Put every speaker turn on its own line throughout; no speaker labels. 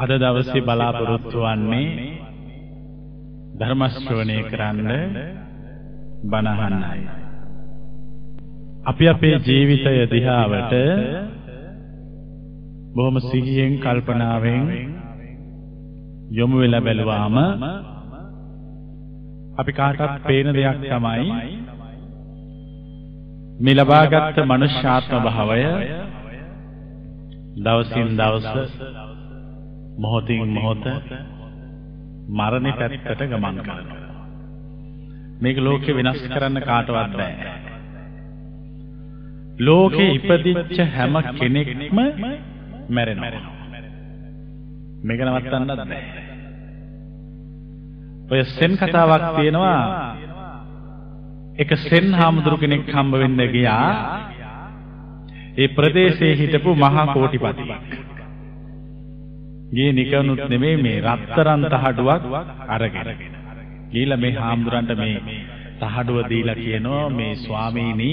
අද දවසේ බලාපොරොත්තු වන්නේ ධර්ම ශ්‍රවණය කරන්න බණ අහන්නයි. අපි අපේ ජීවිතය දිහාවට බොහොම සිහියෙන් කල්පනාවෙන් යොමු වෙලා බැලුවාම අපි කාටත් පේන දෙයක් තමයි මේ ලබාගත් මනුෂ්‍යාත්ම භාවය දවසින් දවස මොහොතින් මොහොත මරණය පැත්තට ගමන් කරනවා. මේක ලෝකේ වෙනස් කරන්න කාටවත් බෑ. ලෝකේ ඉපදිච්ච හැම කෙනෙක්ම මැරෙනවා. මේක නවත්තන්නත් බෑ. ඔය සෙන් කතාවක් තියෙනවා එක සෙන් හාමුදුරු කෙනෙක් හම්බ වෙන්න ගියා ඒ ප්‍රදේශයේ හිටපු මහා කෝටිපතියෙක්. ගියේ නිකනුත් නෙමෙයි මේ රත්තරන් තහඩුවක් අරගෙන. ගිහිල්ලා මේ හාමුදුරන්ට මේ තහඩුව දීලා කියනවා මේ ස්වාමීනි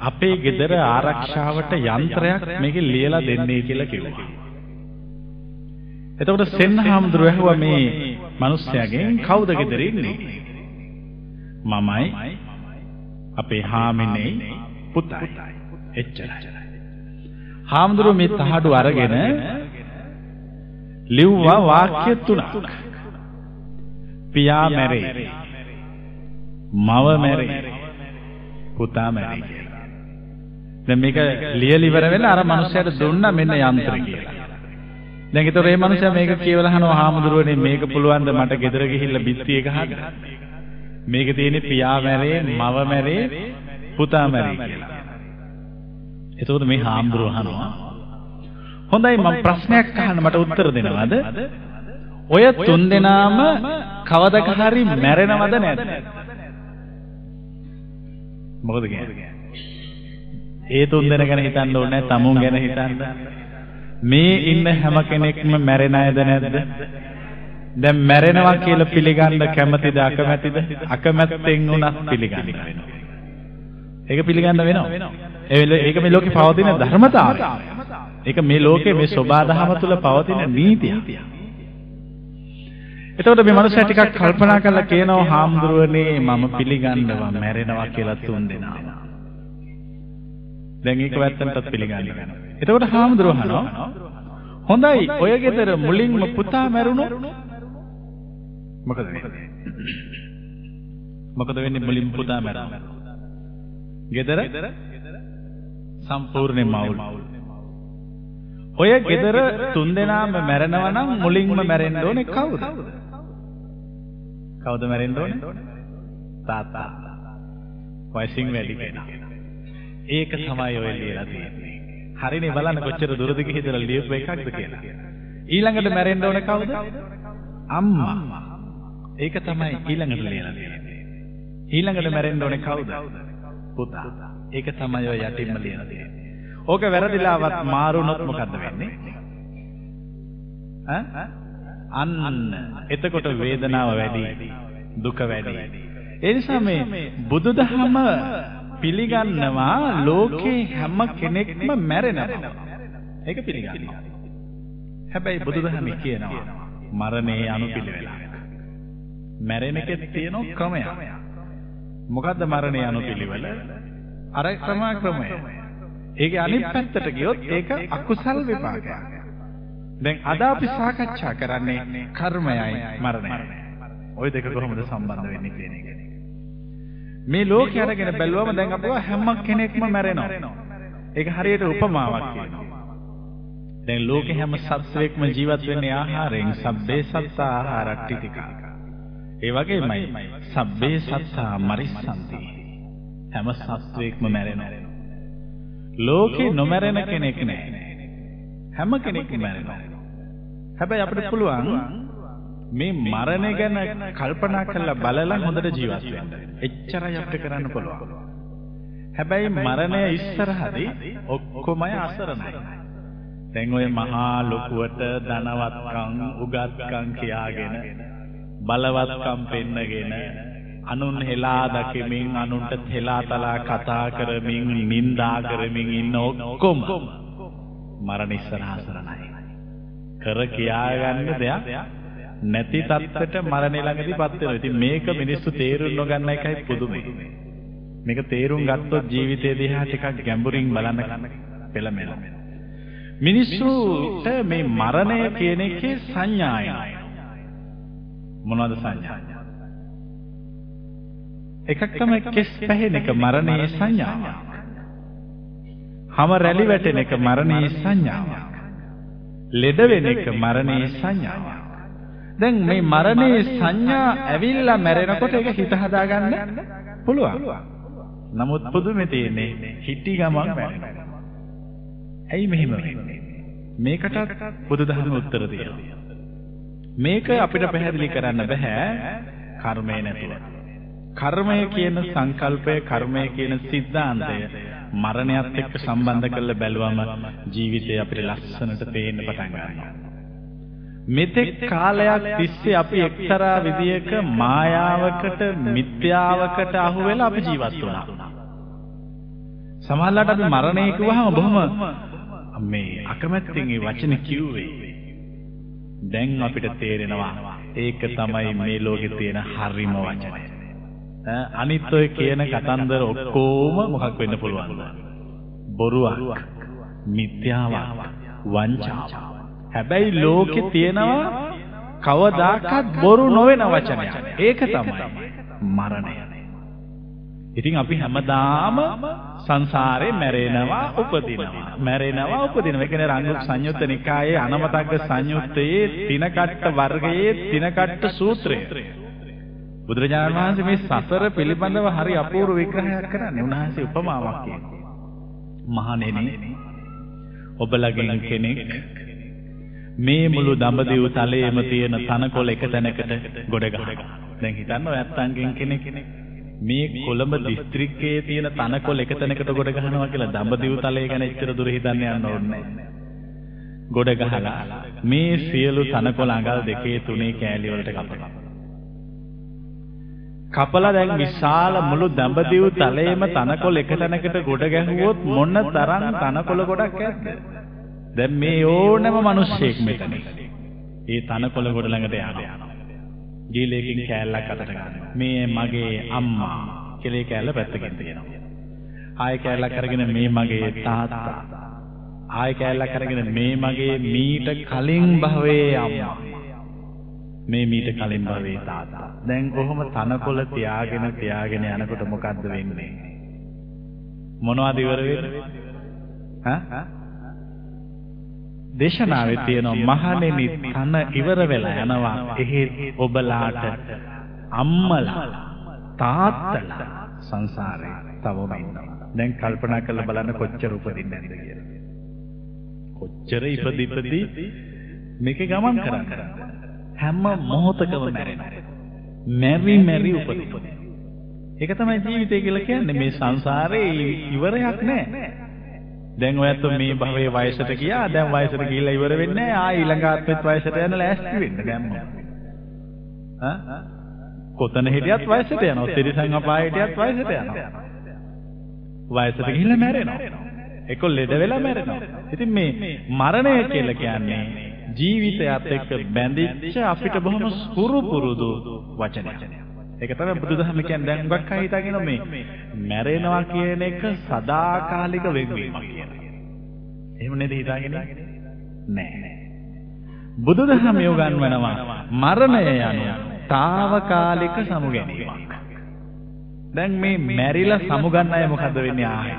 අපේ ගෙදර ආරක්ෂාවට යන්ත්‍රයක් මේකේ ලියලා දෙන්නේ කියලා කිව්වා. එතකොට සෙන් හාමුදුරුව ඇහුවා මේ මිනිස්සයාගෙන් කවුද ගෙදර ඉන්නේ? මමයි අපේ හාමිනේ පුතයි. එච්චරයි. හාමුදුරුව මේ තහඩු අරගෙන ලිව්වා වාක්‍ය තුනක්. පියා මැරේ. මව මැරේ. පුතා මැරේ කියලා. දැන් මේක ලියලා ඉවර වෙලා අර මනුස්සයාට දුන්නා මෙන්න යන්ත්‍ර කියලා. දැන් ඒතර මේ මනුස්සයා මේක කියවලා අහනවා හාමුදුරුවනේ මේක පුළුවන් ද මට ගෙදර ගිහිල්ලා බිත්තිය ගහන්න? මේක තියෙන්නේ පියා මැරේ, මව මැරේ, පුතා මැරේ කියලා. එතකොට මේ හාමුදුරුව අහනවා හොඳයි මම ප්‍රශ්නයක් අහන්න මට උත්තර දෙනවද? ඔය තුන් දෙනාම කවදක හරි මැරෙනවද නැද්ද? මොකද කියන්නේ? ඒ තුන් දෙනා ගැන හිතන්න ඕනේ නැහැ, තමුන් ගැන හිතන්න. මේ ඉන්න හැම කෙනෙක්ම මැරෙන අයද නැද්ද? දැන් මැරෙනවා කියලා පිළිගන්න කැමතිද අකමැතිද? අකමැත්තෙන් උනත් පිළිගන්න වෙනවා. ඒක පිළිගන්න වෙනවා. ඒක මේ ලෝකේ පවතින ධර්මතාවය. ඒක මේ ලෝකේ මේ සෝබා දහම තුල පවතින නීතිය. එතකොට මේ මනුස්සයා ටිකක් කල්පනා කරලා කියනවා හාමුදුරුවනේ මම පිළිගන්නවා මැරෙනවා කියලා තුන් දෙනා. දැන් ඒක වැත්තටත් පිළිගන්නවා. එතකොට හාමුදුරුවෝ අහනවා හොඳයි ඔය ගෙදර මුලින්ම පුතා මැරුණොත් මොකද වෙන්නේ? මොකද වෙන්නේ මුලින් පුතා මැරුණා? ගෙදර සම්පූර්ණයෙන්ම අවුල්. ඔය ගෙදර තුන්දෙනාම මැරෙනවා නම් මුලින්ම මැරෙන්න ඕනේ කවුද? කවුද මැරෙන්න ඕනේ? තාත්තා. වයසින් වැඩි කෙනා. ඒක තමයි ඔය ලියලා තියෙන්නේ. හරිනේ බලන්න කොච්චර දුරද ගිහිදලා ලියපු එකක්ද කියලා. ඊළඟට මැරෙන්න ඕනේ කවුද? අම්මා. ඒක තමයි ඊළඟට ලියලා තියෙන්නේ. ඊළඟට මැරෙන්න ඕනේ කවුද? පුතා. ඒක තමයි ඔය යටින්ම ලියලා තියෙන්නේ. ඕක වැරදිලාවත් මාරුනොත් මොකද්ද වෙන්නේ? අන්න එතකොට වේදනාව වැඩි, දුක වැඩි. ඒ නිසා මේ බුදුදහම පිළිගන්නවා ලෝකේ හැම කෙනෙක්ම මැරෙනවා. ඒක පිළිගන්නවා. හැබැයි බුදුදහම කියනවා මරණේ අනුපිළිවෙලක්. මැරෙන එකේ තියෙන ක්‍රමයක්. මොකද්ද මරණේ අනුපිළිවෙල? අර ක්‍රමා ක්‍රමය. ඒකේ අනිත් පැත්තට ගියොත් ඒක අකුසල් විපාකයක්. දැන් අද අපි සාකච්ඡා කරන්නේ කර්මයයි මරණයයි. ওই දෙක කොහොමද සම්බන්ධ වෙන්නේ කියන එක. මේ ලෝකය අරගෙන බැලුවම දැන් අපව හැම කෙනෙක්ම මැරෙනවා. ඒක හරියට උපමාවක් කියනවා. දැන් ලෝකේ හැම සත්වයක්ම ජීවත් වෙන්නේ ආහාරයෙන් සබ්බේ සත්තා ආහාරට්ටිතිකා. ඒ වගේමයි සබ්බේ සත්තා මරිස්සන්ති. හැම සත්වයක්ම මැරෙනවා. ලෝකේ නොමැරෙන කෙනෙක් නැහැ. හැම කෙනෙක්ම මැරෙනවා. හැබැයි අපිට පුළුවන් මේ මරණය ගැන කල්පනා කරලා බලලා හොඳට ජීවත් වෙන්න. එච්චරයි අපිට කරන්න පුළුවන්. හැබැයි මරණය ඉස්සරහදී ඔක්කොම අසරණයි. දැන් ඔය මහා ලොකුවට ධනවත්කම් උගත්කම් කියාගෙන බලවත්කම් පෙන්නගෙන අනුන් හෙලා දකිමින් අනුන්ට තෙලා තලා කතා කරමින් නින්දා කරමින් ඉන්න ඔක්කොම මරණ ඉස්සරහා සරණයි. කර කියාගන්න දෙයක් නැති තත්ත්වයට මරණය ළඟදීපත් වෙනවා. ඉතින් මේක මිනිස්සු තේරුම් නොගන්න එකයි පුදුමයි. මේක තේරුම් ගත්තොත් ජීවිතය දිහා ටිකක් ගැඹුරින් බලන්න පෙළඹෙනවා. මිනිස්සුට මේ මරණය කියන එකේ සංඥාය. මොනවද සංඥා? එකක් තමයි කෙස් පැහෙන එක මරණයේ සංඥාවක්. හැම රැලි වැටෙන එක මරණයේ සංඥාවක්. ලෙඩ වෙන එක මරණයේ සංඥාවක්. දැන් මේ මරණයේ සංඥා ඇවිල්ලා මැරෙනකොට ඒක හිත හදාගන්න පුළුවන්. නමුත් පුදුමේ තියෙන්නේ හිටි ගමන් මැරෙනවා. ඇයි මෙහෙම වෙන්නේ? මේකටත් බුදුදහම උත්තර දෙනවා. මේක අපිට පැහැදිලි කරන්න බෑ කර්මය නැතුව. කර්මය කියන සංකල්පය කර්මය කියන સિદ્ધාන්තය මරණයත් එක්ක සම්බන්ධ කරලා බැලුවම ජීවිතය අපිට ලස්සනට පේන්න පටන් ගන්නවා. මෙතෙක් කාලයක් තිස්සේ අපි එක්තරා විදියක මායාවකට මිත්‍යාවකට අහු වෙලා අපි ජීවත් වුණා. සමහරවිට අපි මරණය කිව්වහම බොහොම මේ අකමැත්තෙන් ඒ වචන කිව්වේ. දැන් අපිට තේරෙනවා ඒක තමයි මේ ලෝකේ තියෙන හරිම වචනය. අනිත් ඔය කියන කතන්දර ඔක්කොම මොකක් වෙන්න පුළුවන්ද? බොරුවක්, මිත්‍යාවක්, වංචාවක්. හැබැයි ලෝකේ තියෙනවා කවදාකවත් බොරු නොවන වචනයක්. ඒක තමයි මරණය. ඉතින් අපි හැමදාම සංසාරේ මැරෙනවා උපදිනවා මැරෙනවා උපදිනවා ඒ කියන්නේ රංගු සංයුත්ත නිකායේ අනමතග්ග සංයුත්තයේ තිනකට්ට වර්ගයේ තිනකට්ට සූත්‍රය බුදුරජාණන් වහන්සේ මේ සසර පිළිබඳව හරි අපූර්ව විග්‍රහයක් කරන්නේ. උන්වහන්සේ උපමාවක් කියනවා. මහණෙනි ඔබලගෙන් කෙනෙක් මේ මුළු දඹදිව තලයේම තියෙන තනකොළ එක තැනකට ගොඩ ගහනවා. දැන් හිතන්න ඔයත්තන්ගෙන් කෙනෙක් මේ කොළඹ දිස්ත්‍රික්කයේ තියෙන තනකොළ එක තැනකට ගොඩ ගහනවා කියලා දඹදිව තලය ගැන එච්චර දුර හිතන්න යන්න ඕනේ ගොඩ ගහලා මේ සියලු තනකොළ අඟල් දෙකේ තුනේ කෑලි වලට කපනවා. කපලා දැන් විශාල මුළු දඹදිව තලයේම තනකොළ එක තැනකට ගොඩ ගැහුවොත් මොන තරම් තනකොළ ගොඩක් ඇද්ද? දැන් මේ ඕනම මිනිස්සෙක් මෙතන. ඒ තනකොළ ගොඩ ළඟට යනවා. ගීලයකින් කෑල්ලක් අතට ගන්නවා. මේ මගේ අම්මා කියලා කෑල්ල පැත්තකින් තියනවා. ආයෙ කෑල්ලක් අරගෙන මේ මගේ තාත්තා. ආයෙ කෑල්ලක් අරගෙන මේ මගේ මීට කලින් භවයේ අම්මා. මේ මීට කලින් භවයේ තාත්තා. දැන් කොහොම තනකොළ තියාගෙන තියාගෙන යනකොට මොකද්ද වෙන්නේ? මොනවද ඉවර වෙන්නේ? හා? දේශනාවේ තියෙනවා මහණෙනි තන ඉවර වෙලා යනවා එහෙත් ඔබලාට අම්මලා තාත්තලා සංසාරේ තවම ඉන්නවා දැන් කල්පනා කරලා බලන්න කොච්චර උපදින්නේ නැද්ද කියලා කොච්චර ඉපදි ඉපදි මේකේ ගමන් කරන්නේ හැම මොහොතකම මැරෙනවා. මැරි මැරි උපදිනවා. ඒක තමයි ජීවිතය කියලා කියන්නේ. මේ සංසාරේ ඉවරයක් නැහැ. දැන් ඔයත් මේ භවයේ වයසට ගියා. දැන් වයසට ගිහිල්ලා ඉවර වෙන්නේ නැහැ. ආ ඊළඟ ආත්මෙත් වයසට යන ලෑස්ති වෙන්න දැන් ඈ? කොතන හිටියත් වයසට යනවා. තිරිසන් අපායට යත් වයසට යනවා. වයසට ගිහිල්ලා මැරෙනවා. ඒක ලෙඩ වෙලා මැරෙනවා. ඉතින් මේ මරණය කියලා කියන්නේ ජීවිතයත් එක්ක බැඳිච්ච අපිට බොහොම සුරු පුරුදු වචනයක් ඒක තමයි බුදුදහම කියන්නේ දැන් උගක් අය හිතාගෙන මේ මැරෙනවා කියන එක සදාකාලික වෙන්වීමක් කියලා. එහෙම නේද හිතාගෙන? නෑ. බුදුදහම යොගන්වනවා මරණය යනු తాවකාලික සමුගැනීමක්. දැන් මේ මැරිලා සමුගන්න අය මොකද වෙන්නේ ආයෙ?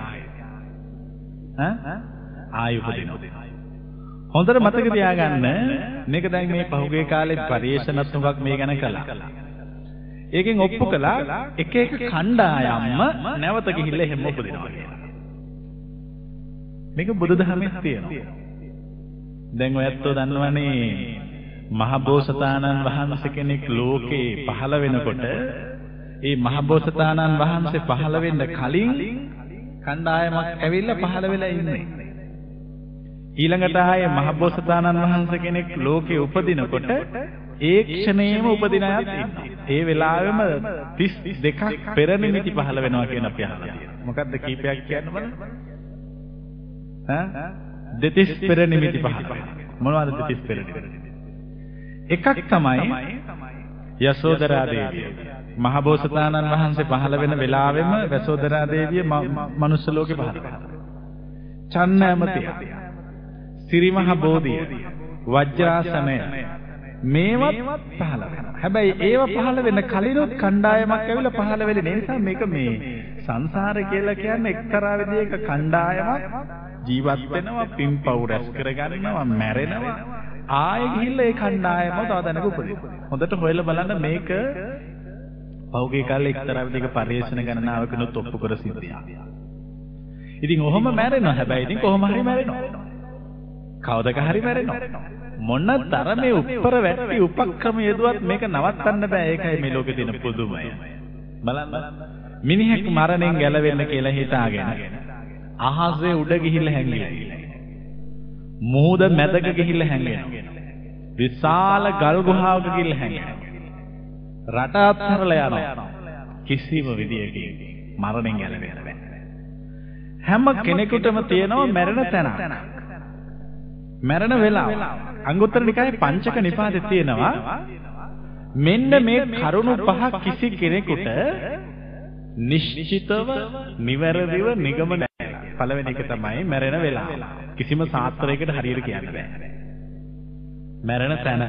ඈ? ආයෙ උපදිනවා. හොඳට මතක තියාගන්න මේක දැන් මේ පහුගිය කාලේ පරිේශනත් උගක් මේ ගැන කළා. ඒකෙන් ඔප්පු කළා එක එක කණ්ඩායම්ම නැවත ගිහිල්ලා එහෙම උපදිනවා කියලා. මේක බුදුදහමේ තියෙනවා. දැන් ඔයත්ෝ දන්නවනේ මහබෝසතාණන් වහන්සේ කෙනෙක් ලෝකේ පහළ වෙනකොට ඒ මහබෝසතාණන් වහන්සේ පහළ වෙන්න කලින් කණ්ඩායමක් ඇවිල්ලා පහළ වෙලා ඉන්නේ. ඊළඟට ආයේ මහබෝසතාණන් වහන්සේ කෙනෙක් ලෝකේ උපදිනකොට ඒ ක්ෂණේම උපදින අයත් ඉන්නවා. ඒ වෙලාවෙම 32ක් පෙර නිමිති පහළ වෙනවා කියන අපි අහලා තියෙනවා. මොකද්ද කීපයක් කියන්න බලන්න? ඈ දෙතිස් පෙර නිමිති පහළ මොනවද තිස් පෙරණි? එකක් තමයි යසෝදරා දේවිය. මහබෝසතාණන් වහන්සේ පහළ වෙන වෙලාවෙම යසෝදරා දේවිය මනුස්ස ලෝකේ පහළ වෙනවා. චන්න ඇමතිය. සිරිමහ බෝධිය. වජ්‍රාසනය. මේවත් පහළ වෙනවා. හැබැයි ඒව පහළ වෙන කලිනුත් කණ්ඩායමක් ඇවිල්ලා පහළ වෙන්නේ. නිසා මේක මේ සංසාරය කියලා කියන්නේ එක්තරා විදිහක කණ්ඩායමක්. ජීවත් වෙනවා පින්පව් රැස් කරගන්නවා මැරෙනවා. ආයෙ ගිහිල්ලා ඒ කණ්ඩායම තව දැනක උපදිනවා. හොඳට හොයලා බලන්න මේක පෞගේ කාලේ එක්තරා විදිහක පරිේශන ගණනාවකිනුත් ඔප්පු කර සිද්ධියක්. ඉතින් ඔහොම මැරෙනවා. හැබැයි ඉතින් කොහොම හරි මැරෙනවා. කවදක හරි මැරෙනවා. මොන තරමේ උත්තර වැටි උපක්‍රම යෙදුවත් මේක නවත්තන්න බෑ ඒකයි මේ ලෝකේ තියෙන පුදුමය. බලන්න. මිනිහෙක් මරණයෙන් ගැලවෙන්න කියලා හිතාගෙන අහසේ උඩ ගිහිල්ලා හැංගිලා. මුහුද මැදක ගිහිල්ලා හැංගෙනවා. විශාල ගල් ගුහාවක ගිහිල්ලා හැංගෙනවා. රට අත්හැරලා යනවා. කිසිම විදියකින් මරණයෙන් ගැලවෙන්න බෑ. හැම කෙනෙකුටම තියෙනවා මැරෙන තැනක්. මැරෙන වෙලාව. අංගුත්තර නිකායේ පංචක නිපාතේ තියෙනවා මෙන්න මේ කරුණු පහ කිසි කෙනෙකුට නිශ්චිතව නිවැරදිව නිගමනය පළවෙනි එක තමයි මැරෙන වෙලාව. කිසිම සාත්‍රයකට හරියට කියන්න බෑ. මැරෙන තැන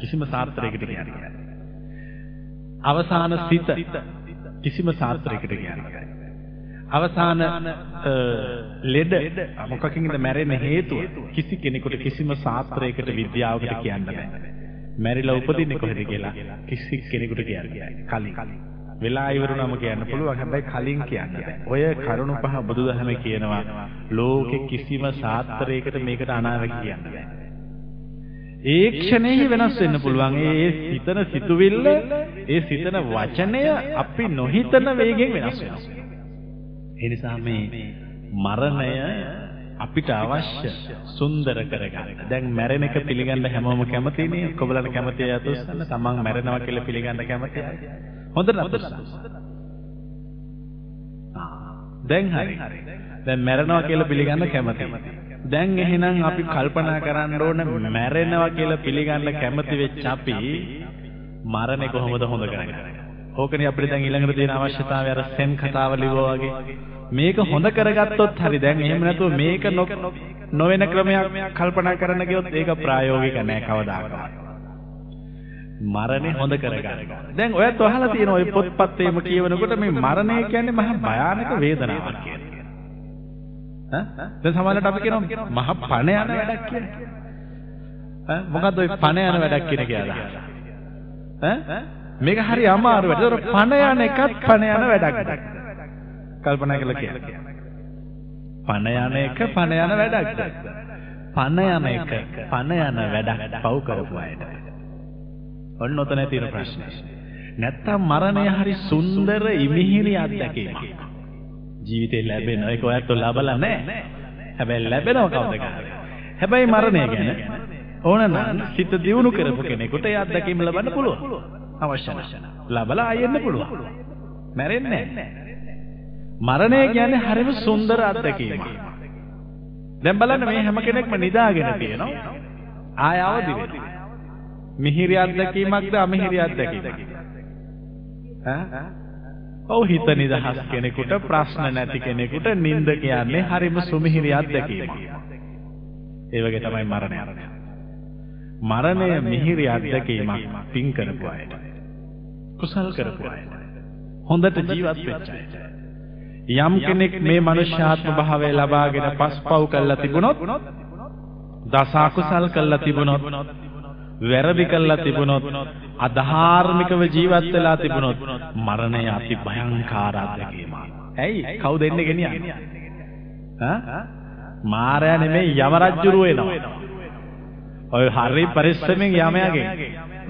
කිසිම සාත්‍රයකට කියන්න බෑ. අවසාන සිත කිසිම සාත්‍රයකට කියන්න බෑ. අවසාන ලෙඩ. මොකකින්ද මැරෙන්න හේතුව? කිසි කෙනෙකුට කිසිම සාත්‍රයකට විද්‍යාවකට කියන්න බෑ. මැරිලා උපදින්නේ කොහෙද කියලා කිසි කෙනෙකුට කියන්න බෑ. කලින්. වෙලා ඉවරුනම කියන්න පුළුවන්. හැබැයි කලින් කියන්න බෑ. ඔය කරුණු පහ බුදුදහමේ කියනවා. ලෝකෙ කිසිම සාත්‍රයකට මේකට අනාවැකි කියන්න බෑ. ඒ ක්ෂණයේ වෙනස් වෙන්න පුළුවන්. ඒ සිතන සිතුවිල්ල, ඒ සිතන වචනය අපි නොහිතන වේගෙන් වෙනස් වෙනවා. ඒ නිසා මේ මරණය අපිට අවශ්‍ය සුන්දර කරගන්න. දැන් මැරෙන එක පිළිගන්න හැමෝම කැමතිනේ. ඔක්කොබලට කැමති අය අතොස්සන්න තමන් මැරෙනවා කියලා පිළිගන්න කැමති අය. හොඳට අතොස්සන්න. දැන් හරි. දැන් මැරෙනවා කියලා පිළිගන්න කැමති. දැන් එහෙනම් අපි කල්පනා කරන්න ඕන මැරෙනවා කියලා පිළිගන්න කැමති වෙච්ච අපි මරණය කොහොමද හොඳ කරගන්නේ? ඕකනේ අපිට දැන් ඊළඟට තියෙන අවශ්‍යතාවය අර සෙන් කතාව ලිව්වා වගේ. මේක හොඳ කරගත්තොත් හරි දැන් එහෙම නැතුව මේක නොවන ක්‍රමයක් කල්පනා කරන්න ගියොත් ඒක ප්‍රායෝගික නෑ කවදාකවත්. මරණය හොඳ කරගන්න. දැන් ඔයත් අහලා තියෙන ඔය පොත්පත් එහෙම කියවනකොට මේ මරණය කියන්නේ මහා භයානක වේදනාවක් කියලා. ඈ දැන් සමහරවිට අපි කියනවා මහ පණ යන වැඩක් කියලා. ඈ මොකද්ද ඔය පණ යන වැඩක් කියන කියලා. ඈ මේක හරි අමාරු වැඩ. ඒතර පණ යන එකත් පණ යන වැඩක්. කල්පනා කරලා කියන්න. පණ යන එක පණ යන වැඩක්. පණ යන එක පණ යන වැඩක් පව් කරපු අයට. ඔන්න ඔතන තියෙන ප්‍රශ්නේ. නැත්තම් මරණය හරි සුන්දර ඉමිහිරි අත්දැකීමක්. ජීවිතේ ලැබෙන ඒක ඔයත් ලබලා නැහැ. හැබැයි ලැබෙනව කවුද හැබැයි මරණය ගැන ඕන නම් සිත දියුණු කරපු කෙනෙකුට ඒ අත්දැකීම ලබන්න පුළුවන්. අවශ්‍ය නැහැ. ලබලා ආයෙන්න පුළුවන්. මැරෙන්නේ නැහැ. මරණය කියන්නේ හරිම සුන්දර අත්දැකීමක්. දැන් බලන්න මේ හැම කෙනෙක්ම නිදාගෙන තියෙනවා. ආය අවදි. මිහිරි අත්දැකීමක්ද අමිහිරි අත්දැකීමක්ද? ඈ? ඔව් හිත නිදහස් කෙනෙකුට ප්‍රශ්න නැති කෙනෙකුට නිින්ද කියන්නේ හරිම සුමිහිරි අත්දැකීමක්. ඒ වගේ තමයි මරණය. මරණය මිහිරි අත්දැකීමක් පින් කරපු අයට. කුසල් කරපු අයට. හොඳට ජීවත් වෙච්ච අයට. යම් කෙනෙක් මේ මනුෂ්‍යාත්ම භාවය ලබාගෙන පස්පව් කළා තිබුණොත් දස අකුසල් කළා තිබුණොත් වැරදි කළා තිබුණොත් අධාර්මිකව ජීවත් වෙලා තිබුණොත් මරණය අති භයංකාර අත්දැකීමක්. ඇයි? කවුද එන්නේ ගෙනියන්නේ? ඈ? මාරයා නෙමෙයි යම රජුරුව එනවා. ඔය හරි පරිස්සමෙන් යමයාගේ.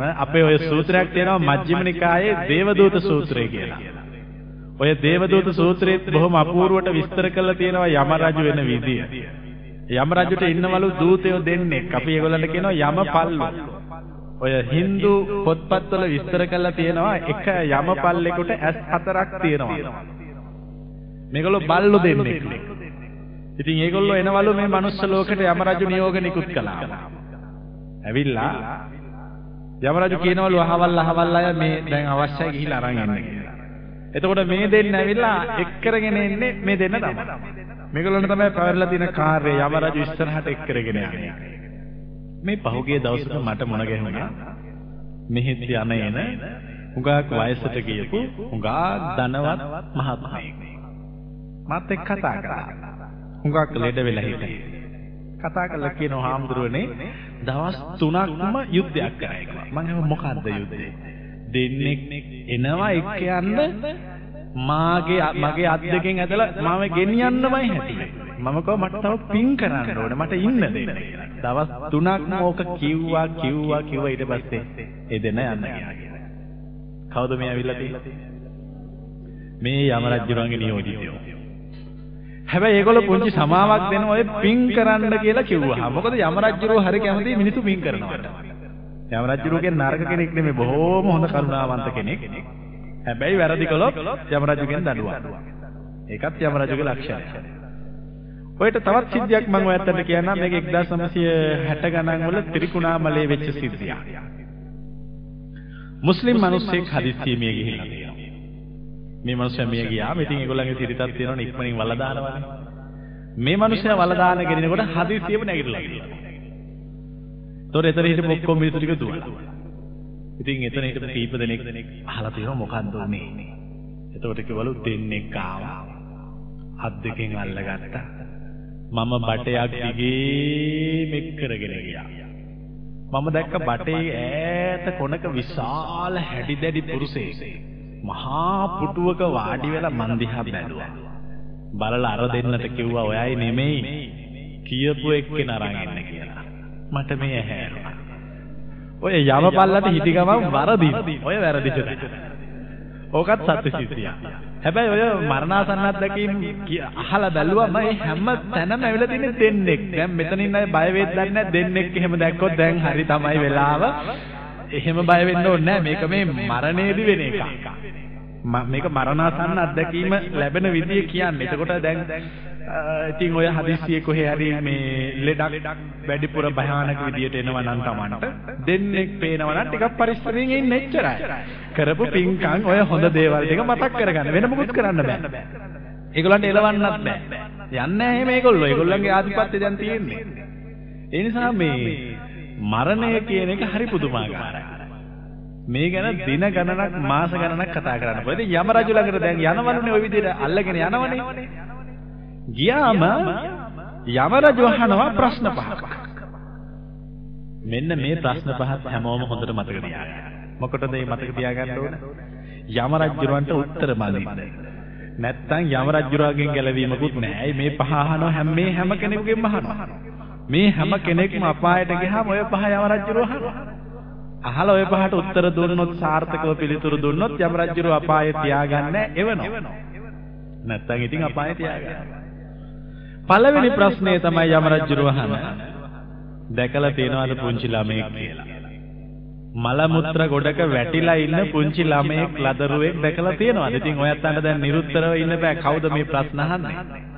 අපේ ඔය සූත්‍රයක් තියෙනවා මජ්ක්‍ධිම නිකායේ දේවදූත සූත්‍රය කියලා. ඔය දේවදූත සූත්‍රයේත් බොහොම අපූර්වට විස්තර කරලා තියෙනවා යම රජු වෙන විදිය. යම රජුට ඉන්නවලු දූතයෝ දෙන්නෙක්. අපි ඒගොල්ලන්ට කියනවා යම පල්ලු. ඔය Hindu පොත්පත්වල විස්තර කරලා තියෙනවා එක යම පල්ලෙකුට ඇස් හතරක් තියෙනවා. මේගොල්ලෝ බල්ලු දෙන්නෙක්. ඉතින් ඒගොල්ලෝ එනවලු මේ මනුස්ස ලෝකෙට යම රජු නියෝග නිකුත් කළා. ඇවිල්ලා යම රජු කියනවලු අහවල් අහවල් අය මේ දැන් අවශ්‍යයි ගිහිල්ලා අරන් එන්න කියලා. එතකොට මේ දෙන්න ඇවිල්ලා එක් කරගෙන එන්නේ මේ දෙන්න තමයි. මේගොල්ලන්ට තමයි පැවරලා තියෙන කාර්යය යම රජු ඉස්සරහට එක් කරගෙන යන්නේ. මේ පහුගිය දවසක මට මුණ ගැහුණා. මෙහෙත් යන එන හුඟක් වයසට ගියපු හුඟක් ධනවත් මහත්මයෙක්. මාත් එක්ක කතා කරා. හුඟක් ලෙඩ වෙලා හිටියේ. කතා කරලා කියනවා හාමුදුරුවනේ දවස් 3ක්ම යුද්ධයක් කරා කියලා. මම එහෙම මොකද්ද යුද්ධේ? දෙන්නෙක් එනවා එක්ක යන්න මාගේ මගේ අත් දෙකෙන් ඇදලා මම ගෙනියන්නමයි හැදුවේ. මම කව මට තව පින් කරන්න ඕනේ මට ඉන්න දෙන්න කියලා. දවස් 3ක්ම ඕක කිව්වා කිව්වා කිව්වා ඊට පස්සේ ඒ දෙන්න යන්න ගියා. කවුද මේ ඇවිල්ලා තියෙන්නේ? මේ යම රජුරන්ගේ නියෝජිතයෝ. හැබැයි ඒගොල්ලෝ පුංචි සමාවක් දෙන ඔය පින් කරන්න කියලා කිව්වා. මොකද යම රජුරෝ හරි කැමති මිනිස්සු පින් කරනවට. යම රජුරෝගේ නරක කෙනෙක් නෙමෙයි බොහෝම හොඳ කරුණාවන්ත කෙනෙක්. හැබැයි වැරදි කළොත් යම රජුගෙන් දඬුවම්. ඒකත් යම රජුගේ ලක්ෂණය. ඔයට තවත් සිද්ධියක් මම ඔයත්තට කියන්නම් මේක 1960 ගණන් වල ත්‍රිකුණාමලයේ වෙච්ච සිද්ධියක්. මුස්ලිම් මිනිස්සෙක් හදිස්සියේ මිය ගිහිල්ලා තියෙනවා. මේ මිනිස්සයා මිය ගියාම ඉතින් ඒගොල්ලන්ගේ තිරිතක් තියෙනවනේ ඉක්මනින් වල දානවානේ. මේ මිනිස්සයා වල දාන ගෙනිනකොට හදිස්සියෙම නැගිටලා ගියා. ඒතොර එතන හිටපු ඔක්කොම මිනිස්සු ටික දුවලා. ඉතින් එතන හිටපු කීප දෙනෙක් අහලා තියෙනවා මොකද්ද උනේ? එතකොට කිව්වලු දෙන්නෙක් ආවා. හත් දෙකෙන් අල්ලගත්තා. මම බටයක් දිගේ මෙක් කරගෙන ගියා. මම දැක්ක බටේ ඈත කොනක විශාල හැඩි දැඩි පුරුෂයෙක් මහා පුටුවක වාඩි වෙලා මන් දිහා බැලුවා. බලලා අර දෙන්නට කිව්වා ඔයයි නෙමෙයි කියපු එක්කෙනා අරන් එන්න කියලා. මට මේ ඇහැරුණා. ඔය යම පල්ලට හිටි ගමන් වරදින්. ඔය වැරදිද? ඕකත් සත්‍ය සිද්ධියක්. හැබැයි ඔය මරණාසන්න අත්දැකීම් අහලා බැලුවා මම හැම තැනම ඇවිල්ලා තියෙන්නේ දෙන්නෙක්. දැන් මෙතනින් අය බය වෙද්ද නැහැ දෙන්නෙක් එහෙම දැක්කොත් දැන් හරි තමයි වෙලාව. එහෙම බය වෙන්න ඕනේ නැහැ. මේක මේ මරණයේදී වෙන එකක්. මේක මරණාසන්න අත්දැකීම ලැබෙන විදිය කියන්නේ. එතකොට දැන් ඉතින් ඔය හදිස්සියේ කොහේ හරි මේ ලෙඩක් වැඩිපුර භයානක විදියට එනවා නම් Tamanට දෙන්නෙක් පේනවා නම් ටිකක් පරිස්සමෙන් ඉන්න එච්චරයි. කරපු පින්කම් ඔය හොඳ දේවල් ටික මතක් කරගන්න වෙන මොකුත් කරන්න බෑ. ඒගොල්ලන්ට එලවන්නත් බෑ. යන්නේ නැහැ එහෙම ඒගොල්ලෝ. ඒගොල්ලන්ගේ ආධිපත්‍ය දැන් තියෙන්නේ. ඒ නිසා මේ මරණය කියන එක හරි පුදුමාකාරයි. මේ ගැන දින ගණනක් මාස ගණනක් කතා කරන්න. මොකද යම රජු ළඟට දැන් යනවලුනේ ওই විදිහට අල්ලගෙන යනවනේ. ගියාම යම රජු අහනවා ප්‍රශ්න පහක්. මෙන්න මේ ප්‍රශ්න පහත් හැමෝම හොඳට මතක තියාගන්න. මොකටද මේ මතක තියාගන්න ඕන? යම රජුරවන්ට උත්තර මදින්න. නැත්තම් යම රජුරගෙන් ගැලවීමකුත් නැහැ. මේ පහ අහනවා හැම මේ හැම කෙනෙකුගෙන්ම අහනවා. මේ හැම කෙනෙක්ම අපායට ගියාම ඔය පහ යම රජුරව අහනවා. අහලා ඔය පහට උත්තර දුන්නොත් සාර්ථකව පිළිතුරු දුන්නොත් යම රජුරව අපායේ තියාගන්නේ එවනවා. නැත්තම් ඉතින් අපායේ තියාගන්නවා. පළවෙනි ප්‍රශ්නේ තමයි යම රජුරව අහන්නේ. දැකලා තියෙනවද පුංචි ළමයෙක් කියලා? මල මුත්‍ර ගොඩක වැටිලා ඉන්න පුංචි ළමයෙක් ලදරුවෙක් දැකලා තියෙනවද? ඉතින් ඔයත් අන්න දැන් නිරුත්තරව ඉන්න බෑ. කවුද මේ ප්‍රශ්න අහන්නේ?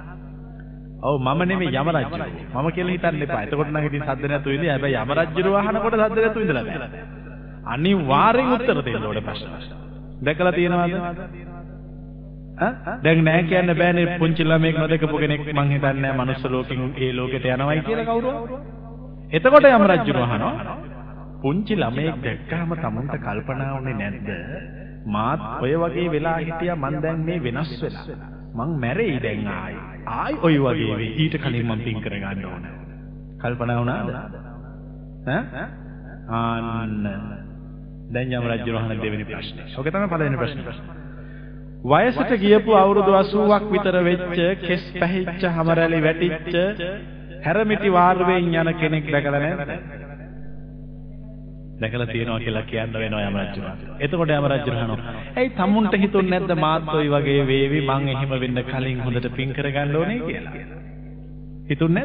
ඔව් මම නෙමෙයි යම රජු. මම කියලා හිතන්න එපා. එතකොට නම් ඉතින් සද්ද නැතුව ඉඳී. හැබැයි යම රජුරව අහනකොට සද්ද නැතුව ඉඳලා බෑ. අනිවාර්යෙන් උත්තර දෙන්න ඕනේ ප්‍රශ්න. දැකලා තියෙනවද? දැන් නෑ කියන්න බෑනේ පුංචි ළමයෙක් නොදකපු කෙනෙක් මං හිතන්නේ නෑ මනුස්ස ලෝකෙන් ඒ ලෝකෙට යනවයි කියලා කවුරුවත්. එතකොට යම් රජුන අහනවා පුංචි ළමයෙක් දැක්කම තමුන්ට කල්පනා වුණේ නැද්ද? මාත් ඔය වගේ වෙලා හිටියා මං දැන් මේ වෙනස් වෙලා. මං මැරෙයි දැන් ආයි. ආයි ඔය වගේ වෙයි. ඊට කලින් මං පින් කරගන්න ඕන. කල්පනා වුණාද? ඈ? ආන්න දැන් යම් රජුන අහන දෙවෙනි ප්‍රශ්නේ. ඔක තමයි පළවෙනි ප්‍රශ්නේ. වයසට ගියපු අවුරුදු 80ක් විතර වෙච්ච කෙස් පැහිච්ච හැමරැලි වැටිච්ච හැරමිටි වාරුවෙන් යන කෙනෙක් දැකලා නැද්ද? දැකලා තියෙනවා කියලා කියන්න වෙනවා යම රජුණා. එතකොට යම රජුණා අහනවා. "ඇයි තමුන්ට හිතුන්නේ නැද්ද මාත් ඔය වගේ වේවි මං එහෙම වෙන්න කලින් හොඳට පින් කරගන්න ඕනේ කියලා?" හිතුන්නේ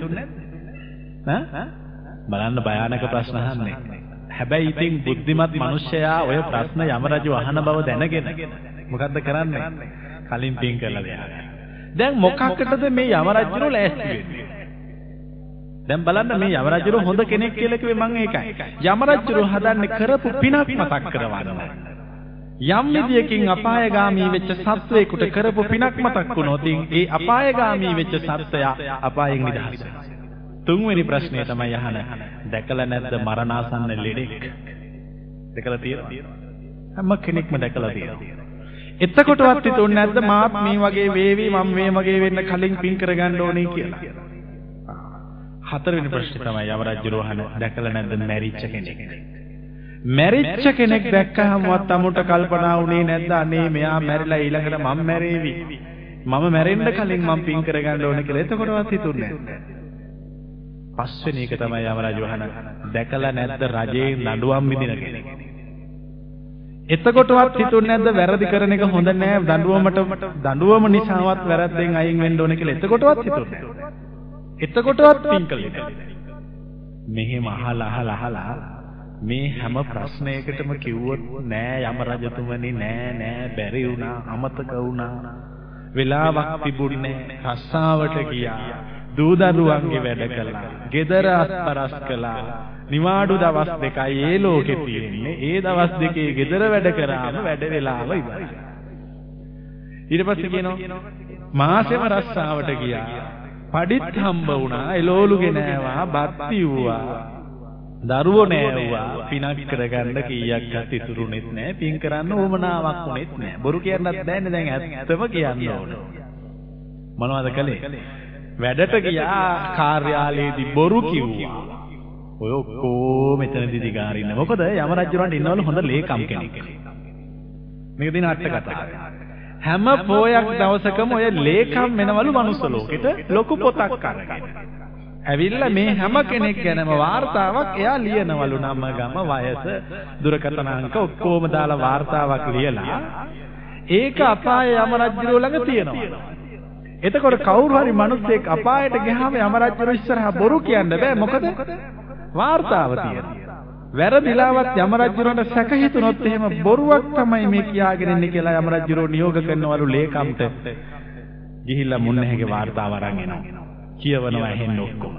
නැද්ද? බලන්න භයානක ප්‍රශ්න අහන්නේ. හැබැයි ඉතින් බුද්ධිමත් මිනිස්සයා ඔය ප්‍රශ්න යම රජු අහන බව දැනගෙන මොකද්ද කරන්නේ? කලින් පින් කරලා දෙනවා. දැන් මොකක්කටද මේ යම රජුරෝ ලෑස්ති වෙන්නේ? දැන් බලන්න මේ යමරජුරු හොඳ කෙනෙක් කියලා කිව්වේ මම ඒකයි. යමරජුරු හදන්නේ කරපු පිනක් මතක් කරවන්න. යම් විදියකින් අපායගාමී වෙච්ච සත්වයකට කරපු පිනක් මතක් වුණොත් ඒ අපායගාමී වෙච්ච සත්වයා අපායෙන් නිදහස් තුන්වෙනි ප්‍රශ්නේ තමයි අහන. දැකලා නැද්ද මරණාසන්න ලෙඩෙක්? දැකලා තියෙනවද? හැම කෙනෙක්ම දැකලා තියෙනවා. එතකොටවත් හිතුන්නේ නැද්ද මාත් මේ වගේ වේවි මම මේ වගේ වෙන්න කලින් පින් කරගන්න ඕනේ කියලා? හතරවෙනි ප්‍රශ්නේ තමයි යවරජ්‍ය රෝහණ දැකලා නැද්ද මැරිච්ච කෙනෙක්. මැරිච්ච කෙනෙක් දැක්කහමවත් අමුට කල්පනා වුණේ නැද්ද අනේ මෙයා මැරිලා ඊළඟට මම මැරේවි. මම මැරෙන්න කලින් මම පින් කරගන්න ඕනේ කියලා එතකොටවත් හිතුන්නේ නැහැ. පස්වෙනි එක තමයි යමරජ වහන දැකලා නැද්ද රජේ නඩුවම් විදින කෙනෙක්. එතකොටවත් හිතුන්නේ නැද්ද වැරදි කරන එක හොඳ නෑ දඬුවමට දඬුවම නිසාවත් වැරද්දෙන් අයින් වෙන්න ඕනේ කියලා එතකොටවත් හිතුන්නේ නෑ. එතකොටවත් පින් කළේ නෑ. මෙහෙම අහලා අහලා අහලා මේ හැම ප්‍රශ්නයකටම කිව්වොත් නෑ යම රජතුමනි නෑ නෑ බැරි වුණා අමතක වුණා. වෙලාවක් තිබුණේ රස්සාවට ගියා. දූ දරුවන්ගේ වැඩ කළා. ගෙදර අස්පරස් කළා. නිවාඩු දවස් දෙකයි ඒ ලෝකෙ තියෙන්නේ. ඒ දවස් දෙකේ ගෙදර වැඩ කරාම වැඩ වෙලාව ඉවරයි. ඊට පස්සේ කියනවා මාසෙම රස්සාවට ගියා පඩිත් හම්බ වුණා එළෝලු ගෙනෑවා බත් පිව්වා දරුවෝ නෑවුවා පිනක් කරගන්න කීයක්වත් ඉතුරුනෙත් නෑ පින් කරන්න ඕමනාවක් උනේත් නෑ. බොරු කියන්නත් බෑනේ දැන් ඇත්තම කියන්න ඕන. මොනවද කළේ? වැඩට ගියා කාර්යාලයේදී බොරු කිව්වා. ඔය ඔක්කොම මෙතනදී දිගාරින්න. මොකද යම රජුරන්ට ඉන්නවලු හොඳ ලේකම් කෙනෙක්. මේක දින අට කතාව හැම පෝයක් දවසකම ඔය ලේකම් වෙනවලු මනුස්ස ලෝකෙට ලොකු පොතක් අරගෙන. ඇවිල්ලා මේ හැම කෙනෙක් ගැනම වාර්තාවක් එයා ලියනවලු නම ගම වයස දුරකථන අංක ඔක්කොම දාලා වාර්තාවක් ලියලා ඒක අපාය යම රජුරෝ ළඟ තියෙනවා. එතකොට කවුරු හරි මිනිස්සෙක් අපායට ගියාම යම රජුරෝ ඉස්සරහා බොරු කියන්න බෑ. මොකද? වාර්තාව තියෙනවා. වැරදිලාවත් යම රජුරන්ට සැක හිතුනොත් එහෙම බොරුවක් තමයි මේ කියාගෙන ඉන්නේ කියලා යම රජුරෝ නියෝග කරනවලු ලේකම්ට ගිහිල්ලා මුන්නැහැගේ වාර්තාව අරන් එනවා. කියවනවා ඇහෙන්න ඔක්කොම.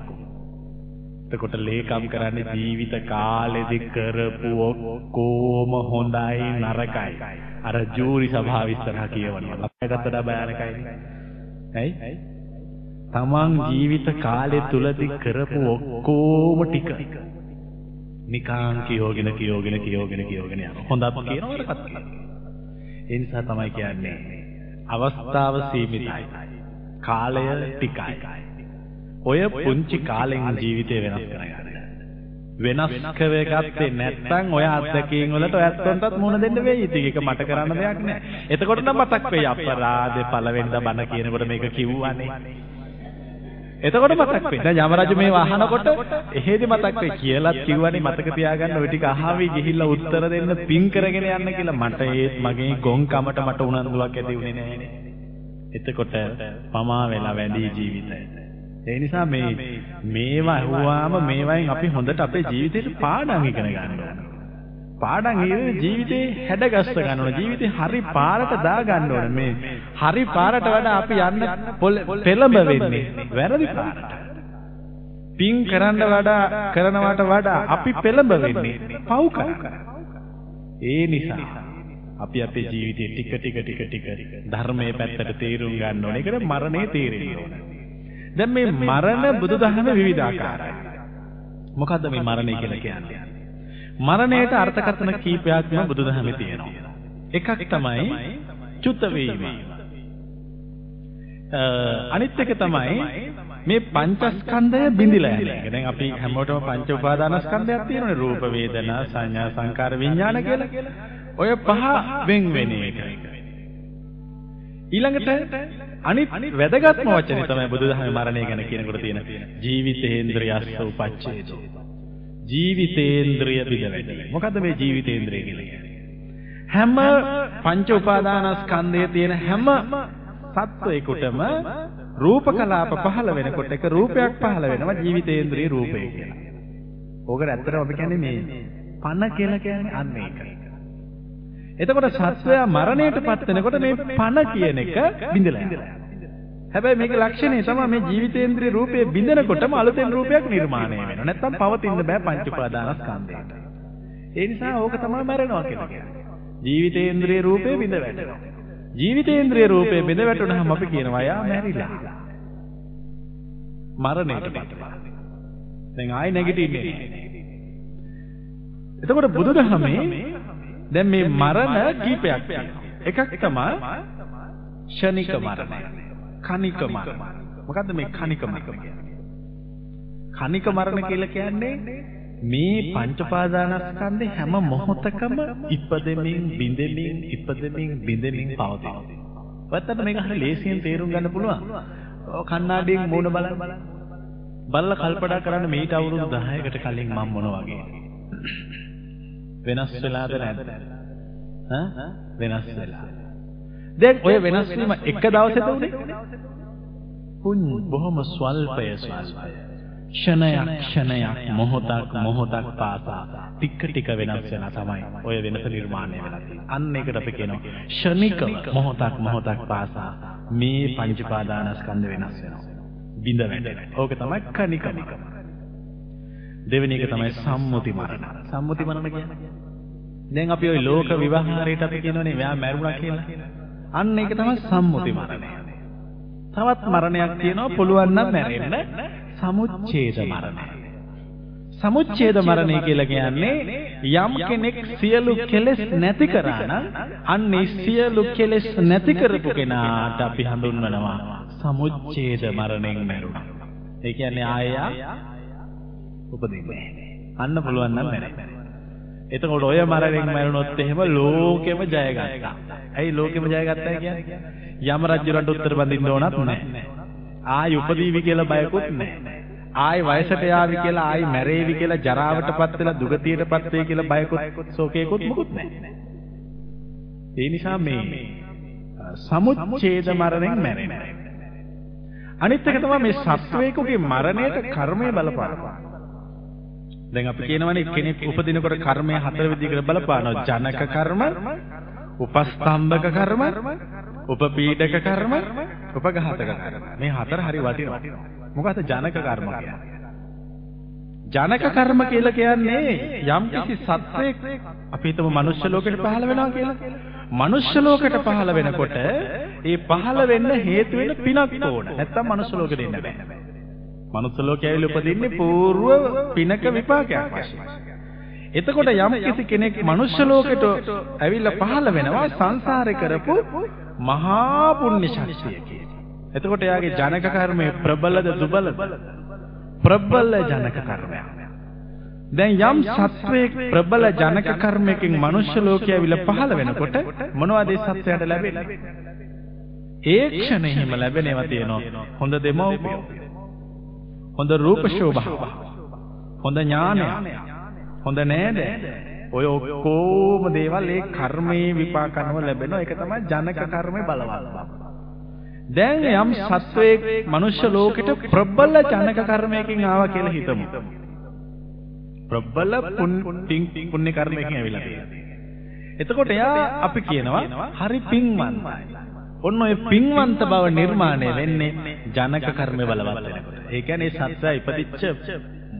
එතකොට ලේකම් කරන්නේ ජීවිත කාලෙදි කරපු ඔක්කොම හොඳයි නරකයි. අර ජූරි සභාව ඉස්සරහා කියවනවා. අපේකට බයනකයි. ඇයි? තමන් ජීවිත කාලය තුලදී කරපු ඔක්කොම ටික නිකාං කියෝගෙන කියෝගෙන කියෝගෙන කියෝගෙන යනවා. හොඳක් කියනවා නරකත් කියනවා. ඒ නිසා තමයි කියන්නේ අවස්ථාව සීමිතයි. කාලය ටිකයි. ඔය පුංචි කාලෙන් ජීවිතේ වෙනස් කරගන්න. වෙනස් කරගත්තේ නැත්නම් ඔය අත්දැකීම් වලට ඔයත්ොන්ටත් මුණ දෙන්න වෙයි. ඉතින් ඒක මට කරන්න දෙයක් නෑ. එතකොට නම් මතක් වෙයි අපරාධේ පළවෙනිද බණ කියනකොට මේක කිව්වනේ. එතකොට මතක් වෙයි. දැන් යමරජු මේ වහනකොට එහෙදි මතක් වෙයි කියලාත් කිව්වනේ මතක තියාගන්න ওই ටික අහවි ගිහිල්ලා උත්තර දෙන්න පින් කරගෙන යන්න කියලා මට ඒත් මගේ ගොන්කමට මට උනන්දුවක් ඇති වුණේ නෑනේ. එතකොට පමා වෙලා වැඩි ජීවිතය. ඒ නිසා මේ මේවා අහුවාම මේවායින් අපි හොඳට අපේ ජීවිතේට පාඩම් ඉගෙන ගන්න ඕන. පාඩම් ඉගෙන ජීවිතේ හැඩගස්ස ගන්න ඕන. ජීවිතේ හරි පාරට දා ගන්න ඕන. මේ හරි පාරට වඩා අපි යන්න පෙළඹ වෙන්නේ වැරදි පාරට. පින් කරන්න වඩා කරනවට වඩා අපි පෙළඹ වෙන්නේ පව් කරා. ඒ නිසා අපි අපේ ජීවිතේ ටික ටික ටික ටික ධර්මයේ පැත්තට තේරුම් ගන්න ඕනේ. ඒකට මරණය තේරෙන්න ඕනේ. දැන් මේ මරණ බුදුදහම විවිධාකාරයි. මොකද්ද මේ මරණය කියලා කියන්නේ? මරණයට අර්ථකථන කීපයක්ම බුදුදහමේ තියෙනවා. එකක් තමයි චුත වීම. අනිත් එක තමයි මේ පංචස්කන්ධය බිඳිලා යන එක. දැන් අපි හැමෝටම පංච උපාදානස්කන්ධයක් තියෙනනේ රූප වේදනා සංඥා සංකාර විඥාන කියලා. ඔය පහ වෙන් වෙන එක. ඊළඟට අනිත් වැදගත්ම වචනේ තමයි බුදුදහමේ මරණය ගැන කියනකොට තියෙන ජීවිතේන්ද්‍රයස්ස උපච්ඡේදෝ. ජීවිතේන්ද්‍රය බිඳවැටි. මොකද්ද මේ ජීවිතේන්ද්‍රය කියලා කියන්නේ? හැම පංච උපාදානස්කන්ධයේ තියෙන හැම සත්වයකටම රූප කලාප පහළ වෙනකොට එක රූපයක් පහළ වෙනවා ජීවිතේන්ද්‍රිය රූපය කියලා. ඕකට ඇත්තටම අපි කියන්නේ මේ පණ කියලා කියන්නේ අන්න ඒකයි. එතකොට සත්වයා මරණයටපත් වෙනකොට මේ පණ කියන එක බිඳලා යනවා. හැබැයි මේකේ ලක්ෂණය තමයි මේ ජීවිතේන්ද්‍රිය රූපේ බිඳෙනකොටම අලුතෙන් රූපයක් නිර්මාණය වෙනවා. නැත්තම් පවතින්න බෑ පංච උපාදානස්කන්ධයට. ඒ නිසා ඕක තමයි මරණවා කියලා කියන්නේ. ජීවිතේන්ද්‍රිය රූපේ බිඳ වැටෙනවා. ජීවිතේන්ද්‍රිය රූපේ බිඳ වැටුනහම අපි කියනවා යා මැරිලා. මරණයටපත් වෙනවා. දැන් ආයි නැගිටින්නේ නැහැ. එතකොට බුදුදහමේ දැන් මේ මරණ කීපයක් තියෙනවා. එකක් තමයි ෂණික මරණය. කනික මරණ. මොකද්ද මේ කනික මරණ කියන්නේ? කනික මරණ කියලා කියන්නේ මේ පංච පාදානස්කන්ධේ හැම මොහොතකම ඉපදෙමින් බිඳෙමින් ඉපදෙමින් බිඳෙමින් පවතිනවා. ඔයත්තට මේක හරිය ලේසියෙන් තේරුම් ගන්න පුළුවන්. කණ්ණාඩියෙන් මූණ බලන්න. බලලා කල්පනා කරන්න මේට අවුරුදු 10කට කලින් මම මොන වගේ වෙනස් වෙලාද නැද්ද? ඈ වෙනස් වෙලා. දැන් ඔය වෙනස් වීම එක දවසේද උනේ? පුන් බොහොම ස්වල්පය ස්වල්පය. ක්ෂණයක් ක්ෂණයක් මොහොතක් මොහොතක් පාසා ටික ටික වෙනස් වෙනා තමයි ඔය වෙනස නිර්මාණය වෙලා තියෙන්නේ. අන්න ඒකට අපි කියනවා ක්ෂණික මොහොතක් මොහොතක් පාසා මේ පංච පාදානස්කන්ධ වෙනස් වෙනවා. බිඳ වැටෙනවා. ඕක තමයි කනිකම. දෙවෙනි එක තමයි සම්මුති මරණ. සම්මුති මරණ කියන්නේ දැන් අපි ওই ලෝක විවහාරයට අපි කියනෝනේ මෙයා මැරුණා කියලා. අන්න ඒක තමයි සම්මුති මරණය. තවත් මරණයක් තියෙනවා පුළුවන් නම් මැරෙන්න සමුච්ඡේද මරණය. සමුච්ඡේද මරණය කියලා කියන්නේ යම් කෙනෙක් සියලු කෙලෙස් නැති කරා නම් අන්නේ සියලු කෙලෙස් නැති කරපු කෙනාට අපි හඳුන්වනවා සමුච්ඡේද මරණයෙන් මැරුණා. ඒ කියන්නේ ආයෙ උපදින්නේ අන්න පුළුවන් නම් මැරෙන්න. එතකොට ඔය මරණයෙන් මැරුණොත් එහෙම ලෝකෙම ජය ගත්තා. ඇයි ලෝකෙම ජය ගත්තා කියන්නේ? යම රජුරන්ට උත්තර බඳින්න ඕනත් නැහැ. ආයි උපදීවි කියලා බයකුත් නැහැ. ආයි වයසට යාවි කියලා ආයි මැරේවි කියලා ජරාවටපත් වෙලා දුගතියටපත් වෙයි කියලා බයකුත් ශෝකයකුත් මොකුත් නැහැ. ඒ නිසා මේ සමුච්ඡේද මරණයෙන් මැරෙනවා. අනිත් එක තමයි මේ සත්වයකගේ මරණයට කර්මය බලපානවා. දැන් අපි කියනවනේ කෙනෙක් උපදිනකොට කර්මය හතර විදිහකට බලපානවා. ජනක කර්ම, උපස්තම්භක කර්ම, උපපීඩක කර්ම, උපඝාතක කර්ම. මේ හතර හරි වටිනවා. මොකද ජනක කර්ම කියන්නේ? ජනක කර්ම කියලා කියන්නේ යම් කිසි සත්වයක් අපි හිතමු මනුෂ්‍ය ලෝකෙට පහළ වෙනවා කියලා. මනුෂ්‍ය ලෝකෙට පහළ වෙනකොට ඒ පහළ වෙන්න හේතු වෙන පිනක් ඕන. නැත්තම් මනුෂ්‍ය ලෝකෙට එන්න බෑ. මනුස්ස ලෝකයේ ඇවිල්ලා උපදින්නේ పూర్ව පිනක විපාකයක් වශයෙන්. එතකොට යම් කිසි කෙනෙක් මනුෂ්‍ය ලෝකෙට ඇවිල්ලා පහළ වෙනවා සංසාරේ කරපු මහා පුණ්‍ය ශක්තියකින්. එතකොට එයාගේ ජනක කර්මය ප්‍රබලද දුබලද? ප්‍රබල ජනක කර්මයක්. දැන් යම් සත්වයක ප්‍රබල ජනක කර්මයකින් මනුෂ්‍ය ලෝකයේ ඇවිල්ලා පහළ වෙනකොට මොනවද ඒ සත්වයාට ලැබෙන්නේ? ඒ ක්ෂණයෙම ලැබෙනවා තියෙනවා හොඳ දෙමව්පියෝ. හොඳ රූප ශෝභාව හොඳ ඥානය හොඳ නේද? ඔය ඔක්කොම දේවල් ඒ කර්මයේ විපාක අනුව ලැබෙන එක තමයි ජනක කර්මේ බලවත් දැන් යම් සත්වයේ මනුෂ්‍ය ලෝකෙට ප්‍රබල ජනක කර්මයකින් ආවා කියලා හිතමු. ප්‍රබල පුණ්‍ය කර්මයකින් ඇවිල්ලා. තියෙනවා එතකොට එයා අපි කියනවා හරි පින්වන්තයි ඔන්න ඔය පින්වන්ත බව නිර්මාණය වෙන්නේ ජනක කර්ම බලවත් වෙනකොට. ඒ කියන්නේ සත්‍යය ඉපදිච්ච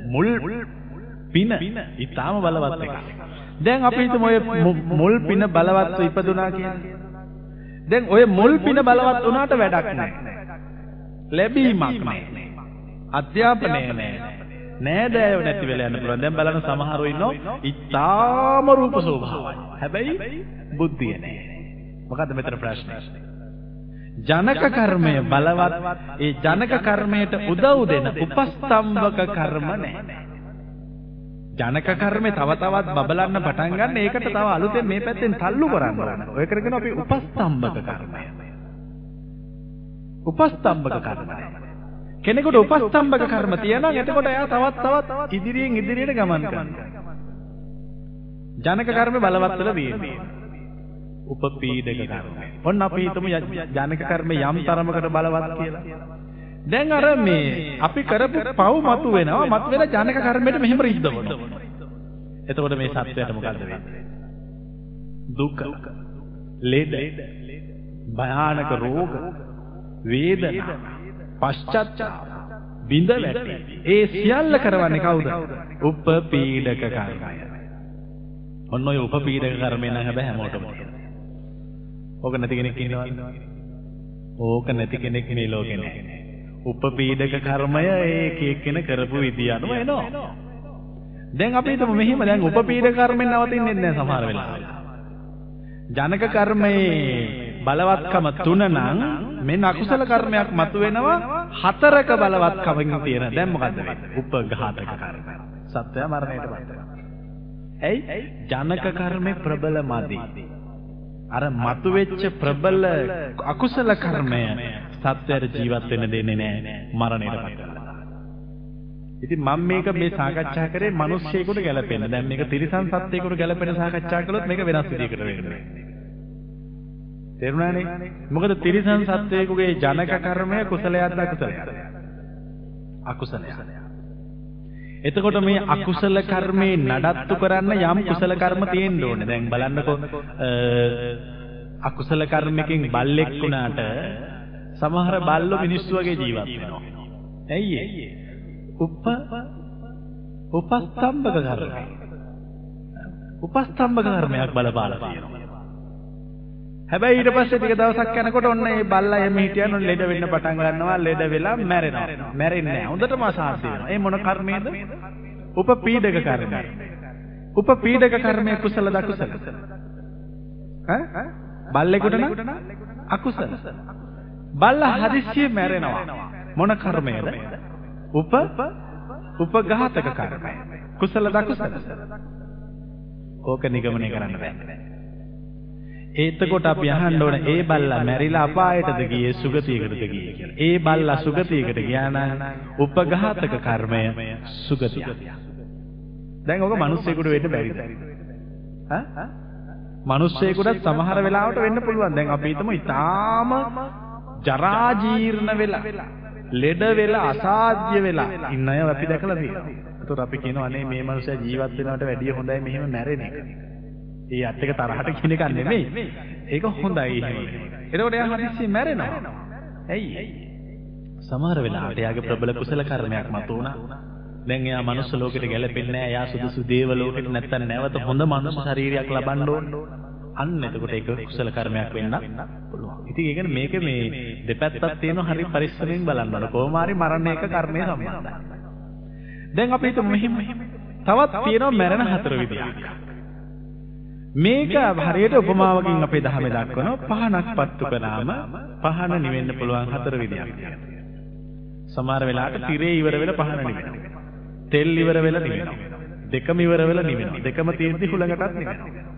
මුල් පින ඊටාම බලවත් එකක්. දැන් අපි හිතමු ඔය මුල් පින බලවත්ව ඉපදුනා කියන්නේ. දැන් ඔය මුල් පින බලවත් වුණාට වැඩක් නැහැ. ලැබීමක් නැහැ. අධ්‍යාපනය නැහැ. නෑදෑයෝ නැති වෙලා යන්න පුළුවන්. දැන් බලන්න සමහරව ඉන්නෝ ඊටාම රූප ස්වභාවයි. හැබැයි බුද්ධිය නැහැ. මොකද්ද මෙතන ප්‍රශ්නේ? ජනක කර්මය බලවත් ඒ ජනක කර්මයට උදව් දෙන උපස්තම්භක කර්ම නැහැ. ජනක කර්මේ තව තවත් බබලන්න පටන් ගන්න ඒකට තව අලුතෙන් මේ පැත්තෙන් තල්ලු කරන්න ඕන. ඔය කරගෙන අපි උපස්තම්භක කර්මය. උපස්තම්භක කර්මය. කෙනෙකුට උපස්තම්භක කර්ම තියනවා එතකොට එයා තවත් තවත් ඉදිරියෙන් ඉදිරියට ගමන් කරනවා. ජනක කර්මේ බලවත් වෙලා තියෙනවා. උපපීඩක කර්මය. ඔන්න අපි හිතමු ජනක කර්ම යම් තරමකට බලවත් කියලා. දැන් අර මේ අපි කරපු පව් මතු වෙනවා මතු වෙන ජනක කර්මයට මෙහෙම රිද්දවනවා. එතකොට මේ සත්‍යයට මොකද්ද වෙන්නේ? දුක, ලෙඩ, භයානක රෝග, වේදනා, පශ්චාත්තාප, බිඳ වැටි. ඒ සියල්ල කරවන්නේ කවුද? උපපීඩක කර්මය. ඔන්න ඔය උපපීඩක කර්මය නම් හැබැයි හැමෝටම ඕක නැති කෙනෙක් ඉන්නවද? ඕක නැති කෙනෙක් මේ ලෝකේ නැහැ. උපපීඩක කර්මය ඒක එක්කෙන කරපු විදිය අනුව එනවා. දැන් අපි හිතමු මෙහිම දැන් උපපීඩක කර්මෙන් නවතින්නේ නැහැ සමහර වෙලාවට. ජනක කර්මයේ බලවත්කම තුන නම් මෙන්න අකුසල කර්මයක් මතුවෙනවා හතරක බලවත්කමකින් තියෙන. දැන් මොකද්ද වෙන්නේ? උපඝාතක කර්මය. සත්‍යය මරණයට පත් වෙනවා. ඇයි? ජනක කර්මේ ප්‍රබල මදි. අර මතුවෙච්ච ප්‍රබල අකුසල කර්මය සත්‍යයට ජීවත් වෙන්න දෙන්නේ නැහැ මරණයට පත් වෙනවා. ඉතින් මම මේක මේ සාකච්ඡා කරේ මිනිස්සෙකුට ගැලපෙන්න. දැන් මේක තිරිසන් සත්ත්වයකට ගැලපෙන සාකච්ඡා කළොත් මේක වෙනස් විදිහකට වෙන්නේ. තේරුණානේ? මොකද තිරිසන් සත්වයෙකුගේ ජනක කර්මය කුසලයක්ද අකුසලයක්ද? අකුසලයක්. එතකොට මේ අකුසල කර්මේ නඩත්තු කරන්න යම් කුසල කර්ම තියෙන්න ඕනේ. දැන් බලන්නකෝ අකුසල කර්මකින් බල්ලෙක් වුණාට සමහර බල්ලෝ මිනිස්සු වගේ ජීවත් වෙනවා. ඇයි ඒ? උප උපස්තම්භක කර්මය. උපස්තම්භක කර්මයක් බලපාලා තියෙනවා. හැබැයි ඊට පස්සේ ටික දවසක් යනකොට ඔන්න මේ බල්ලා එමෙ හිටියන ලෙඩ වෙන්න පටන් ගන්නවා ලෙඩ වෙලා මැරෙනවා. මැරෙන්නේ නැහැ. හොඳටම අසාධ්‍ය වෙනවා. ඒ මොන කර්මයේද? උපපීඩක කර්මය. උපපීඩක කර්මය කුසල දකුසල. ඈ? බල්ලෙකුට නම් අකුසල. බල්ලා හදිස්සියේ මැරෙනවා. මොන කර්මයේද? උප උපඝාතක කර්මය. කුසල දකුසල. ඕක නිගමනය කරන්න බෑ. එතකොට අපි අහන්න ඕන ඒ බල්ලා මැරිලා අපායටද ගියේ සුගතියකටද ගියේ කියලා. ඒ බල්ලා සුගතියකට ගියා නම් උපඝාතක කර්මය සුගතිය. දැන් ඔක මිනිස්සෙකුට වෙන්න බැරිද? ඈ? මිනිස්සෙකුට සමහර වෙලාවට වෙන්න පුළුවන්. දැන් අපි හිතමු ඊටාම ජරා ජීර්ණ වෙලා ලෙඩ වෙලා අසාධ්‍ය වෙලා ඉන්න අය අපි දැකලා තියෙනවා. ඒතකොට අපි කියනවා අනේ මේ මනුස්සයා ජීවත් වෙනවට වැඩිය හොඳයි මෙහෙම මැරෙන එක. ඒ අත් එක තරහට කියන එක නෙමෙයි. ඒක හොඳයි එහෙම. එතකොට එයා හදිස්සියෙන් මැරෙනවා. ඇයි? සමහර වෙලාවට එයාගේ ප්‍රබල කුසල කර්මයක් මතු වුණා. දැන් එයා මනුස්ස ලෝකෙට ගැලපෙන්නේ නැහැ. එයා සුදුසු දේව ලෝකෙට නැත්තම් නැවත හොඳ මනුස්ස ශරීරයක් ලබන්න ඕන. අන්න එතකොට ඒක කුසල කර්මයක් වෙන්න පුළුවන්. ඉතින් ඒ කියන්නේ මේක මේ දෙපැත්තක් තියෙනවා හරි පරිස්සමෙන් බලන්න ඕන. කොහොම හරි මරණ එක කර්මයේ සම්බන්ධයි. දැන් අපි හිතමු මෙහෙම තවත් තියෙනවා මැරෙන හතර විදියක්. මේක හරියට උපමාවකින් අපේ ධර්මයේ දක්වනවා පහනක් පත්තු කළාම පහන නිවෙන්න පුළුවන් හතර විදියක් තියෙනවා. සමහර වෙලාවට tire ඉවර වෙලා පහන නිවෙනවා. තෙල් ඉවර වෙලා නිවෙනවා. දෙකම ඉවර වෙලා නිවෙනවා. දෙකම තියෙද්දි හුලඟටත් නිවෙනවා.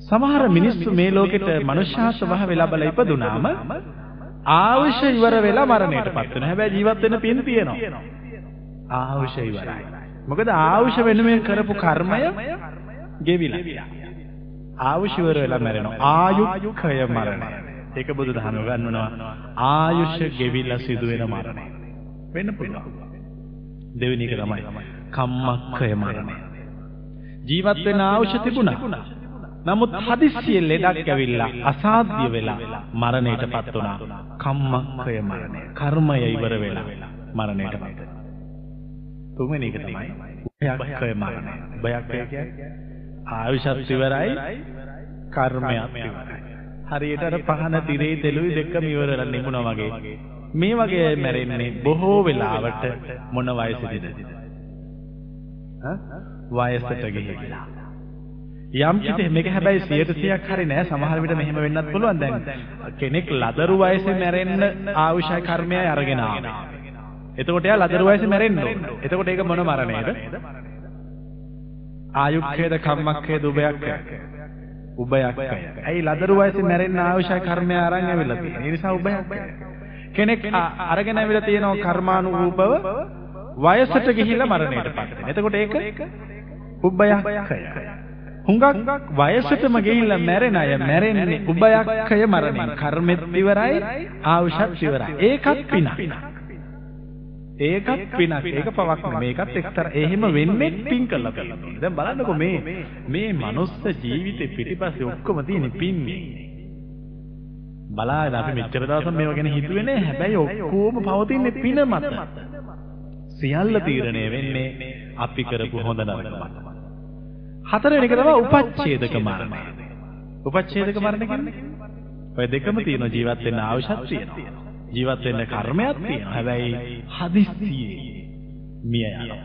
සමහර මිනිස්සු මේ ලෝකෙට මනුෂ්‍ය ස්වභාවය ලැබලා ඉපදුනාම ආයුෂ ඉවර වෙලා මරණයටපත් වෙනවා. හැබැයි ජීවත් වෙන්න පින් තියෙනවා. ආයුෂ ඉවරයි. මොකද ආයුෂ වෙනුවෙන් කරපු කර්මය ගෙවිලා. ආයුෂවර වෙලා මැරෙනවා. ආයුක්ඛය මරණය. ඒක බුදුදහම ගන්වනවා. ආයුෂ ගෙවිලා සිදුවෙන මරණය. වෙන්න පුළුවන්. දෙවෙනි එක තමයි කම්මක්ඛය මරණය. ජීවත් වෙන ආයුෂ තිබුණා. නමුත් හදිස්සියෙන් ලෙඩක් ඇවිල්ලා අසාධ්‍ය වෙලා මරණයටපත් වුණා. කම්මක්ඛය මරණය. කර්මය ඉවර වෙලා මරණයටපත් වෙනවා. තුන්වෙනි එක තමයි උභයක්ඛය මරණය. උභයක්ඛය කියන්නේ ආයුෂත් ඉවරයි කර්මයක් ඉවරයි. හරියට අර පහන තිරේ තෙලුයි දෙකම ඉවරලා නිමුණා වගේ. මේ වගේ මැරෙන්නේ බොහෝ වෙලාවට මොන වයසේද? වයසට ගිහිලා. යම් කිසි මේක හැබැයි 100%ක් හරි නෑ සමහර විට මෙහෙම වෙන්නත් පුළුවන් දැන් කෙනෙක් ලදරු වයසේ මැරෙන්න ආයුෂ කර්මයයි අරගෙන ආවා. එතකොට එයා ලදරු වයසේ මැරෙන්න ඕන. එතකොට ඒක මොන මරණයද? ආයුක්ඛේද කම්මක්ඛේද උභයක්ඛය. උභයක්ඛය. ඇයි ලදරු වයසේ මැරෙන්න ආයුෂ කර්මය අරන් ඇවිල්ලා තියෙන්නේ. ඒ නිසා උභයක්ඛය. කෙනෙක් අරගෙන ඇවිල්ලා තියෙනවා කර්මානුරූපව වයසට ගිහිල්ලා මරණයටපත් වෙනවා. එතකොට ඒක උභයක්ඛය. හුඟක් වයසටම ගිහිල්ලා මැරෙන අය මැරෙන්නේ උභයක්ඛය මරණය. කර්මෙත් ඉවරයි ආයුෂත් ඉවරයි. ඒකත් පිනක්. ඒකත් පිනක් ඒක පවක් මේකත් එක්තර එහෙම වෙන්නේ පින් කළා තියෙනවා දැන් බලන්නකෝ මේ මේ මනුස්ස ජීවිතේ පිටිපස්සේ ඔක්කොම තියෙන පින්නේ බලාගෙන අපි මෙච්චර දවස් මේව ගැන හිතුවේ නෑ. හැබැයි ඔක්කොම පවතින්නේ පින මත. සියල්ල තීරණය වෙන්නේ අපි කරපු හොඳ නරක මත. හතරවෙනි එක තමයි උපච්ඡේදක මරණය. උපච්ඡේදක මරණය කියන්නේ ඔය දෙකම තියෙන ජීවත් වෙන්න අවශ්‍යත් තියෙනවා. ජීවත් වෙන්න කර්මයක් තියෙනවා. හැබැයි හදිස්සියේ මිය යනවා.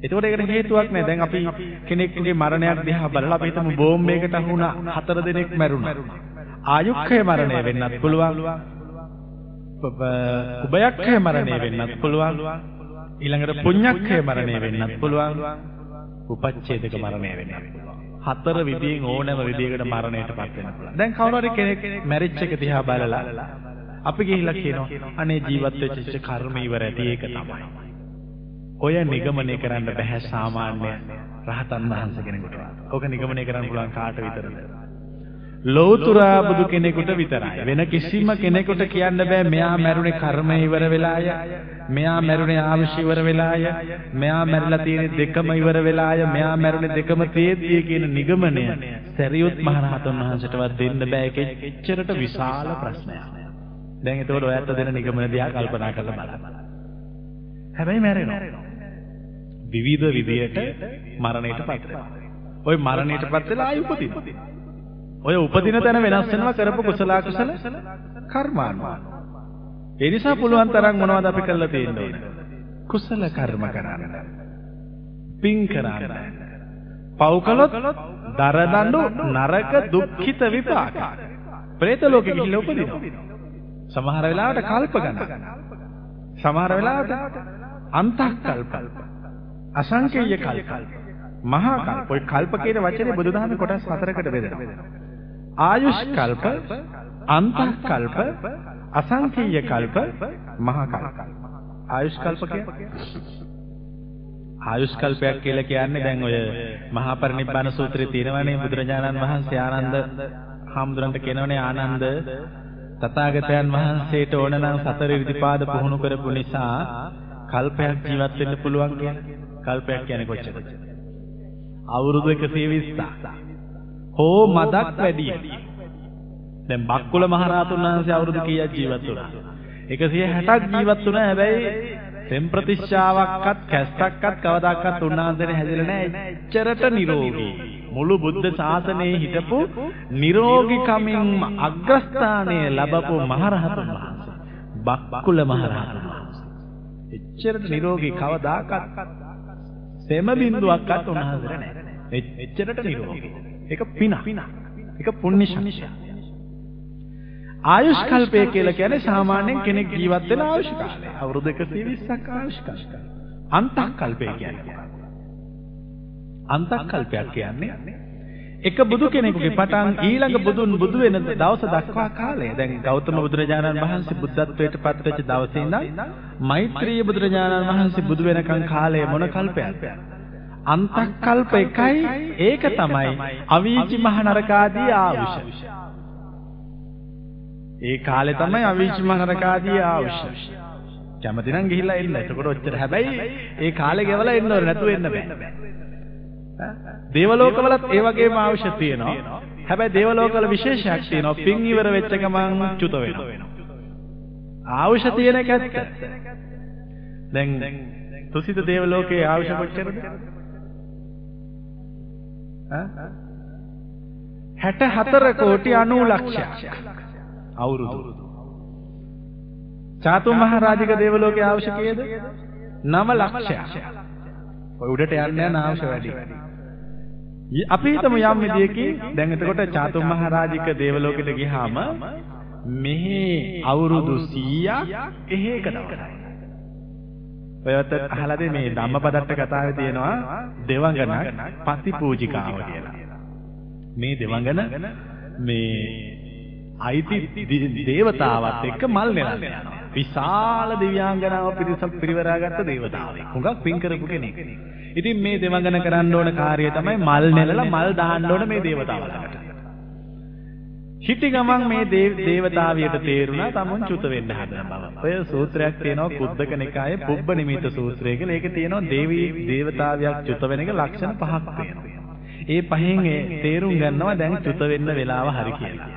එතකොට ඒකට හේතුවක් නෑ. දැන් අපි කෙනෙක්ගේ මරණයක් දිහා බලලා අපි හිතමු බෝම්බයකට අහුණා හතර දෙනෙක් මැරුණා. ආයුක්ඛය මරණය වෙන්නත් පුළුවන්. උභයක්ඛය මරණය වෙන්නත් පුළුවන්. ඊළඟට පුඤ්ඤක්ඛය මරණය වෙන්නත් පුළුවන්. උපච්ඡේදක මරණය වෙන්නත් පුළුවන්. හතර විදිහෙන් ඕනෑම විදිහකට මරණයටපත් වෙන්න පුළුවන්. දැන් කවුරු හරි කෙනෙක් මැරිච් එක දිහා බලලා අපි ගිහිල්ලා කියනවා අනේ ජීවත් වෙච්ච කර්ම ඉවර ඇති ඒක තමයි. ඔය නිගමනය කරන්න බෑ සාමාන්‍ය රහතන් වහන්සේ කෙනෙකුට. ඕක නිගමනය කරන්න පුළුවන් කාට විතරද? ලෞතුරා බුදු කෙනෙකුට විතරයි. වෙන කිසිම කෙනෙකුට කියන්න බෑ මෙයා මැරුණේ කර්මය ඉවර වෙලාය. මෙයා මැරුණේ ආවිෂ ඉවර වෙලාය. මෙයා මැරිලා තියෙන්නේ දෙකම ඉවර වෙලාය. මෙයා මැරුණේ දෙකම තේද්දී කියන නිගමනය සරියුත් මහරහතන් වහන්සේටවත් දෙන්න බෑ. ඒක එච්චරට විශාල ප්‍රශ්නයක්. දැන් එතකොට ඔයත් දෙන නිගමන දිහා කල්පනා කරලා බලන්න. හැබැයි මැරෙනවා. විවිධ විදියට මරණයට පත් ඔය මරණයට පත් වෙලා ආයි උපදිනවා. ඔය උපදින තැන වෙනස් වෙනවා කරපු කුසල අකුසල කර්මානුව. ඒ නිසා පුළුවන් තරම් මොනවද අපි කරලා තියෙන්නේ? කුසල කර්ම කරන්න. පින් කරන්න. පව් කළොත් දරදඬු නරක දුක්ඛිත විපාක. പ്രേත ලෝකෙ ගිහිල්ලා උපදිනවා. සමහර වෙලාවට කල්ප ගණන්. සමහර වෙලාවට අන්තක්කල්ප. අසංකේය කල්ප. මහා කල්ප. ඔය කල්ප කියන වචනේ බුදුදහමේ කොටස් හතරකට බෙදෙනවා. ආයුෂ් කල්ප, අන්තක් කල්ප, අසංකීය කල්ප, මහා කල්ප. ආයුෂ් කල්ප ආයුෂ් කල්පයක් කියලා කියන්නේ දැන් ඔය මහා පරිනිබ්බාන සූත්‍රයේ තියෙනවනේ බුදුරජාණන් වහන්සේ ආනන්ද හාමුදුරන්ට කියනවනේ ආනන්ද තථාගතයන් වහන්සේට ඕන නම් සතර විදිපාද පුහුණු කරපු නිසා කල්පයක් ජීවත් වෙන්න පුළුවන් කියන්නේ. කල්පයක් කියන්නේ කොච්චරද? අවුරුදු 120ක්. හෝ මදක් වැඩි. දැන් බක්කුල මහරහතුන් වහන්සේ අවුරුදු කීයක් ජීවත් වුණා? 160ක් ජීවත් වුණා. හැබැයි සෙම් ප්‍රතිශ්‍යාවක්වත් කැස්ටක්වත් කවදාකවත් උන්වහන්සේට හැදිලා නැහැ. එච්චරට නිරෝගී. මුළු බුද්ධ ශාසනයේ හිටපු නිරෝගීකමින් අග්‍රස්ථානය ලැබපු මහරහතුන් වහන්සේ. බක්කුල මහරහතුන් වහන්සේ. එච්චරට නිරෝගී කවදාකවත් සෙම බින්දුවක්වත් උන්වහන්සේට නැහැ. එච්චරට නිරෝගී. ඒක පින. ඒක පුණ්‍ය ශක්තිය. ආයුෂ් කල්පය කියලා කියන්නේ සාමාන්‍යයෙන් කෙනෙක් ජීවත් වෙන ආයුෂ් කාලය. අවුරුදු 120ක් ආයුෂ් කාලය. අන්තක් කල්පය කියන්නේ. අන්තක් කල්පයක් කියන්නේ එක බුදු කෙනෙකුගේ පටන් ඊළඟ බුදුන් බුදු වෙන දවස දක්වා කාලය. දැන් ගෞතම බුදුරජාණන් වහන්සේ බුද්ධත්වයට පත් වෙච්ච දවසේ ඉඳන් මෛත්‍රී බුදුරජාණන් වහන්සේ බුදු වෙනකන් කාලය මොන කල්පයක්ද? අන්තක්කල්ප එකයි ඒක තමයි අවීචි මහ නරකාදී ආවුෂ. ඒ කාලේ තමයි අවීචි මහ නරකාදී ආවුෂ. කැමති නම් ගිහිල්ලා එන්න. එතකොට ඔච්චර හැබැයි ඒ කාලේ ගෙවලා එන්න ඕනේ නැතුව එන්න බෑ. දේවලෝකවලත් ඒ වගේම ආවුෂ තියෙනවා. හැබැයි දේවලෝකවල විශේෂයක් තියෙනවා. පින් ඉවර වෙච්ච ගමන් චුත වෙනවා. ආවුෂ තියෙන එක ඇත්ත. දැන් තුසිත දේවලෝකයේ ආවුෂ කොච්චරද? 64 කෝටි 90 ලක්ෂයක් අවුරුදු. චාතු මහරජික දේවලෝකයේ අවශ්‍ය කීයද? 9 ලක්ෂයක්. ඔය උඩට යන්න යන අවශ්‍ය වැඩි. අපි හිතමු යම් විදියකින් දැන් එතකොට චාතු මහරජික දේවලෝකෙට ගියාම මෙහි අවුරුදු 100ක් එහෙ එක දවසයි. ඔයත් අහලාද මේ ධම්මපදට්ට කතාවේ තියෙනවා දෙවඟනක් පතිපූජිකාව කියලා. මේ දෙවඟන මේ අයිති දේවතාවත් එක්ක මල් නෙලන්න යනවා. විශාල දිව්‍යාංගනාව පිරිසක් පිරිවරාගත්ත දේවතාවෙක්. හුඟක් පින් කරපු කෙනෙක්. ඉතින් මේ දෙවඟන කරන්න ඕන කාර්යය තමයි මල් නෙලලා මල් දාන්න ඕන මේ දේවතාවලට. හිටි ගමන් මේ දේවතාවියට තේරුණා තමුන් චුත වෙන්න හදන බව. ඔය සූත්‍රයක් තියෙනවා කුද්දක නිකායේ පුබ්බ නිමිත සූත්‍රය කියලා. ඒකේ තියෙනවා දේවී දේවතාවියක් චුත වෙන එක ලක්ෂණ පහක් තියෙනවා. ඒ පහෙන් තේරුම් ගන්නවා දැන් චුත වෙන්න වෙලාව හරි කියලා.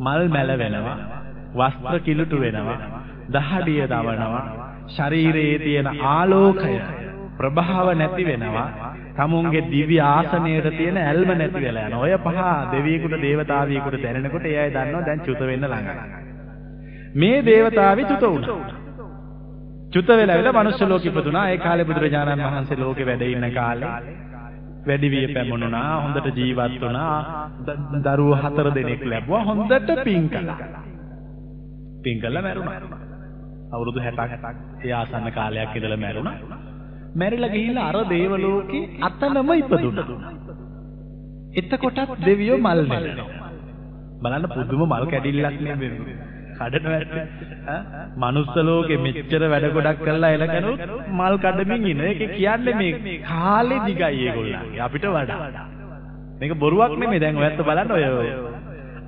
මල් මැල වෙනවා. වස්ත්‍ර කිලුටු වෙනවා. දහඩිය දවනවා. ශරීරයේ තියෙන ආලෝකය ප්‍රභාව නැති වෙනවා. තමුන්ගේ දිව්‍ය ආසනයේ තියෙන ඇල්ම නැති වෙලා යනවා. ඔය පහ දෙවියෙකුට දේවතාවියෙකුට දැනෙනකොට එයයි දන්නවා දැන් චුත වෙන්න ළඟයි. මේ දේවතාවි චුත වුණා. චුත වෙලා වෙලා මනුෂ්‍ය ලෝකෙ ඉපදුනා. ඒ කාලේ බුදුරජාණන් වහන්සේ ලෝකෙ වැඩ ඉන්න කාලේ වැඩි විය පැමුණුනා. හොඳට ජීවත් වුණා. දරුවෝ හතර දෙනෙක් ලැබුවා. හොඳට පින් කළා. පින් කළා මැරුණා. අවුරුදු 60ක් ඒ ආසන්න කාලයක් ඉඳලා මැරුණා. මැරිලා ගිහිල්ලා අර දේවලෝකේ අතනම ඉපදුණා. එතකොටත් දෙවියෝ මල් නෙලනවා. බලන්න පුදුම මල් කැඩිල්ලක් නේ කඩන වැඩ මනුස්ස ලෝකෙ මෙච්චර වැඩ ගොඩක් කරලා එලකනොත් මල් කඩමින් ඉන්න. ඒක කියන්නේ මේ කාලේ දිගයි ඒගොල්ලන්ගේ අපිට වඩා. මේක බොරුවක් නෙමෙයි. දැන් ඔයත් බලන්න ඔය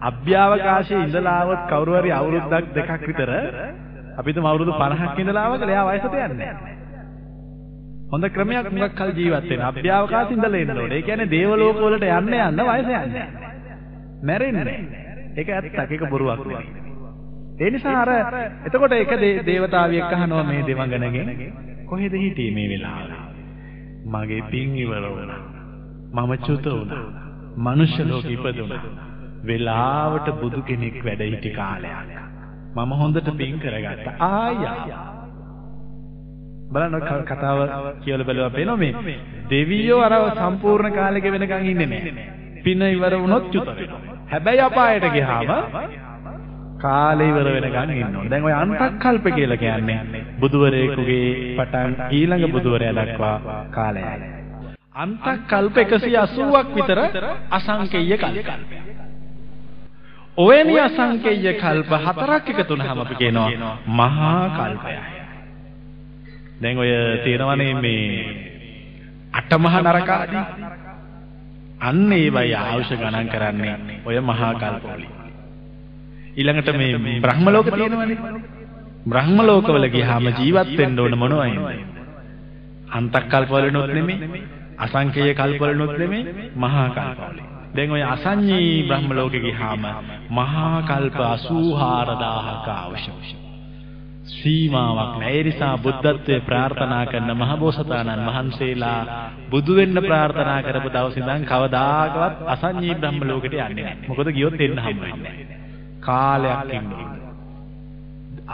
අභ්‍යවකාශයේ ඉඳලා આવත් කවුරු හරි අවුරුද්දක් දෙකක් විතර අපිට අවුරුදු 50ක් ඉඳලා ආවකල එයා වයසට යන්නේ නැහැ. හොඳ ක්‍රමයක් මුගක් කල් ජීවත් වෙන. අභ්‍යවකාශ ඉඳලා එන්න ඕනේ. ඒ කියන්නේ දේවලෝක වලට යන්න යන්න වයස යන්නේ. මැරෙන්නේ. ඒක ඇත්තක්. ඒක බොරුවක් නෙවෙයි. ඒ නිසා අර එතකොට එක දේවතාවියෙක් අහනවා මේ දෙවඟනගෙන් කොහෙද හිටියේ මේ වෙලාවේ? මගේ පින් ඉවර වුණා. මම චුත වුණා. මනුෂ්‍ය ලෝකෙ ඉපදුණා. වෙලාවට බුදු කෙනෙක් වැඩ සිටි කාලයක්. මම හොඳට පින් කරගත්තා. ආයා බලන්න කතාව කියලා බලුවා පේනවා මේ දෙවියෝ අර සම්පූර්ණ කාලෙක වෙනකන් ඉන්නේ නැහැ. පින ඉවර වුණොත් චුත වෙනවා. හැබැයි අපායට ගියාම කාලේ ඉවර වෙනකන් ඉන්න ඕනේ. දැන් ඔය අන්තක්කල්ප කියලා කියන්නේ බුදුවරයෙකුගේ පටන් ඊළඟ බුදුවරයා දක්වා කාලයයි. අන්තක්කල්ප 180ක් විතර අසංකේය කල්ප. ඔයනි අසංකේය කල්ප හතරක් එකතු වුනහම අපි කියනවා මහා කල්පයයි. දැන් ඔය තේරවනේ මේ අටමහා නරක ආදී අන්න ඒවයි ආයුෂ ගණන් කරන්නේ ඔය මහා කල්පවලින්. ඊළඟට මේ බ්‍රහ්ම ලෝක තියෙනවනේ. බ්‍රහ්ම ලෝකවල ගියාම ජීවත් වෙන්න ඕන මොනවයින්ද? අන්තක් කල්පවලනොත් නෙමෙයි, අසංකේය කල්පවලනොත් නෙමෙයි, මහා කල්පවල. දැන් ඔය අසඤ්ඤී බ්‍රහ්ම ලෝකෙ ගියාම මහා කල්ප 84000ක අවශ්‍යයි. සීමාවක් නැහැ. ඒ නිසා බුද්ධත්වයේ ප්‍රාර්ථනා කරන මහබෝසතාණන් වහන්සේලා බුදු වෙන්න ප්‍රාර්ථනා කරපු දවස් ඉඳන් කවදාකවත් අසඤ්ඤී බ්‍රහ්ම ලෝකෙට යන්නේ නැහැ. මොකද ගියොත් එන්න හම්බ වෙන්නේ නැහැ. කාලයක් ඉන්නේ.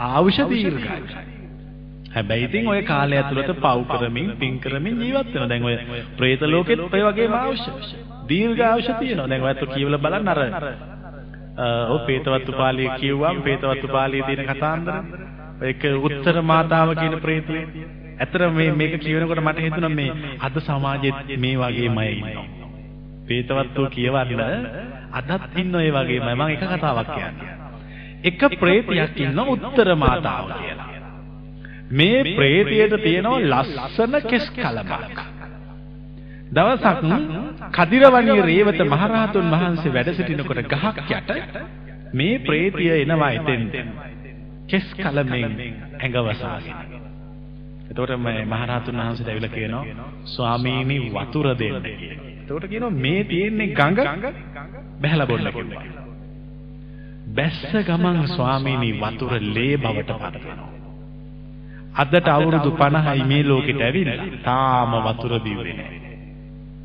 ආවුෂ දීර්ඝයි. හැබැයි ඉතින් ඔය කාලය ඇතුළත පව් කරමින් පින් කරමින් ජීවත් වෙනවා. දැන් ඔය പ്രേත ලෝකෙත් ඔය වගේම ආවුෂ. දීර්ඝ ආවුෂ තියෙනවා. දැන් ඔයත් කියවලා බලන්න අර ඔව් පේතවත්තු පාළිය කියුවම් පේතවත්තු පාළියේ තියෙන කතාන්දර. ඒක උත්තර මාතාව කියන ප්‍රේතය. ඇතර මේ මේක කියනකොට මට හිතුණා මේ අද සමාජෙත් මේ වගේමයි ඉන්නවා. පේතවත්තු කියවන්න අදත් ඉන්න ඒ වගේමයි මම එක කතාවක් කියන්නේ. එක ප්‍රේතයක් ඉන්න උත්තර මාතාව කියලා. මේ ප්‍රේතයට තියෙනවා ලස්සන කෙස් කලබක්. දවසක් කදිරවණී රේවත මහරහතුන් වහන්සේ වැඩ සිටිනකොට ගහක් යට මේ ප්‍රේතිය එනවා එතෙන්ට. කෙස් කලමෙන් ඇඟවසාගෙන. එතකොට මේ මහරහතුන් වහන්සේට ඇවිල්ලා කියනවා ස්වාමීනි වතුර දෙන්න කියලා. එතකොට කියනවා මේ තියෙන්නේ ගඟ බහැලා බොන්න කිව්වා. බැස්ස ගමන් ස්වාමීනි වතුර ලේ බවට පත් වෙනවා. අදට අවුරුදු 50යි මේ ලෝකෙට ඇවිල්ලා තාම වතුර බිව්වේ නැහැ.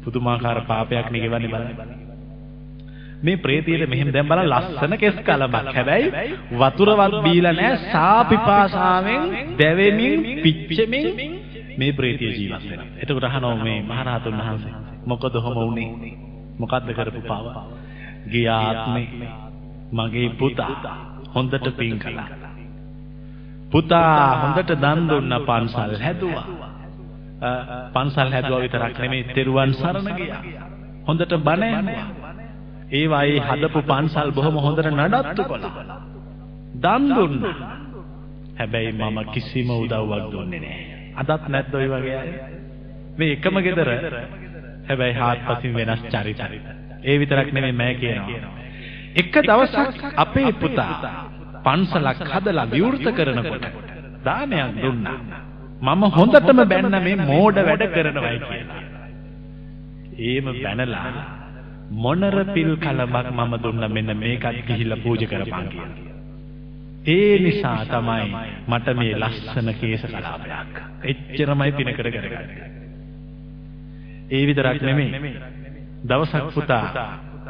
පුදුමාකාර පාපයක් නෙගෙවන්නේ බලන්න. මේ ප්‍රේතියට මෙහෙම දැන් බලන්න ලස්සන කෙස් කලබක්. හැබැයි වතුරවත් බීලා නැහැ සාපිපාසාවෙන් දැවෙමින් පිච්චෙමින් මේ ප්‍රේතිය ජීවත් වෙනවා. එතකොට අහනවා මේ මහරහතුන් වහන්සේ මොකද ඔහොම වුනේ? මොකද්ද කරපු පාව? ගියාත්මේ මගේ පුතා හොඳට පින් කළා. පුතා හොඳට දන් දුන්න පන්සල් හැදුවා. පන්සල් හැදුවා විතරක් නෙමෙයි තෙරුවන් සරණ ගියා. හොඳට බණ ඇහුවා. ඒ වගේ හදපු පන්සල් බොහොම හොඳට නඩත්තු කළා. දන් දුන්නා. හැබැයි මම කිසිම උදව්වක් දුන්නේ නැහැ. අදත් නැද්ද ඔය වගේ අය? මේ එකම ගෙදර හැබැයි හාත්පසින් වෙනස් චරිත. ඒ විතරක් නෙමෙයි මම කියනවා. එක දවසක් අපේ පුතා පන්සලක් හදලා විවෘත කරනකොට දානයක් දුන්නා. මම හොඳටම බැන්න මේ මෝඩ වැඩ කරනවයි කියලා. ඒම බැනලා මොනර පිල් කලබක් මම දුන්න මෙන්න මේකත් ගිහිල්ලා පූජා කරපන් කියලා. ඒ නිසා තමයි මට මේ ලස්සන කේස කලාපයක්. එච්චරමයි පිනකට කරගන්නේ. ඒ විතරක් නෙමෙයි. දවසක් පුතා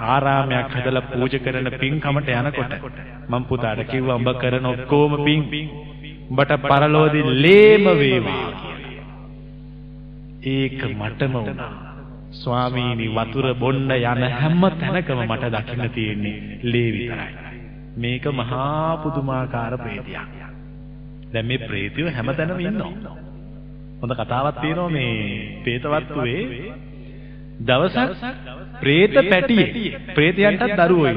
ආරාමයක් හදලා පූජා කරන පින්කමට යනකොට මම පුතාට කිව්වා උඹ කරන ඔක්කොම පින් උඹට පරලෝදී ලේම වේවා ඒක මටම වුණා. ස්වාමීනි වතුර බොන්න යන හැම තැනකම මට දකින්න තියෙන්නේ ලේ විතරයි. මේක මහා පුදුමාකාර ප්‍රේතයක්. දැන් මේ ප්‍රේතය හැම තැනම ඉන්නවා. හොඳ කතාවක් තියෙනවා මේ പ്രേතවත්තුවේ දවසක් പ്രേත පැටියේ പ്രേතයන්ටත් දරුවෝ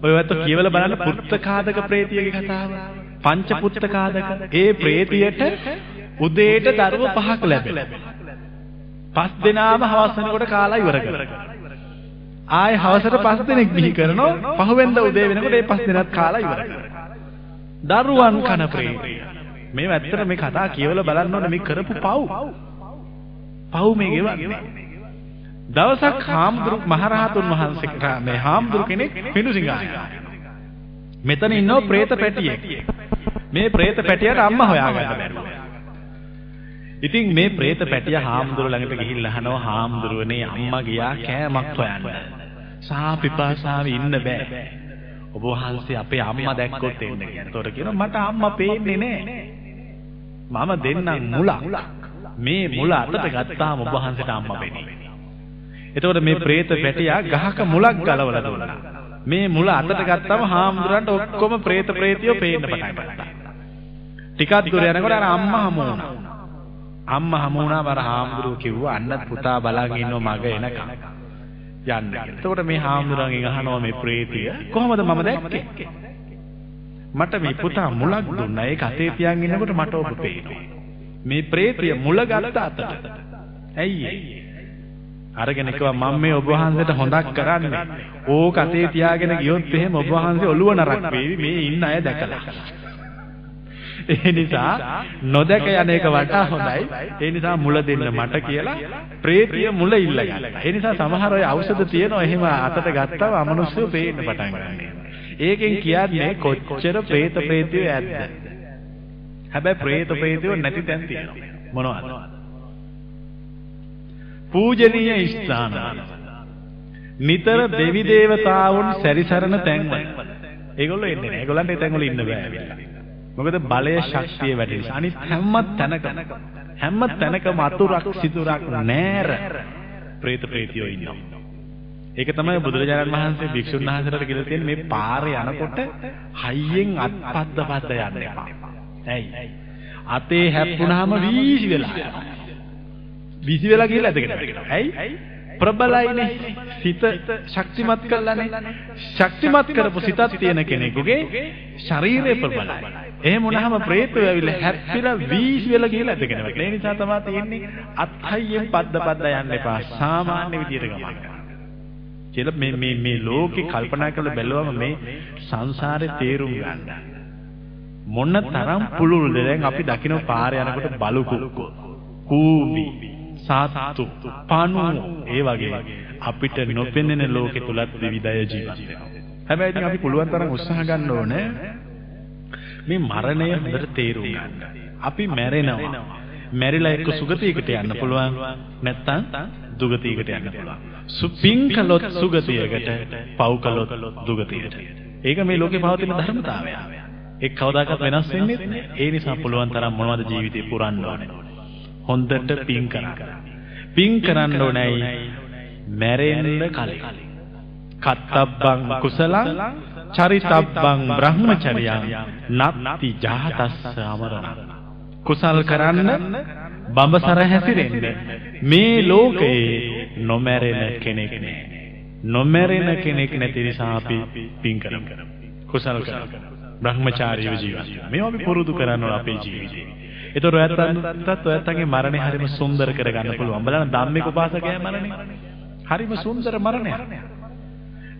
ඔය වත්ත කියවල බලන්න පුත්තකාදක പ്രേතියගේ කතාව. පංච පුත්තකාදක ඒ പ്രേතියට උදේට දරුව පහක් ලැබෙනවා. පස් දෙනාම හවස් වෙනකොට කාලා ඉවර කරනවා. ආයේ හවසට පස් දෙනෙක් බිහි කරනවා. පහුවෙන්ද උදේ වෙනකොට ඒ පස් දෙනාත් කාලා ඉවර කරනවා. දරුවන් කන ප්‍රේමය. මේ ඇත්තට මේ කතා කියවල බලන්න ඕනේ මේ කරපු පව්. පව් මේ ගෙවන්නේ. දවසක් හාමුදුරු මහරහතුන් වහන්සේ කරා මේ හාමුදුරු කෙනෙක් පිඬුසිඟා. මෙතන ඉන්නෝ പ്രേත පැටියෙක්. මේ പ്രേත පැටියට අම්මා හොයාගන්න බැරුවා. ඉතින් මේ പ്രേත පැටියා හාමුදුරුවෝ ළඟට ගිහිල්ලා අහනවා හාමුදුරුවනේ අම්මා ගියා කෑමක් හොයන්න. සා පිපාසාවේ ඉන්න බෑ. ඔබ වහන්සේ අපේ අම්මා දැක්කොත් එන්න කියන. ඒතකොට කියනවා මට අම්මා පේන්නේ නෑ. මම දෙන්නම් මුලක්. මේ මුල අතට ගත්තාම ඔබ වහන්සේට අම්මා වෙන්නේ. එතකොට මේ പ്രേත පැටියා ගහක මුලක් ගලවලා දුන්නා. මේ මුල අතට ගත්තාම හාමුදුරන්ට ඔක්කොම പ്രേත പ്രേතියෝ පේන්න පටන් ගත්තා. ටිකක් දුර යනකොට අර අම්මා හමු වුණා. අම්මා හමු වුණාම අර හාමුදුරුවෝ කිව්වා අන්නත් පුතා බලන් ඉන්නව මග එනකම්. යන්න කියලා. එතකොට මේ හාමුදුරන්ගෙන් අහනවා මේ ප්‍රේතිය කොහොමද මම දැක්කේ? මට මේ පුතා මුලක් දුන්නා. ඒක අතේ තියන් ඉන්නකොට මට ඔබ පේනවා. මේ ප්‍රේතිය මුල ගත්ත අතට. ඇයි අරගෙන කිව්වා මම මේ ඔබ වහන්සේට හොඳක් කරන්නේ. ඕක අතේ තියාගෙන ගියොත් එහෙම ඔබ වහන්සේ ඔළුව නරක් වේවි මේ ඉන්න අය දැකලා. ඒ නිසා නොදක යන එක වඩා හොඳයි. ඒ නිසා මුල දෙන්න මට කියලා ප්‍රේතිය මුල ඉල්ලගත්තා. ඒ නිසා සමහර අය ඖෂධ තියනවා එහෙම අතට ගත්තාම අමනුෂ්‍යව පේන්න පටන් ගන්නවා. ඒකෙන් කියන්නේ කොච්චර പ്രേත ප්‍රේතිය ඇද්ද? හැබැයි പ്രേත ප්‍රේතිය නැති තැන් තියෙනවා. මොනවද? පූජනීය ස්ථාන. නිතර දෙවි දේවතාවුන් සැරිසරන තැන්වල. ඒගොල්ලෝ එන්නේ නැහැ. ඒගොල්ලන්ට ඒ තැන්වල ඉන්න බෑ. මොකද බලය ශක්තිය වැඩි නිසා. අනිත් හැම තැනකම හැම තැනකම අතුරක් සිදුරක් නෑර പ്രേත ප්‍රේතියෝ ඉන්නවා. ඒක තමයි බුදුරජාණන් වහන්සේ භික්ෂුන් වහන්සේලාට කියලා තියෙන මේ පාරේ යනකොට හයියෙන් අත්පත්ද පද්ද යන්න එපා. ඇයි? අතේ හැප්පුණාම වීසි වෙලා. වීසි වෙලා කියලා ඇදගෙන. ඇයි? ප්‍රබලයිනේ සිත ශක්තිමත් කරලානේ ශක්තිමත් කරපු සිතක් තියෙන කෙනෙකුගේ ශරීරය ප්‍රබලයි එහෙම වුණාම ප්‍රේතය ඇවිල්ලා හැප්පිලා වීසි වෙලා ගිහලා ඇදගෙන වැටෙන ඒ නිසා තමයි තියෙන්නේ අත්හයියෙන් පද්ද පද්ද යන්න එපා. සාමාන්‍ය විදියට ගමන් කියලා මේ මේ මේ ලෝකේ කල්පනා කරලා බැලුවම මේ සංසාරේ තේරුම් ගන්න. මොන තරම් පුළුල්ද දැන් අපි දකින්න පාරේ යනකොට බලු කුක්කෝ කූඹි සාත්තු පණු ඒ වගේ. අපිට නොපෙනෙන ලෝකෙ තුලත් විවිධය ජීවත් වෙනවා. හැබැයි ඉතින් අපි පුළුවන් තරම් උත්සාහ ගන්න ඕනේ මේ මරණය හොඳට තේරුම් ගන්න. අපි මැරෙනවා. මැරිලා එක්ක සුගතියකට යන්න පුළුවන් නැත්නම් දුගතියකට යන්න පුළුවන්. සුපින් කළොත් සුගතියකට, පව් කළොත් දුගතියට. ඒක මේ ලෝකේ පවතින ධර්මතාවය. ඒක කවදාකවත් වෙනස් වෙන්නේ නැහැ. ඒ නිසා පුළුවන් තරම් මොනවද ජීවිතේ පුරන්න ඕනේ. හොඳට පින් කරන්න. පින් කරන්න ඕනයි මැරෙන්න කලින්. කත්තබ්බං කුසලං චරිතබ්බං බ්‍රහ්මචර්යං නත්ති ජාතස්ස අමරණ. කුසල් කරන්න බඹසර හැසිරෙන්න මේ ලෝකේ නොමැරෙන කෙනෙක් නෑ. නොමැරෙන කෙනෙක් නැති නිසා අපි පින් කරමු. කුසල් කරමු. බ්‍රහ්මචාරීව ජීවත් වෙනවා. මේවා අපි පුරුදු කරන්න ඕන අපේ ජීවිතේ. ඒතර ඔයත්තන්ටත් ඔයත්තන්ගේ මරණය හරිම සුන්දර කරගන්න පුළුවන්. බලන්න ධම්මික උපාසකයා මරණය. හරිම සුන්දර මරණයක්.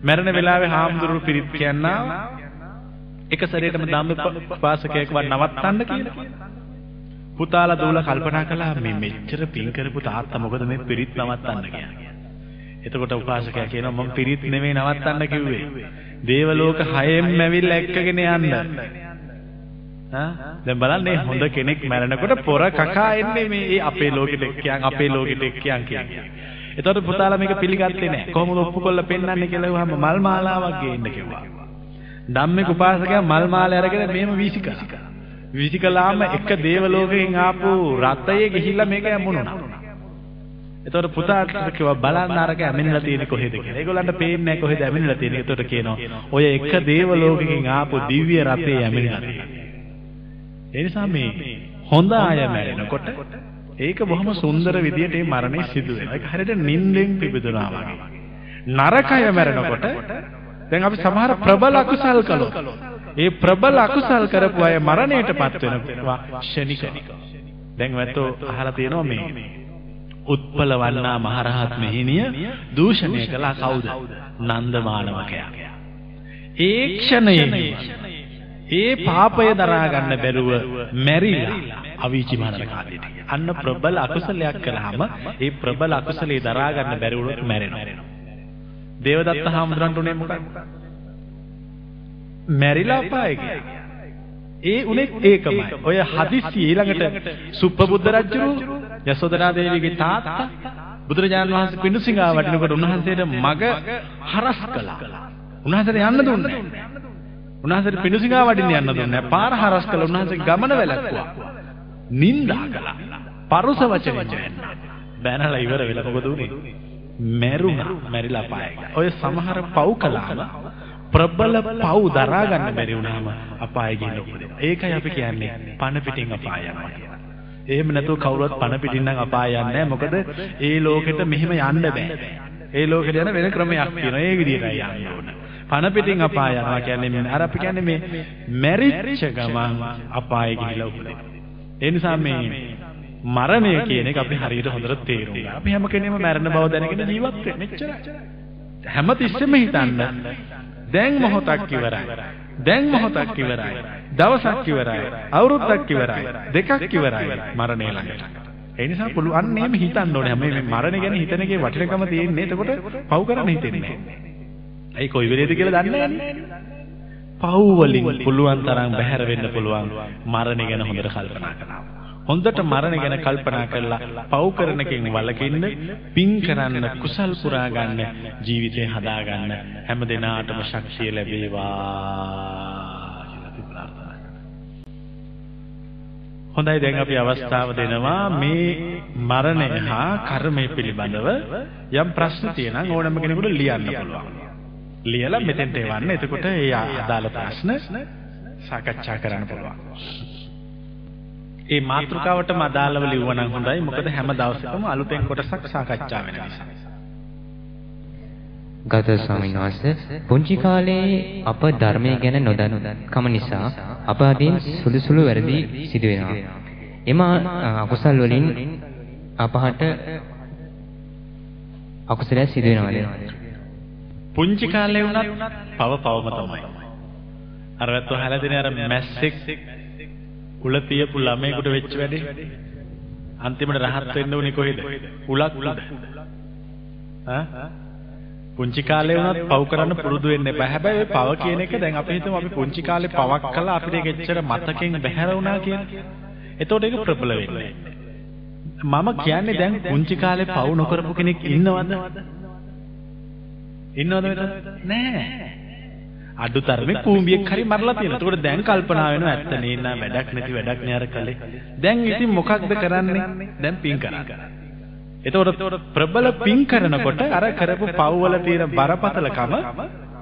මරණ වෙලාවේ හාමුදුරුවෝ පිරිත් කියනවා එක සැරේටම ධම්මික උපාසකයෙක්ව නවත්තන්න කියලා. පුතාලා දූලා කල්පනා කළා මේ මෙච්චර පින් කරපු තාත්තා මොකද මේ පිරිත් නවත්තන්න කියන්නේ. එතකොට උපාසකයා කියනවා මම පිරිත් නෙමෙයි නවත්තන්න කිව්වේ. දේව ලෝක හයෙන්ම ඇවිල්ලා එක්කගෙන යන්න. හා දැන් බලන්න හොඳ කෙනෙක් මැරෙනකොට පොර කකා එන්නේ මේ අපේ ලෝකෙට එක්කියන් අපේ ලෝකෙට එක්කියන් කියන්නේ. එතකොට පුතාලා මේක පිළිගත්තේ නැහැ. කොහොමද ඔප්පු කරලා පෙන්වන්නේ කියලා වහම මල් මාලාවක් ගේන්න කිව්වා. ධම්මික උපාසකයා මල් මාලය අරගෙන මේම වීසිකා. වීසිකලාම එක දේව ලෝකයෙන් ආපු රතයේ ගිහිල්ලා මේක යමුණා. එතකොට පුතාට කිව්වා බලන්න අරක ඇමිනලා තියෙන්නේ කොහෙද කියලා. ඒගොල්ලන්ට පේන්නේ නැහැ කොහෙද ඇමිනලා තියෙන්නේ. එතකොට කියනවා ඔය එක දේව ලෝකකින් ආපු දිව්‍ය රතේ ඇමිනලා තියෙන්නේ. ඒ නිසා මේ හොඳ අය මැරෙනකොට ඒක බොහොම සුන්දර විදියට මේ මරණය සිදු වෙනවා. ඒක හරියට නිින්දෙන් පිබිදුනා වගේ. නරකය මැරෙනකොට දැන් අපි සමහර ප්‍රබල අකුසල් කළොත් ඒ ප්‍රබල අකුසල් කරපු අය මරණයටපත් වෙනවා ක්ෂණිකව. දැන් වැත්තෝ අහලා තියෙනවා මේ උත්පල වන්නා මහරහත් මෙහිණිය දූෂණය කළා කවුද? නන්ද මානවකයා. ඒ ක්ෂණයේ ඒ පාපය දරා ගන්න බැරුව මැරිලා අවීචි මරණ කාලයට. අන්න ප්‍රබල අකුසලයක් කළාම ඒ ප්‍රබල අකුසලේ දරා ගන්න බැරි වුණොත් මැරෙනවා. දේවදත්ත හාමුදුරන්ට උනේ මොකක්ද? මැරිලා අපාය ඒ උනේ ඒකමයි. ඔය හදිස්සි ඊළඟට සුප්පබුද්ධ රජුරු යසෝදරා දේවියගේ තාත්තා බුදුරජාණන් වහන්සේ පිඬුසිඟා වඩිනකොට උන්වහන්සේට මග හරස් කළා. උන්වහන්සේට යන්න දුන්නේ. උන්වහන්සේට පිඬුසිඟා වඩින්න යන්න දුන්නේ නැහැ. පාර හරස් කළා උන්වහන්සේ ගමන වැළැක්වුවා. නින්දා කළා. පරුස වචනෙන් බැනලා ඉවර වෙලා මොකද උනේ? මැරුණා. මැරිලා පාය. ඔය සමහර පව් කළාම ප්‍රබල පව් දරා ගන්න බැරි වුණාම අපාය ගිහින් උපදිනවා. ඒකයි අපි කියන්නේ පණ පිටින් අපාය යනවා කියලා. එහෙම නැතුව කවුරුවත් පණ පිටින් නම් අපාය යන්නේ නැහැ. මොකද ඒ ලෝකෙට මෙහෙම යන්න බෑ. ඒ ලෝකෙට යන වෙන ක්‍රමයක් තියෙනවා. ඒ විදිහටයි යන්න ඕන. පණ පිටින් අපාය යනවා කියන්නේ මේ අර අපි කියන්නේ මේ මැරිච්ච ගමන් අපාය ගිහිලා උපදිනවා. ඒ නිසා මේ මරණය කියන එක අපි හරියට හොඳට තේරුම් ගන්න. අපි හැම කෙනෙම මැරෙන බව දැනගෙන ජීවත් වෙන්න. මෙච්චරයි. හැමතිස්සෙම හිතන්න දැන් මොහොතක් ඉවරයි. දැන් මොහොතක් ඉවරයි. දවසක් ඉවරයි. අවුරුද්දක් ඉවරයි. දෙකක් ඉවරයි. මරණය ළඟට. ඒ නිසා පුළුවන් නේම හිතන්න ඕනේ. මේ මරණය ගැන හිතන එකේ වටිනකම තියෙන්නේ. එතකොට පව් කරන්න හිතෙන්නේ නැහැ. ඒ කොයි වෙලේද කියලා දන්නේ නැහැ. පව් වලින් පුළුවන් තරම් බැහැර වෙන්න පුළුවන් මරණය ගැන හොඳට කල්පනා කරනවා. හොඳට මරණ ගැන කල්පනා කරලා පව් කරන කෙනෙක් වලකින්න පින් කරන්න කුසල් පුරා ගන්න ජීවිතේ හදා ගන්න හැම දිනාටම ශක්තිය ලැබේවා හොඳයි දැන් අපි අවස්ථාව දෙනවා මේ මරණය හා කර්මය පිළිබඳව යම් ප්‍රශ්න තියෙනම් ඕනම කෙනෙකුට ලියන්න පුළුවන්. ලියලා මෙතෙන්ට එවන්න. එතකොට ඒ අදාළ ප්‍රශ්න සාකච්ඡා කරන්න පුළුවන්. ඒ මාතෘකාවටම අදාළව ලිව්වනම් හොඳයි. මොකද හැම දවසකම අලුතෙන් කොටසක් සාකච්ඡා වෙන නිසා.
ගත ස්වාමීන් වහන්සේ පුංචි කාලේ අප ධර්මය ගැන නොදන්නකම නිසා අප අදින් සුළු සුළු වැරදි සිදු වෙනවා. එම අකුසල් වලින් අපහට අකුසලයක් සිදු වෙනවද?
පුංචි කාලේ වුණත් පව පවම තමයි. අර වැත්ත හැලදෙන අර මැස්සෙක් උල තියපු ළමයෙකුට වෙච්ච වැඩේ අන්තිමට රහත් වෙන්න උනේ කොහෙද? උලක් උලද? ඈ පුංචි කාලේ වුණත් පව් කරන්න පුරුදු වෙන්න එපා. හැබැයි ඔය පව කියන එක දැන් අපි හිතමු අපි පුංචි කාලේ පවක් කළා අපිට ඒක එච්චර මතකෙන් බැහැර වුණා කියලා. එතකොට ඒක ප්‍රබල වෙන්නේ. මම කියන්නේ දැන් පුංචි කාලේ පව් නොකරපු කෙනෙක් ඉන්නවද? ඉන්නවද මෙතන? නෑ. අඩුතරමේ කූඹියක් හරි මරලා තියෙනවා. ඒකට දැන් කල්පනා වෙනවා ඇත්ත නේ නා වැඩක් නැති වැඩක් නේ අර කලේ. දැන් ඉතින් මොකක්ද කරන්නේ? දැන් පින් කරා. එතකොට ප්‍රබල පින් කරනකොට අර කරපු පව් වල තියෙන බරපතලකම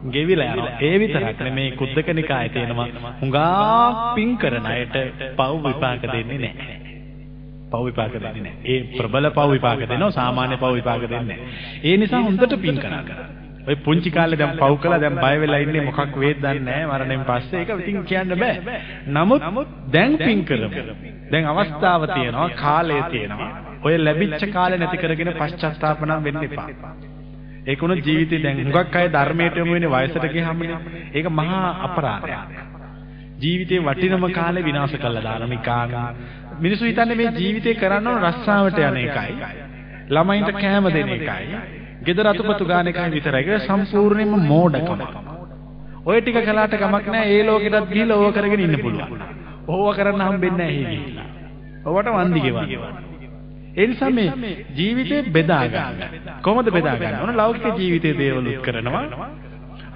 ගෙවිලා යනවා. ඒ විතරක් නෙමේ කුද්දකනිකායේ තියෙනවා හුඟා පින් කරන අයට පව් විපාක දෙන්නේ නැහැ. පව් විපාක දෙන්නේ නැහැ. ඒ ප්‍රබල පව් විපාක දෙනවා සාමාන්‍ය පව් විපාක දෙන්නේ නැහැ. ඒ නිසා හොඳට පින් කරා. ඔය පුංචි කාලේ දැන් පව් කළා දැන් බය වෙලා ඉන්නේ මොකක් වේද දන්නේ නැහැ මරණයෙන් පස්සේ ඒක ඉතින් කියන්න බෑ. නමුත් දැන් පින් කරමු. දැන් අවස්ථාව තියෙනවා කාලය තියෙනවා. ඔය ලැබිච්ච කාලේ නැති කරගෙන පශ්චාත්තාප නම් වෙන්න එපා. ඒක උන ජීවිතේ දැන් හුඟක් අය ධර්මයට යොමු වෙන්නේ වයසට ගියාමනේ. ඒක මහා අපරාධයක්. ජීවිතේ වටිනම කාලේ විනාශ කළා දාන නිකාන. මිනිස්සු හිතන්නේ මේ ජීවිතේ කරන්න ඕන රස්සාවට යන එකයි. ළමයින්ට කෑම දෙන එකයි. ගෙදර අතුපතු ගාන එකයි විතරයි. ඒක සම්පූර්ණයෙන්ම මෝඩකම. ඔය ටික කළාට කමක් නැහැ. ඒ ලෝකෙටත් ගිහිල්ලා ඕව කරගෙන ඉන්න පුළුවන්. ඕව කරන්න හම්බෙන්නේ නැහැ හේ ගිහිල්ලා. ඔවට වන්දි ගෙවන්න. ඒ නිසා මේ ජීවිතේ බෙදා ගන්න. කොහොමද බෙදා ගන්න? ඕන ලෞකික ජීවිතයේ දේවලුත් කරනවා.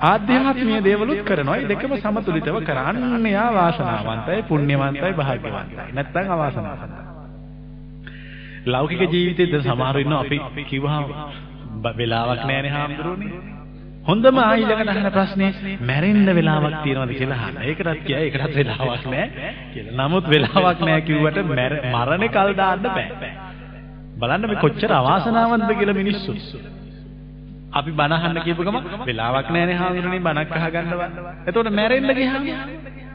ආධ්‍යාත්මීය දේවලුත් කරනවා. ඒ දෙකම සමතුලිතව කරන්න යා වාසනාවන්තයි, පුණ්‍යවන්තයි, භාග්‍යවන්තයි. නැත්තම් අවාසනාවන්තයි. ලෞකික ජීවිතේද සමහර ඉන්නවා අපි කිව්වහම වෙලාවක් නැහැනේ හාමුදුරුවනේ. හොඳම ආයිලකට අහන ප්‍රශ්නේ මැරෙන්න වෙලාවක් තියනවද කියලා අහන්න. ඒකටත් කියයි ඒකටත් වෙලාවක් නැහැ කියලා. නමුත් වෙලාවක් නැහැ කිව්වට මරණේ කල් දාන්න බෑ. බලන්න මේ කොච්චර අවාසනාවන්තද කියලා මිනිස්සු. අපි බණ අහන්න කියපු ගම වෙලාවක් නැහැනේ හාමුදුරනේ බණක් අහගන්නවා. එතකොට මැරෙන්න ගියාම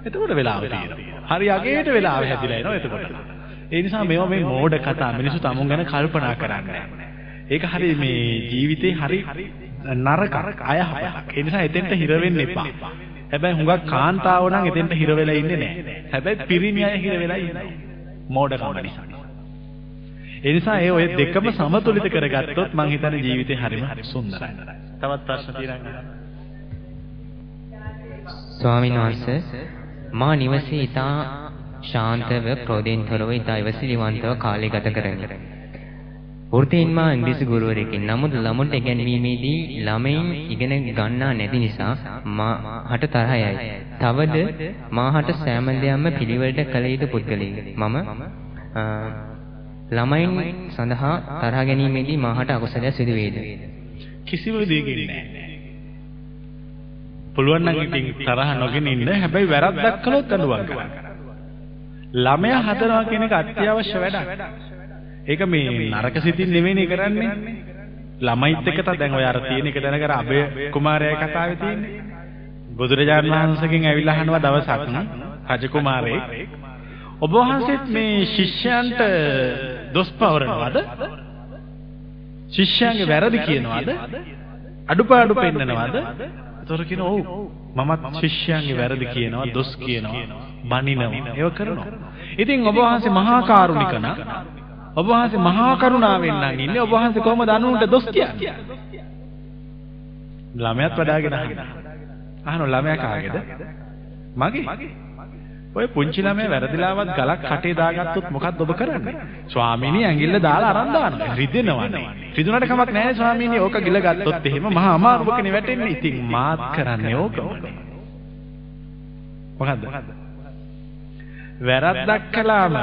එතකොට වෙලාව තියෙනවා. හරි අගේට වෙලාව හැදිලා එනවා එතකොට. ඒ නිසා මේවා මේ මෝඩ කතා මිනිස්සු තමුන් ගැන කල්පනා කරන්නේ ඒක හරි මේ ජීවිතේ හරි නරක අයහපතක්. ඒ නිසා එතෙන්ට හිර වෙන්න එපා. හැබැයි හුඟක් කාන්තාව නම් එතෙන්ට හිර වෙලා ඉන්නේ නැහැ. හැබැයි පිරිමි අය හිර වෙලා ඉන්නවා. මෝඩකම නිසා. ඒ නිසා ඒ ඔය දෙකම සමතුලිත කරගත්තොත් මං හිතන්නේ ජීවිතේ හරිම සුන්දරයි. තවත් ප්‍රශ්න තියෙනවා.
ස්වාමීන් වහන්සේ මා නිවසේ ඊටා ශාන්තව ක්‍රෝධයෙන් තොරව ඊටා ඉවසිලිවන්තව කාලය ගත කරමි. වෘත්තීන් මා ඉංග්‍රීසි ගුරුවරයෙක්ින් නමුත් ළමුන්ට ඉගැන්වීමේදී ළමයින් ඉගෙන ගන්නා නැති නිසා මාහට තරහයයි. තවද මාහට සෑම දෙයක්ම පිළිවෙලට කළ යුතු පුද්ගලයෙක්. මම ළමයින් සඳහා තරහ ගැනීමේදී මාහට අකුසලයක් සිදු වේද?
කිසිම දෙයකින් නැහැ. පුළුවන් නම් ඉතින් තරහ නොගෙන ඉන්න හැබැයි වැරද්දක් කළොත් අඩුවක් කරන්න. ළමයා හදනවා කියන එක අත්‍යවශ්‍ය වැඩක්. ඒක මේ නරක සිතින් නෙවෙයි කරන්නේ. ළමයිත් එක්ක තමයි දැන් ඔය අර තියෙන එක දැනගර අබේ කුමාරයා කතාවේ තියෙන්නේ. බුදුරජාණන් වහන්සේගෙන් ඇවිල්ලා අහනවා දවසක් රජ කුමාරයෙක් ඔබ වහන්සේත් මේ ශිෂ්‍යයන්ට දොස් පවරනවද? ශිෂ්‍යයන්ගේ වැරදි කියනවද? අඩුපාඩු පෙන්නනවද? ඒතර කියන ඔව් මමත් ශිෂ්‍යයන්ගේ වැරදි කියනවා, දොස් කියනවා, බනිනවා. ඒව කරනවා. ඉතින් ඔබ වහන්සේ මහා කරුණික නම් ඔබ වහන්සේ මහා කරුණාවෙන් නම් ඉන්නේ ඔබ වහන්සේ කොහොමද අනුන්ට දොස් කියන්නේ? ළමයාත් වඩාගෙන අහනවා. අහනවා ළමයා කාගේද? මගේ. ඔය පුංචි ළමයා වැරදිලාවත් ගලක් කටේ දාගත්තොත් මොකක්ද ඔබ කරන්නේ? ස්වාමීනි ඇඟිල්ල දාලා අරන් දානවා. රිදෙනවනේ. රිදුනට කමක් නැහැ ස්වාමීනි. ඕක ගිල ගත්තොත් එහෙම මහා අමාරුවකනේ වැටෙන්නේ. ඉතින් මාත් කරන්නේ ඕකමනේ. මොකද්ද? වැරද්දක් කළාම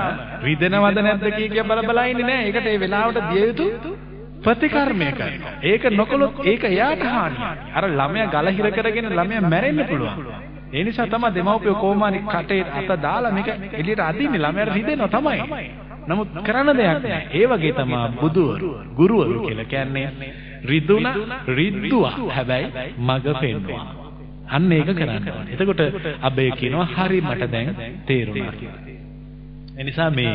රිදෙනවද නැද්ද කිය කිය බල බල ඉන්නේ නැහැ. ඒකට ඒ වෙලාවට දිය යුතු ප්‍රතිකර්මය කරනවා. ඒක නොකළොත් ඒක එයාට හානියක්. අර ළමයා ගල හිර කරගෙන ළමයා මැරෙන්න පුළුවන්. ඒ නිසා තමයි දෙමව්පියෝ කොහොමහරි කටේ අත දාලා මේක එළියට අදින්නේ ළමයාට රිදෙනවා තමයි. නමුත් කරන්න දෙයක් නැහැ. ඒ වගේ තමයි බුදුවරු, ගුරුවරු කියලා කියන්නේ රිදුන රිද්දුවා. හැබැයි මග පෙන්වුවා. අන්න ඒක කරන්න ඕනේ. එතකොට අබේ කියනවා හරි මට දැන් තේරුණා කියලා. එනිසා මේ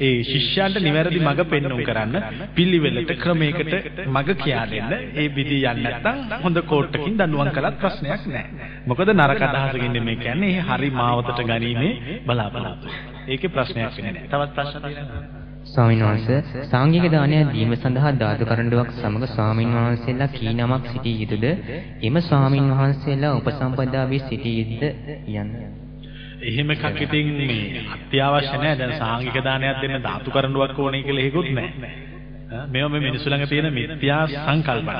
ඒ ශිෂ්‍යයන්ට නිවැරදි මඟ පෙන්වුම් කරන්න පිළිවෙලට ක්‍රමයකට මඟ කියා දෙන්න ඒ විදි යන්නේ නැත්නම් හොඳ කෝට්ටකින් දඬුවම් කළත් ප්‍රශ්නයක් නැහැ. මොකද නරක අදහසකින් මේ කියන්නේ හරි මාවතට ගැනීමේ බලාපොරොත්තු. ඒකේ ප්‍රශ්නයක් වෙන්නේ නැහැ. තවත් ප්‍රශ්න තියෙනවද?
ස්වාමීන් වහන්සේ සාංගික දානය දීම සඳහා ධාතු කරඬුවක් සමග ස්වාමීන් වහන්සේලා කී නමක් සිටිය යුතුද? එම ස්වාමීන් වහන්සේලා උපසම්පදා වී සිටිය යුතුද යන්න.
එහෙම එකක් ඉතින් මේ අත්‍යවශ්‍ය නැහැ. දැන් සාංගික දානයක් දෙන්න ධාතු කරඬුවක් ඕනේ කියලා හේකුත් නැහැ. මේව මේ මිනිස්සු ළඟ තියෙන මිත්‍යා සංකල්පන.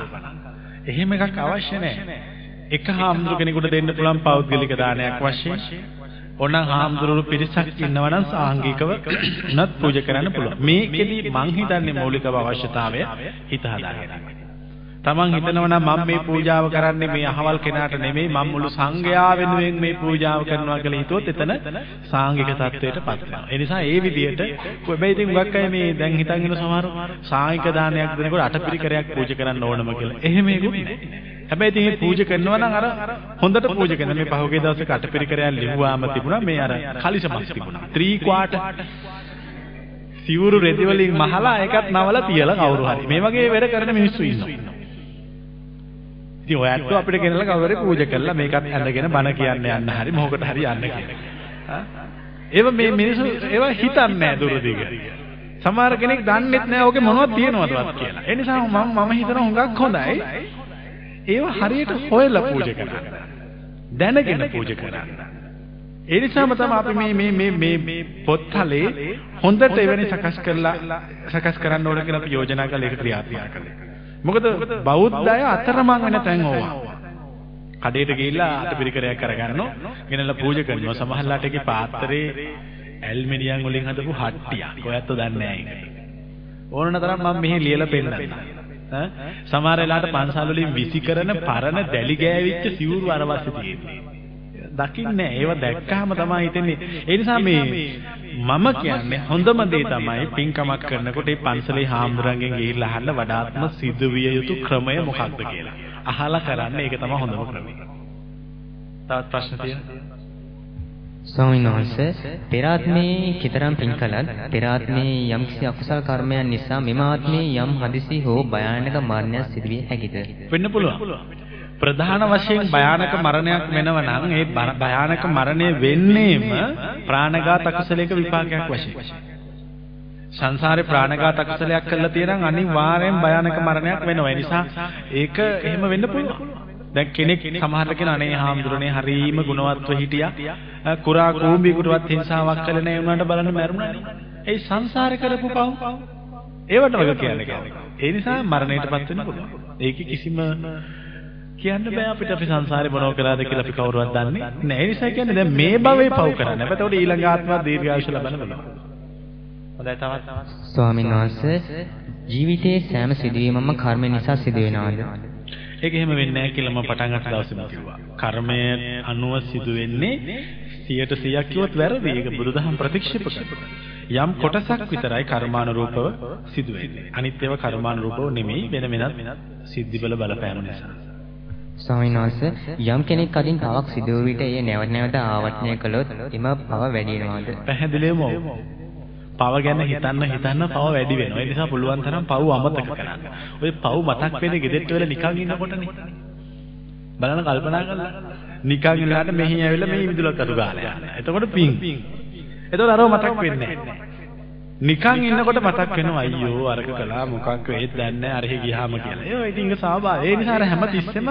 එහෙම එකක් අවශ්‍ය නැහැ. එක හාමුදුර කෙනෙකුට දෙන්න පුළුවන් පෞද්ගලික දානයක් වශයෙන් ඕනනම් හාමුදුරුවෝ පිරිසක් ඉන්නවා නම් සාංගිකව උනත් පූජා කරන්න පුළුවන්. මේකෙදි මං හිතන්නේ මූලිකව අවශ්‍යතාවය හිත හදාගන්න. තමන් හිතනවා නම් මම මේ පූජාව කරන්නේ මේ අහවල් කෙනාට නෙමෙයි මම මුළු සංඝයා වෙනුවෙන් මේ පූජාව කරනවා කියලා හිතුවොත් එතන සාංගික තත්වයටපත් වෙනවා. ඒ නිසා ඒ විදිහට හැබැයි ඉතින් උගක් අය මේ දැන් හිතන් ඉන්න සමහර සාංගික දානයක් දෙනකොට අටපිරිකරයක් පූජා කරන්න ඕනම කියලා. එහෙම ඒකුත් නැහැ. හැබැයි ඉතින් මේ පූජා කරනවා නම් අර හොඳට පූජා කරන මේ පහුගිය දවසක අටපිරිකරයක් ලිව්වාම තිබුණා මේ අර කලිසමක් තිබුණා. ත්‍රී ක්වාට සිවුරු රෙදි වලින් මහලා ඒකත් නවලා තියලා කවුරු හරි. මේ වගේ වැඩ කරන මිනිස්සු ඉන්නවා. ඉතින් ඔයත් අපිට ගෙනලා කවුරුරි පූජා කරලා මේකත් ඇඳගෙන බණ කියන්න යන්න හරි මොහොකට හරි යන්න කියලා. ඒව මේ මිනිස්සු ඒව හිතන්නේ නැහැ දුරදිග. සමහර කෙනෙක් දන්නෙත් නෑ ඕකේ මොනවද තියෙනවදවත් කියලා. ඒ නිසා මම මම හිතනවා හුඟක් හොඳයි. ඒව හරියට හොයලා පූජා කරන්න. දැනගෙන පූජා කරන්න. ඒ නිසාම තමයි අපි මේ මේ මේ මේ පොත්හලේ හොඳට එවැනි සකස් කරලා සකස් කරන්න ඕන කියලා අපි යෝජනා කරලා ඒක ක්‍රියාත්මක කළේ. මොකද බෞද්ධය අතරමං වෙන තැන් ඕවා. කඩේට ගිහිල්ලා අටපිරිකරයක් කරගන්නෝ ගෙනල්ලා පූජා කරනවා. සමහරලාට ඒකේ පාත්‍රේ ඇල්මිනියම් වලින් හදපු හට්ටියක්. ඔයත් දන්නේ නැහැ ඒක. ඕනන තරම් මම මෙහි ලියලා පෙන්නන්න ඈ සමහර වෙලාවට පන්සල් වලින් විසි කරන පරණ දැලි ගෑවිච්ච සිවුරු අරවස්සේ තියෙන්නේ. දකින්නේ ඒව දැක්කහම තමයි හිතෙන්නේ. ඒ නිසා මේ මම කියන්නේ හොඳම දේ තමයි පින්කමක් කරනකොට මේ පන්සලේ හාමුදුරන්ගෙන් ගිහිල්ලා අහන්න වඩාත්ම සිදුවිය යුතු ක්‍රමය මොකක්ද කියලා. අහලා කරන්න ඒක තමයි හොඳම ක්‍රමය. තවත් ප්‍රශ්න තියෙනවද?
ස්වාමීන් වහන්සේ පෙර ආත්මේ කිතරම් පින් කළත් පෙර ආත්මේ යම්කිසි අකුසල කර්මයන් නිසා මෙම ආත්මේ යම් හදිසි හෝ භයානක මරණයක් සිදුවිය හැකිද?
වෙන්න පුළුවන්. ප්‍රධාන වශයෙන් භයානක මරණයක් වෙනව නම් ඒ භයානක මරණය වෙන්නේම ප්‍රාණඝාත අකුසලයක විපාකයක් වශයෙන්. සංසාරේ ප්‍රාණඝාත අකුසලයක් කළා තියෙනම් අනිවාර්යෙන් භයානක මරණයක් වෙනවා. ඒ නිසා ඒක එහෙම වෙන්න පුළුවන්. දැන් කෙනෙක් සමහරට කියන අනේ හාමුදුරනේ හරීම ගුණවත්ව හිටියා. කුරා කූඹියකටවත් හිංසාවක් කළේ නැහැ උනාට බලන්න මැරුණානේ. ඒ සංසාරේ කරපු පව්. ඒවට වගේ කියන්නේ කියන්නේ. ඒ නිසා මරණයටපත් වෙන්න පුළුවන්. ඒකේ කිසිම කියන්න බෑ අපිට අපි සංසාරේ මොනව කළාද කියලා අපි කවුරුවත් දන්නේ නැහැ. ඒ නිසා කියන්නේ දැන් මේ භවයේ පව් කරන්න. එතකොට ඊළඟ ආත්ම දීර්ඝායුෂ ලබන්න පුළුවන්. හොඳයි තවත්
ස්වාමීන් වහන්සේ ජීවිතයේ සෑම සිදුවීමම කර්ම නිසා සිදු වෙනවාද?
ඒක එහෙම වෙන්නේ නැහැ කියලා මම පටන් ගන්න දවසේම කිව්වා. කර්මය අනුව සිදු වෙන්නේ 100ට 100ක් කිව්වොත් වැරදි. ඒක බුදුදහම ප්‍රතික්ෂේප කරනවා. යම් කොටසක් විතරයි කර්මානුරූපව සිදු වෙන්නේ. අනිත් ඒවා කර්මානුරූපව නෙමෙයි වෙන වෙනත් සිද්ධිබල බලපෑම නිසා.
ස්වාමීන් වහන්සේ යම් කෙනෙක් අදින් පවක් සිදු වූ විට එය නැවත නැවත ආවර්තනය කළොත් එම පව වැඩි වෙනවාද?
පැහැදිලිවම ඔව්. පව ගැන හිතන්න හිතන්න පව වැඩි වෙනවා. ඒ නිසා පුළුවන් තරම් පව අමතක කරන්න. ඔය පව මතක් වෙන්නේ ගෙදරට වෙලා නිකන් ඉන්නකොටනේ. බලන්න කල්පනා කරලා නිකන් ඉන්නකොට මෙහි ඇවිල්ලා මෙහි විදුලක් අතු ගාලා යනවා. එතකොට පිං. එතකොට අරව මතක් වෙන්නේ නිකන් ඉන්නකොට මතක් වෙනවා අයියෝ අරක කළා මොකක් වෙයිද දන්නේ අරහි ගියාම කියලා. ඒ ඉතින් ඒක ස්වාභාවික. ඒ නිසා අර හැම තිස්සෙම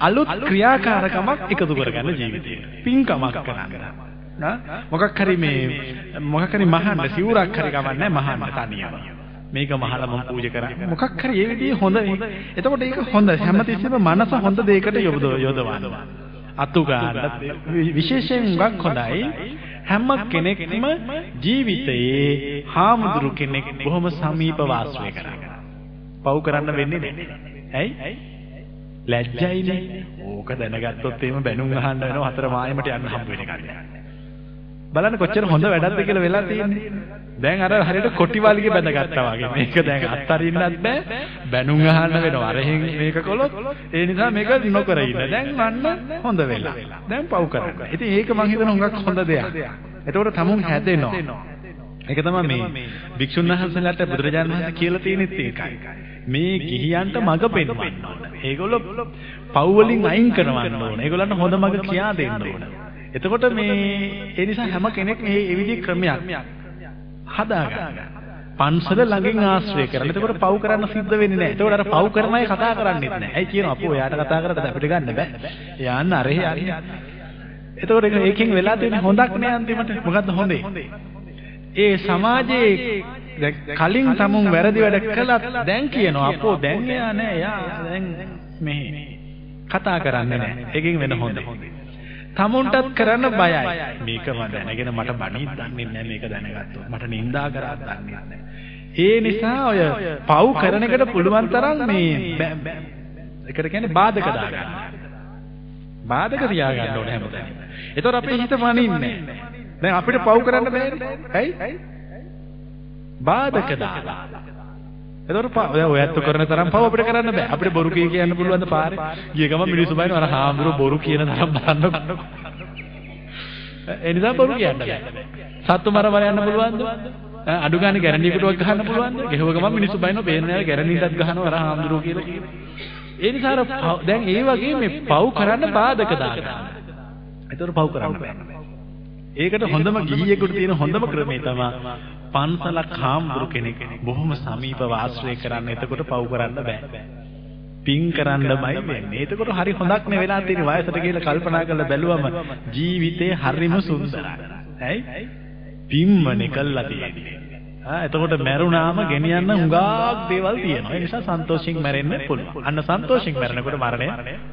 අලුත් ක්‍රියාකාරකමක් එකතු කරගන්න ජීවිතේ. පිංකමක් කරන්න. මොකක් හරි මේ මොකක් හරි මහන්න සිවුරක් හරි ගමන්නේ මහන්න තනියම. මේක මහලා මම පූජා කරා. මොකක් හරි ඒ විදිහේ හොඳ එතකොට ඒක හොඳ හැමතිස්සෙම මනස හොඳ දෙයකට යොදවන්න. අතු ගන්න විශේෂයෙන් ගක් හොඳයි. හැම කෙනෙක්ම ජීවිතයේ හාමුදුරු කෙනෙක් බොහොම සමීප වාසය කරා. පව් කරන්න වෙන්නේ නැහැ. ඇයි? ලැජ්ජයිනේ. ඕක දැනගත්තොත් එහෙම බැනුම් අහන්න වෙනවා හතර මායමට යන්න හම්බ වෙන එකක්. බලන්න කොච්චර හොඳ වැඩක්ද කියලා වෙලා තියෙන්නේ. දැන් අර හරියට කොටිවාලිගේ බැඳගත්තා වගේ. මේක දැන් අත්තරින්නත් බෑ. බැනුම් අහන්න වෙනවා. අරහෙන් මේක කළොත් ඒ නිසා මේක නොකර ඉන්න. දැන් මන්න හොඳ වෙලා. දැන් පව් කරන්න. ඉතින් ඒක මං හිතන හුඟක් හොඳ දෙයක්. එතකොට තමුන් හැදෙනවා. ඒක තමයි මේ භික්ෂුන් වහන්සේලාට බුදුරජාණන් වහන්සේ කියලා තියෙනෙත් ඒකයි. මේ ගිහියන්ට මඟ පෙන්වන්න ඕන. ඒගොල්ලෝ පව් වලින් අයින් කරවන්න ඕන. ඒගොල්ලන්ට හොඳ මඟ කියා දෙන්න ඕන. එතකොට මේ ඒ නිසා හැම කෙනෙක් මේ ඒ විදිහේ ක්‍රමයක් හදාගන්න. පන්සල ළඟින් ආශ්‍රය කරලා. එතකොට පව් කරන්න සිද්ධ වෙන්නේ නැහැ. එතකොට අර පව් කරන අය කතා කරන්නේත් නැහැ. ඇයි කියනවා අපෝ එයාට කතා කරද්ද අපිට ගන්න බෑ. යන්න අරහෙ හරි. එතකොට ඒකෙන් වෙලා තියෙන හොඳක් නෑ අන්තිමට. මොකද්ද හොඳේ? ඒ සමාජයේ කලින් තමුන් වැරදි වැඩ කළත් දැන් කියනවා අපෝ දැන් එයා නෑ එයා දැන් මෙහි කතා කරන්නේ නෑ. ඒකෙන් වෙන හොඳේ. තමුන්ටත් කරන්න බයයි. මේකම දැනගෙන මට බණිත් දන්නේ නැහැ මේක දැනගත්තොත්. මට නිඳා කරා දන්නේ නැහැ. ඒ නිසා ඔය පව් කරන එකට පුළුවන් තරම් මේ ඒකට කියන්නේ බාධක දාගන්න. බාධක තියාගන්න ඕනේ හැමදාම. ඒතකොට අපේ හිත මනින්නේ දැන් අපිට පව් කරන්න බෑනේ. ඇයි? බාධක දාලා. එතකොට දැන් ඔයත් කරන තරම් පව අපිට කරන්න බෑ. අපිට බොරු කිය කියන්න පුළුවන් ද පාරේ? ගිය ගමන් මිනිස්සු බයින අර හාමුදුරුවෝ බොරු කියන තරම් බලන්න. ඒ නිසා බොරු කියන්න බෑ. සත්තු මර මර යන්න පුළුවන්ද? අඩු ගන්න ගැරන්ඩියකටවත් ගහන්න පුළුවන්ද? ගෙහුව ගමන් මිනිස්සු බයිනවා පේන නෑ ගැරන්ඩියටත් ගහනවා අර හාමුදුරුවෝ කියලා. ඒ නිසා දැන් ඒ වගේ මේ පව් කරන්න බාධක දාගන්න. ඒතකොට පව් කරන්න බෑ. ඒකට හොඳම ගිහියෙකුට තියෙන හොඳම ක්‍රමය තමයි පන්සලක් හාමුදුරු කෙනෙක් බොහොම සමීපව ආශ්‍රය කරන්න. එතකොට පව් කරන්න බෑ. පින් කරන්නමයි වෙන්නේ. එතකොට හරි හොඳක් නේ වෙලා තියෙන වයසට කියලා කල්පනා කරලා බැලුවම ජීවිතේ හරිම සුන්දරයි. ඇයි? පින්මනේ කළා තියෙන්නේ. ආ එතකොට මැරුණාම ගෙනියන්න හුඟක් දේවල් තියෙනවා. ඒ නිසා සන්තෝෂින් මැරෙන්න පුළුවන්. අන්න සන්තෝෂින් මැරෙනකොට මරණය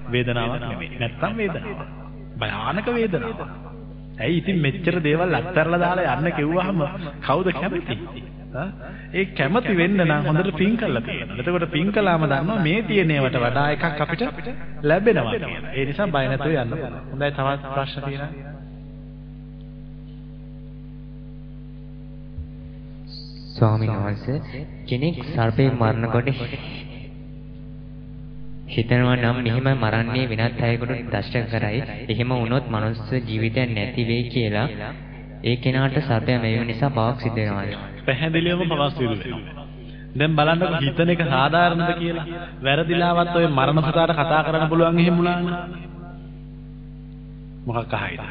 වේදනාවක් නෙමෙයි. නැත්තම් වේදනාවක්. භයානක වේදනාවක්. ඇයි ඉතින් මෙච්චර දේවල් අත්හැරලා දාලා යන්න කිව්වහම කවුද කැමති? ඒ කැමති වෙන්න නම් හොඳට පින් කරලා තියෙනවා. එතකොට පින් කළාම දන්නවා මේ තියෙන ඒවාට වඩා එකක් අපිට ලැබෙනවා කියලා. ඒ නිසා බය නැතුව යන්න පුළුවන්. හොඳයි තවත් ප්‍රශ්න තියෙනවා.
ස්වාමීන් වහන්සේ කෙනෙක් සර්පේ මරනකොට හිතනවා නම් මෙහෙම මරන්නේ වෙනත් අයෙකුට දෂ්ට කරයි. එහෙම වුණොත් මනුස්ස ජීවිතයක් නැති වෙයි කියලා ඒ කෙනාට සර්පය මෙවීම නිසා පවක් සිද්ධ වෙනවා.
පැහැදිලිවම පවක් සිදු වෙනවා. දැන් බලන්නකො හිතන එක සාධාරණද කියලා. වැරදිලාවත් ඔය මරණ පුතාට කතා කරන්න පුළුවන් එහෙම වුණාම. මොකක් අහයිද?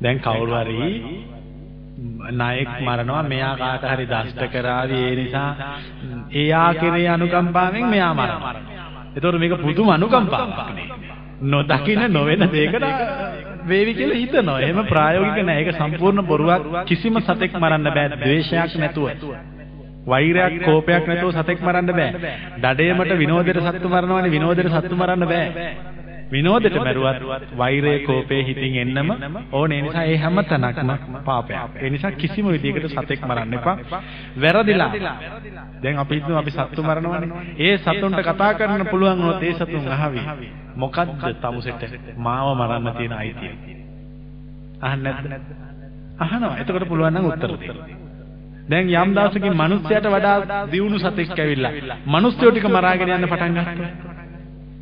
දැන් කවුරු හරි නායක මරනවා මෙයා කාට හරි දෂ්ට කරાવી ඒ නිසා එයා කෙරේ අනුකම්පාවෙන් මෙයා මරනවා. ඒතකොට මේක පුදුම අනුකම්පාවක් නේ. නොදකින්න නොවන දෙයකට වේවි කියලා හිතනවා. එහෙම ප්‍රායෝගික නෑ. ඒක සම්පූර්ණ බොරුවක්. කිසිම සතෙක් මරන්න බෑ. ද්වේෂයක් නැතුව. වෛරයක් කෝපයක් නැතුව සතෙක් මරන්න බෑ. දඩේමට විනෝදයට සත්තු මරනවානේ විනෝදයට සත්තු මරන්න බෑ. විනෝදයට මරුවත් වෛරය කෝපේ හිතින් එන්නම ඕනේ. ඒ නිසා ඒ හැම තැනක්ම පාපයක්. ඒ නිසා කිසිම විදියකට සතෙක් මරන්න එපා. වැරදිලා. දැන් අපි හිතමු අපි සත්තු මරනවානේ. ඒ සතුන්ට කතා කරන්න පුළුවන් වුණොත් ඒ සතුන් අහවි. මොකද්ද තමුසෙට මාව මරන්න තියෙන අයිතිය? අහන්නේ නැද්ද? අහනවා. එතකොට පුළුවන් නම් උත්තර දෙන්න. දැන් යම් දවසකින් මිනිස්සයාට වඩා දියුණු සතෙක් ඇවිල්ලා මිනිස්සුયો ටික මරාගෙන යන්න පටන් ගත්තා.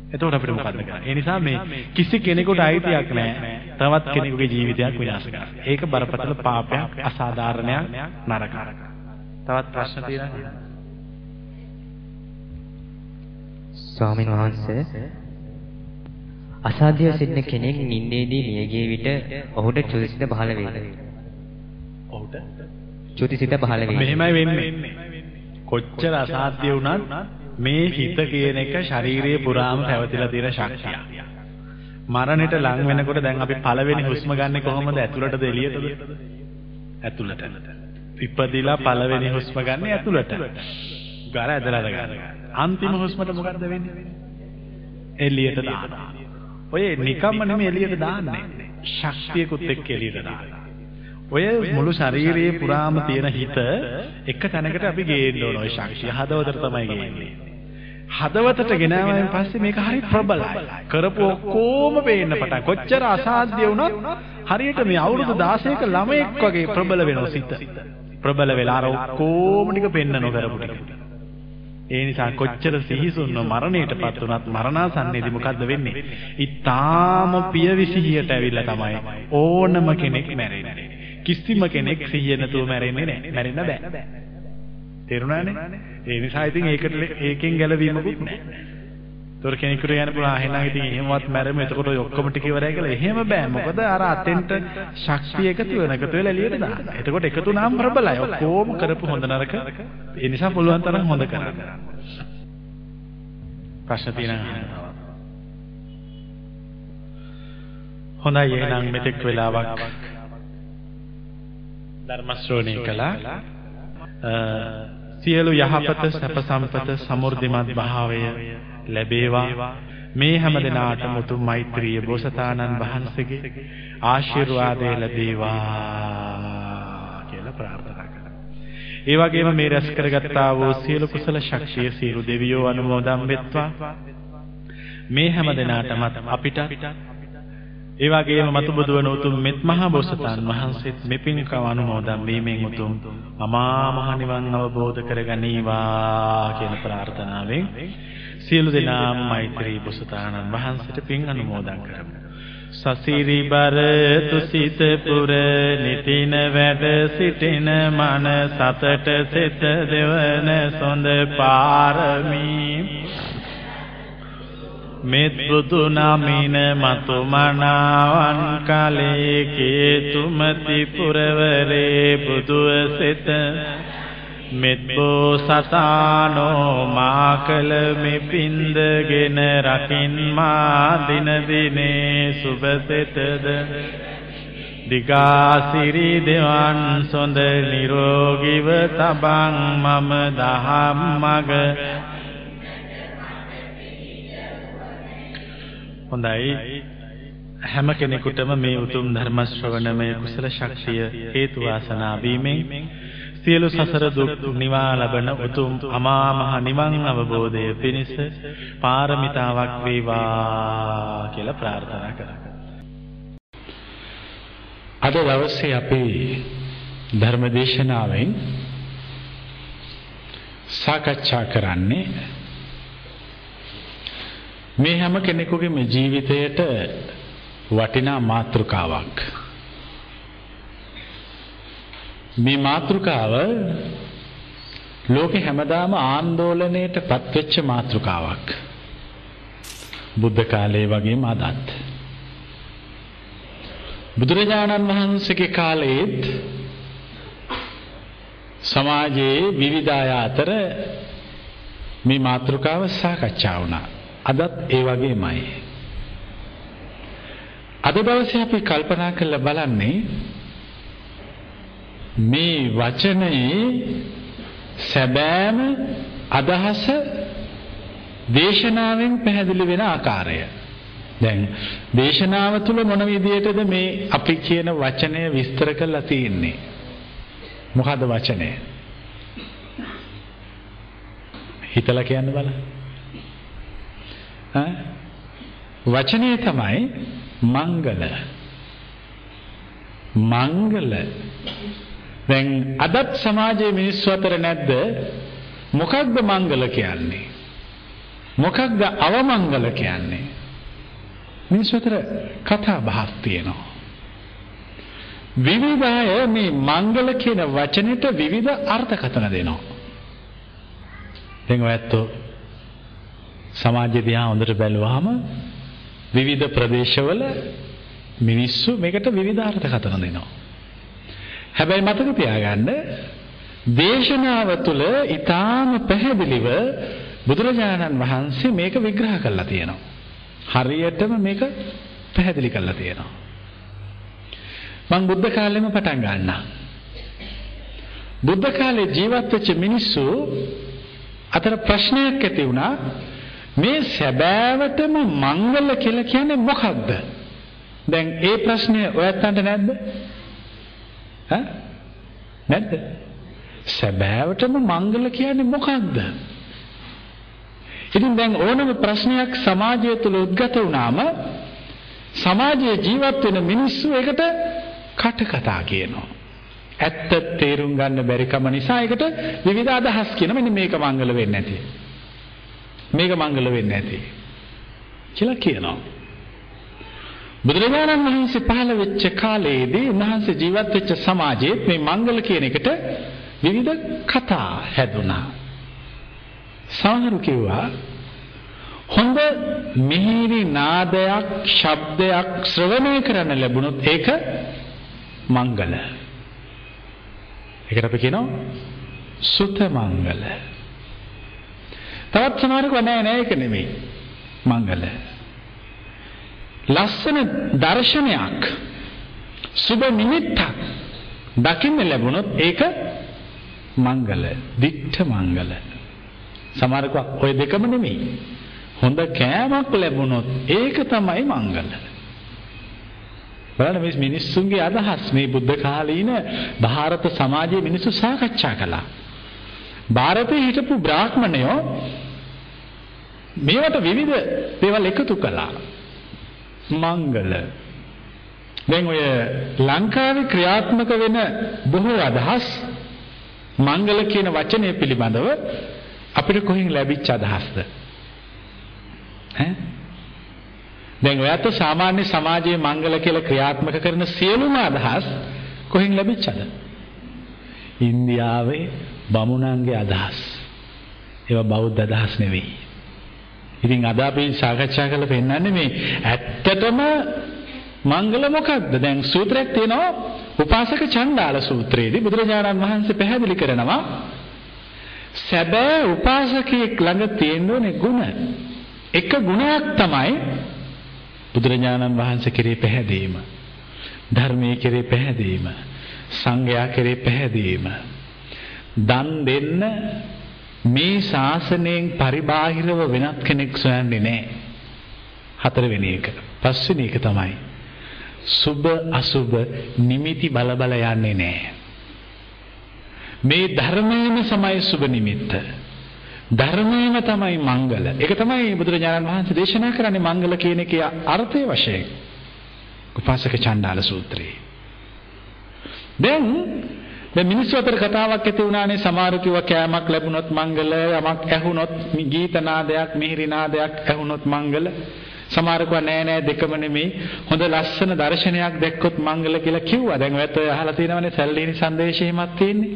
එතකොට අපිට මොකද්ද කරන්නේ? ඒ නිසා මේ කිසි කෙනෙකුට අයිතියක් නැහැ. තවත් කෙනෙකුගේ ජීවිතයක් විනාශ කරන්න. ඒක බරපතල පාපයක්, අසාධාරණයක්, නරකයක්. තවත් ප්‍රශ්න තියෙනවද?
ස්වාමීන් වහන්සේ අසාධ්‍යව සිටින කෙනෙක් නින්දේදී මිය ගිය විට ඔහුට චුතිසිත පහළ වේද?
ඔහුට
චුතිසිත පහළ වේද?
මෙහෙමයි වෙන්නේ. කොච්චර අසාධ්‍ය වුණත් මේ හිත කියන එක ශාරීරියේ පුරාම පැවතිලා තියෙන ශක්තිය. මරණයට ලං වෙනකොට දැන් අපි පළවෙනි හුස්ම ගන්න කොහොමද ඇතුළටද එළියටද? ඇතුළට. ඉපදිලා පළවෙනි හුස්ම ගන්න ඇතුළට. ගාර ඇදලා ගන්න. අන්තිම හුස්මට මොකද්ද වෙන්නේ? එළියට දානවා. ඔය නිකම්ම නෙමෙයි එළියට දාන්නේ. ශක්තියකුත් එක්ක එළියට දානවා. ඔය මුළු ශරීරයේ පුරාම තියෙන හිත එක තැනකට අපි ගේන්න ඕන ඔය ශක්තිය හදවතට තමයි ගේන්නේ. හදවතට ගෙනාවෙන් පස්සේ මේක හරි ප්‍රබලයි. කරපු ඔක්කොම පේන්න පටන්. කොච්චර අසාධ්‍ය වුණත් හරියට මේ අවුරුදු 16ක ළමයෙක් වගේ ප්‍රබල වෙනවා සිත. ප්‍රබල වෙලා අර ඔක්කොම ටික පෙන්න නොකරපු ටික. ඒ නිසා කොච්චර සිහිසුන්ව මරණයටපත් වුණත් මරණාසන්නයේදී මොකද්ද වෙන්නේ? ඊටාම පියවිසිහියට ඇවිල්ලා තමයි ඕනම කෙනෙක් මැරෙන්නේ. කිසිම කෙනෙක් සිහිය නැතුව මැරෙන්නේ නැහැ. මැරෙන්න බෑ. තේරුණානේ? ඒ නිසා ඉතින් ඒකට ඒකෙන් ගැලවීමකුත් නැහැ. තොර කෙනෙකුට යන්න පුළුවන් එහෙනම් ඉතින් එහෙමවත් මැරෙමු එතකොට ඔය ඔක්කොම ටික ඉවරයි කියලා එහෙම බෑ මොකද අර අතෙන්ට ශක්තිය එකතු වෙන එකතු වෙලා එළියට දාන්න. එතකොට එකතු නම් ප්‍රබලයි ඔක්කොම කරපු හොඳ නරක ඒ නිසා පුළුවන් තරම් හොඳ කරන්න. ප්‍රශ්න තියෙනවා. හොඳයි එහෙනම් මෙතෙක් වෙලාවක් ධර්ම ශ්‍රවණය කළා. සියලු යහපත සැප සම්පත සමෘද්ධිමත් භාවය ලැබේවා මේ හැම දිනාටම උතුම් මෛත්‍රිය බෝසතාණන් වහන්සේගේ ආශිර්වාදය ලැබේවා කියලා ප්‍රාර්ථනා කරා. ඒ වගේම මේ රැස් කරගත්තා වූ සියලු කුසල ශක්තිය සියලු දෙවියෝ අනුමෝදන් වෙත්වා. මේ හැම දිනාටමත් අපිට ඒ වගේම මතුබුදු වන උතුම් මෙත් මහ බෝසතාන් වහන්සේත් මෙපින්කම අනුමෝදන් වීමෙන් උතුම් අමා මහ නිවන් අවබෝධ කරගනීවා කියන ප්‍රාර්ථනාවෙන් සියලු දෙනාම මෛත්‍රී බෝසතාණන් වහන්සේට පින් අනුමෝදන් කරමු. සසිරි බර තුසිත පුර නිතින වැඩ සිටින මන සතට සිත දෙවන සොඳ පාරමී මෙත් බුදු නමින මතු මනාවන් කලේ කේතුමති පුරවරේ බුදුව සිත. මෙත් බෝසතානෝ මා කල මෙපින්දගෙන රකින් මා දින දිනේ සුබසිතද දිගාසිරි දෙවන් සොඳ නිරෝගීව තබං මම දහම් මග. හොඳයි හැම කෙනෙකුටම මේ උතුම් ධර්ම ශ්‍රවණමය කුසල ශක්තිය හේතු වාසනා වීමෙන් සියලු සසර දුක් නිවා ලබන උතුම් අමා මහ නිවන් අවබෝධය පිණිස පාරමිතාවක් වේවා කියලා ප්‍රාර්ථනා කරා. අද දවසේ අපේ ධර්ම දේශනාවෙන් සාකච්ඡා කරන්නේ මේ හැම කෙනෙකුගේම ජීවිතයට වටිනා මාතෘකාවක්. මේ මාතෘකාව ලෝකෙ හැමදාම ආందోලනයට පත්වෙච්ච මාතෘකාවක්. බුද්ධ කාලයේ වගේම අදත්. බුදුරජාණන් වහන්සේගේ කාලයේත් සමාජයේ විවිධ අය අතර මේ මාතෘකාව සාකච්ඡා වුණා. අදත් ඒ වගේමයි. අද දවසේ අපි කල්පනා කරලා බලන්නේ මේ වචනයේ සැබෑම අදහස දේශනාවෙන් පැහැදිලි වෙන ආකාරය. දැන් දේශනාව තුළ මොන විදියටද මේ අපි කියන වචනය විස්තර කරලා තියෙන්නේ? මොකද්ද වචනය? හිතලා කියන්න බලන්න. ඈ? වචනය තමයි මංගල. මංගල. දැන් අදත් සමාජයේ මිනිස්සු අතර නැද්ද? මොකක්ද මංගල කියන්නේ? මොකක්ද අවමංගල කියන්නේ? මිනිස්සු අතර කතා බහක් තියෙනවා. විවිධ අය මේ මංගල කියන වචනෙට විවිධ අර්ථකථන දෙනවා. දැන් ඔයත් සමාජය දිහා හොඳට බැලුවාම විවිධ ප්‍රදේශවල මිනිස්සු මේකට විවිධ අර්ථකථන දෙනවා හැබැයි මතක තියාගන්න දේශනාව තුළ ඊටාම පැහැදිලිව බුදුරජාණන් වහන්සේ මේක විග්‍රහ කරලා තියෙනවා. හරියටම මේක පැහැදිලි කරලා තියෙනවා. මම බුද්ධ කාලෙම පටන් ගන්නවා. බුද්ධ කාලේ ජීවත් වෙච්ච මිනිස්සු අතර ප්‍රශ්නයක් ඇති වුණා මේ සැබෑවටම මංගල කියලා කියන්නේ මොකක්ද? දැන් ඒ ප්‍රශ්නේ ඔයත්තන්ට නැද්ද? ඈ නැද්ද? සැබෑවටම මංගල කියන්නේ මොකක්ද? ඉතින් දැන් ඕනම ප්‍රශ්නයක් සමාජය තුළ උද්ගත වුණාම සමාජයේ ජීවත් වෙන මිනිස්සු ඒකට කට කතා කියනවා. ඇත්ත තේරුම් ගන්න බැරි කම නිසා ඒකට විවිධ අදහස් කියන මෙන්න මේක මංගල වෙන්නේ නැති. මේක මංගල වෙන්නේ නැති. කියලා කියනවා. බුදුරජාණන් වහන්සේ පහළ වෙච්ච කාලයේදී උන්වහන්සේ ජීවත් වෙච්ච සමාජයේත් මේ මංගල කියන එකට විවිධ කතා හැදුනා. සමහරු කිව්වා හොඳ මිහිරි නාදයක් ශබ්දයක් ශ්‍රවණය කරන්න ලැබුණොත් ඒක මංගල. ඒකට අපි කියනවා සුත මංගල. තවත් සමහරක නෑ නෑ ඒක නෙමෙයි. මංගල. ලස්සන දර්ශනයක් සුබ නිමිත්තක් දකින්න ලැබුණොත් ඒක මංගල, දික්ඨ මංගල. සමහරක ඔය දෙකම නෙමෙයි. හොඳ කෑමක් ලැබුණොත් ඒක තමයි මංගල. බලන්න මේ මිනිස්සුන්ගේ අදහස් මේ බුද්ධ කාලීන ಭಾರತ සමාජයේ මිනිස්සු සාකච්ඡා කළා. ಭಾರತයේ හිටපු බ්‍රාහ්මණයෝ මේවට විවිධ දේවල් එකතු කළා. මංගල දැන් ඔය ලංකාවේ ක්‍රියාත්මක වෙන බොහෝ අදහස් මංගල කියන වචනය පිළිබඳව අපිට කොහෙන් ලැබිච්ච අදහස්ද? ඈ දැන් ඔයත් සාමාන්‍ය සමාජයේ මංගල කියලා ක්‍රියාත්මක කරන සියලුම අදහස් කොහෙන් ලැබිච්චද? ඉන්දියාවේ බමුණන්ගේ අදහස් ඒවා බෞද්ධ අදහස් නෙවෙයි ඉතින් අද අපි සාකච්ඡා කරලා පෙන්නන්නේ මේ ඇත්තටම මංගල මොකක්ද? දැන් සූත්‍රයක් තියෙනවා උපාසක චණ්ඩාල සූත්‍රයේදී බුදුරජාණන් වහන්සේ පැහැදිලි කරනවා සැබෑ උපාසකයෙක් ළඟ තියෙන්න ඕනේ ಗುಣ. එක ගුණයක් තමයි බුදුරජාණන් වහන්සේ කෙරේ පැහැදීම. ධර්මයේ කෙරේ පැහැදීම. සංඝයා කෙරේ පැහැදීම. දන් දෙන්න මේ ශාසනයෙන් පරිබාහිරව වෙනත් කෙනෙක් සොයන්නේ නැහැ. හතරවෙනි එක. පස්වෙනි එක තමයි සුබ අසුබ නිමිති බල බල යන්නේ නැහැ. මේ ධර්මයේම සමයි සුබ නිමිත්ත. ධර්මයේම තමයි මංගල. ඒක තමයි බුදුරජාණන් වහන්සේ දේශනා කරන්නේ මංගල කියන එකේ අර්ථය වශයෙන්. උපාසක චණ්ඩාල සූත්‍රයේ. දැන් දැන් මිනිස්සු අතර කතාවක් ඇති වුණානේ සමහරු කිව්වා කෑමක් ලැබුණොත් මංගල යමක් ඇහුණොත් ගීත නාදයක් මිහිරි නාදයක් ඇහුණොත් මංගල. සමහර කව නෑ නෑ දෙකම නෙමෙයි. හොඳ ලස්සන දර්ශනයක් දැක්කොත් මංගල කියලා කිව්වා. දැන් ඔයත් ඔය අහලා තියෙනවනේ සැල්ලිහිණි සංදේශෙහිමත් තියෙන්නේ.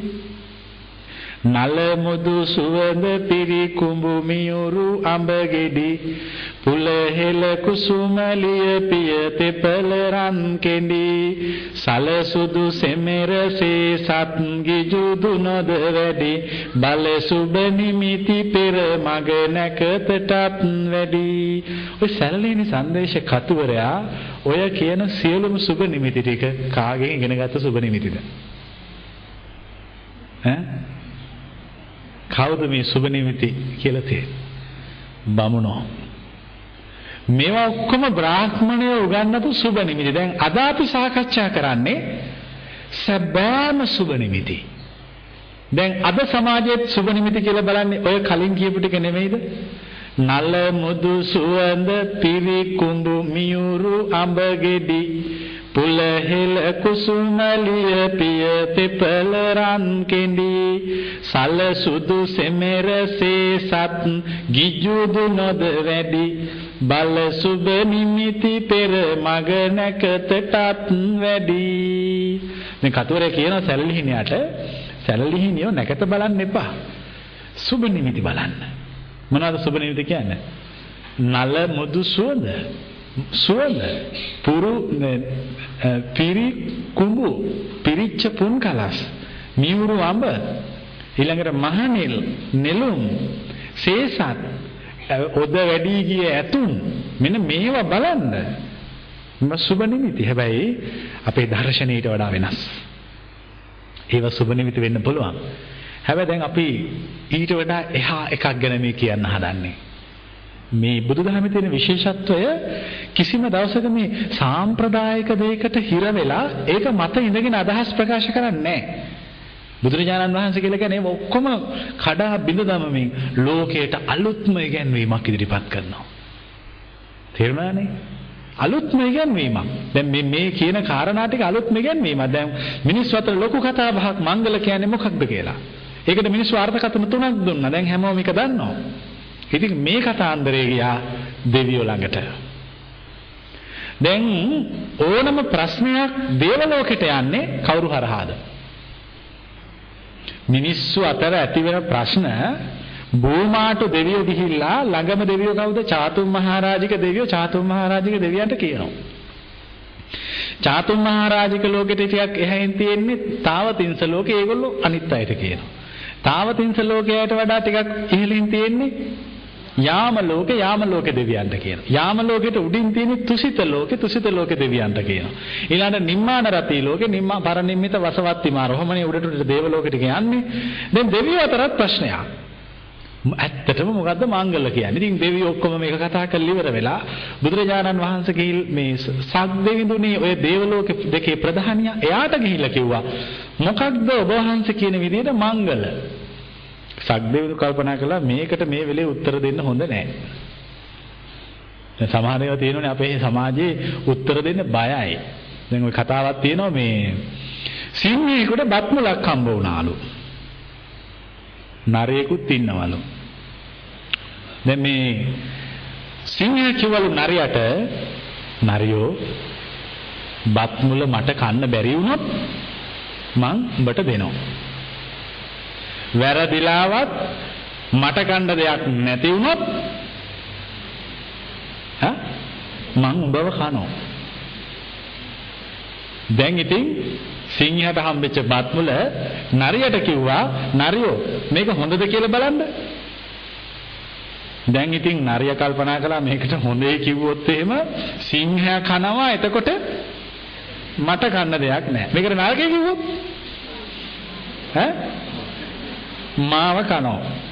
නල මුදු සුවඳ පිරි කුඹු මියුරු අඹ ගෙඩි පුල හෙල කුසුමලිය පිය තෙපල රන් කෙඳි සලසුදු සෙමෙරසේ සත් ගිජුදු නොද වැඩි. බල සුබ නිමිති පෙර මග නැකතටත් වැඩි. ඔය සැලලිනි සංදේශ කතුවරයා ඔය කියන සියලුම සුබ නිමිති ටික කාගෙන් ඉගෙනගත්ත සුබ නිමිතිද? ඈ? කවුද මේ සුබ නිමිති කියලා තියෙන්නේ? බමුණෝ. මේවා ඔක්කොම බ්‍රාහ්මණය උගන්වපු සුබ නිමිති. දැන් අද අපි සාකච්ඡා කරන්නේ සබ්බාම සුබ නිමිති. දැන් අද සමාජයේ සුබ නිමිති කියලා බලන්නේ ඔය කලින් කියපු ටික නෙමෙයිද? නල මුදු සුවඳ පිරි කුඹු මියුරු අඹ ගෙඩි පුල හෙල කුසුමලිය පිය තෙපල රන් කෙඳි. සල සුදු සෙමෙරසේ සත් ගිජුදු නොද වැඩි. බල සුබ නිමිති පෙර මග නැකතටත් වැඩි. මේ කතුරේ කියන සැලලිහිණියට සැලලිහිණියෝ නැකත බලන්න එපා. සුබ නිමිති බලන්න. මොනවද සුබ නිමිති කියන්නේ? නල මුදු සුවඳ. සුවඳ පුරු පිරි කුඹු පිරිච්ච පුන් කලස් මියුරු අඹ ඊළඟට මහනෙල් නෙළුම් සේසත් ඔද වැඩි ගිය ඇතුන් මෙන්න මේවා බලන්න. මම සුබ නිමිති. හැබැයි අපේ දර්ශනීයට වඩා වෙනස්. ඒව සුබ නිමිති වෙන්න පුළුවන්. හැබැයි දැන් අපි ඊට වඩා එහා එකක් ගැන මේ කියන්න හදන්නේ. මේ බුදුදහමේ තියෙන විශේෂත්වය කිසිම දවසක මේ සාම්ප්‍රදායික දෙයකට හිර වෙලා ඒක මත ඉඳගෙන අදහස් ප්‍රකාශ කරන්නේ නැහැ. බුදුරජාණන් වහන්සේ කියලා කියන්නේ ඔක්කොම කඩා බිඳ දමමින් ලෝකයට අලුත්ම ඉගැන්වීමක් ඉදිරිපත් කරනවා. තේරුණානේ? අලුත්ම ඉගැන්වීමක්. දැන් මේ මේ කියන කාරණා ටික අලුත්ම ඉගැන්වීමක්. දැන් මිනිස්සු අතර ලොකු කතා බහක් මංගල කියන්නේ මොකක්ද කියලා. ඒකට මිනිස්සු අර්ථකථන තුනක් දුන්නා. දැන් හැමෝම එක දන්නවා. ඉතින් මේ කතාන්දරේ ගියා දෙවියෝ ළඟට. දැන් ඕනම ප්‍රශ්නයක් දේව ලෝකෙට යන්නේ කවුරු හරහාද? මිනිස්සු අතර ඇති වෙන ප්‍රශ්න බෝමාට දෙවියෝ ගිහිල්ලා ළඟම දෙවියෝ කවුද? චාතුම් මහරජික දෙවියෝ චාතුම් මහරජික දෙවියන්ට කියනවා. චාතුම් මහරජික ලෝකෙට ටිකක් එහැයින් තියෙන්නේ තාවතින්ස ලෝකේ ඒගොල්ලෝ අනිත් අයට කියනවා. තාවතින්ස ලෝකයට වඩා ටිකක් ඉහළින් තියෙන්නේ යාම ලෝකේ යාම ලෝකේ දෙවියන්ට කියනවා. යාම ලෝකෙට උඩින් තියෙන තුසිත ලෝකේ තුසිත ලෝකේ දෙවියන්ට කියනවා. ඊළඟට නිම්මාන රති ලෝකේ නිම්මා පරනිම්මිත වසවත්ති මාර. ඔහමනේ උඩට උඩට දේව ලෝකෙට කියන්නේ. දැන් දෙවියෝ අතරත් ප්‍රශ්නයක්. ඇත්තටම මොකද්ද මංගල කියන්නේ? ඉතින් දෙවියෝ ඔක්කොම මේක කතා කරලා ඉවර වෙලා බුදුරජාණන් වහන්සේ ගිහිල් මේ සග්දෙවිඳුනේ ඔය දේව ලෝක දෙකේ ප්‍රධානියා එයාට ගිහිල්ලා කිව්වා මොකක්ද ඔබ වහන්සේ කියන විදිහට මංගල සක්දේවනු කල්පනා කළා මේකට මේ වෙලේ උත්තර දෙන්න හොඳ නැහැ. දැන් සමහර ඒවා තියෙනවනේ අපේ සමාජයේ උත්තර දෙන්න බයයි. දැන් ওই කතාවක් තියෙනවා මේ සිංහයෙකුට බත් මුලක් හම්බ වුණාලු. නරයෙකුත් ඉන්නවලු. දැන් මේ සිංහය කිව්වලු නරයට නරියෝ බත් මුල මට කන්න බැරි වුණොත් මං උඹට දෙනවා. වැරදිලාවත් මට ගන්න දෙයක් නැති වුණොත් ඈ මං උඹව කනවා. දැන් ඉතින් සිංහට හම්බෙච්ච බත් මුල නරියට කිව්වා නරියෝ මේක හොඳද කියලා බලන්න. දැන් ඉතින් නරිය කල්පනා කළා මේකට හොඳේ කිව්වොත් එහෙම සිංහයා කනවා එතකොට මට කන්න දෙයක් නැහැ. මේකට නරකයි කිව්වොත් ඈ මාව කනවා.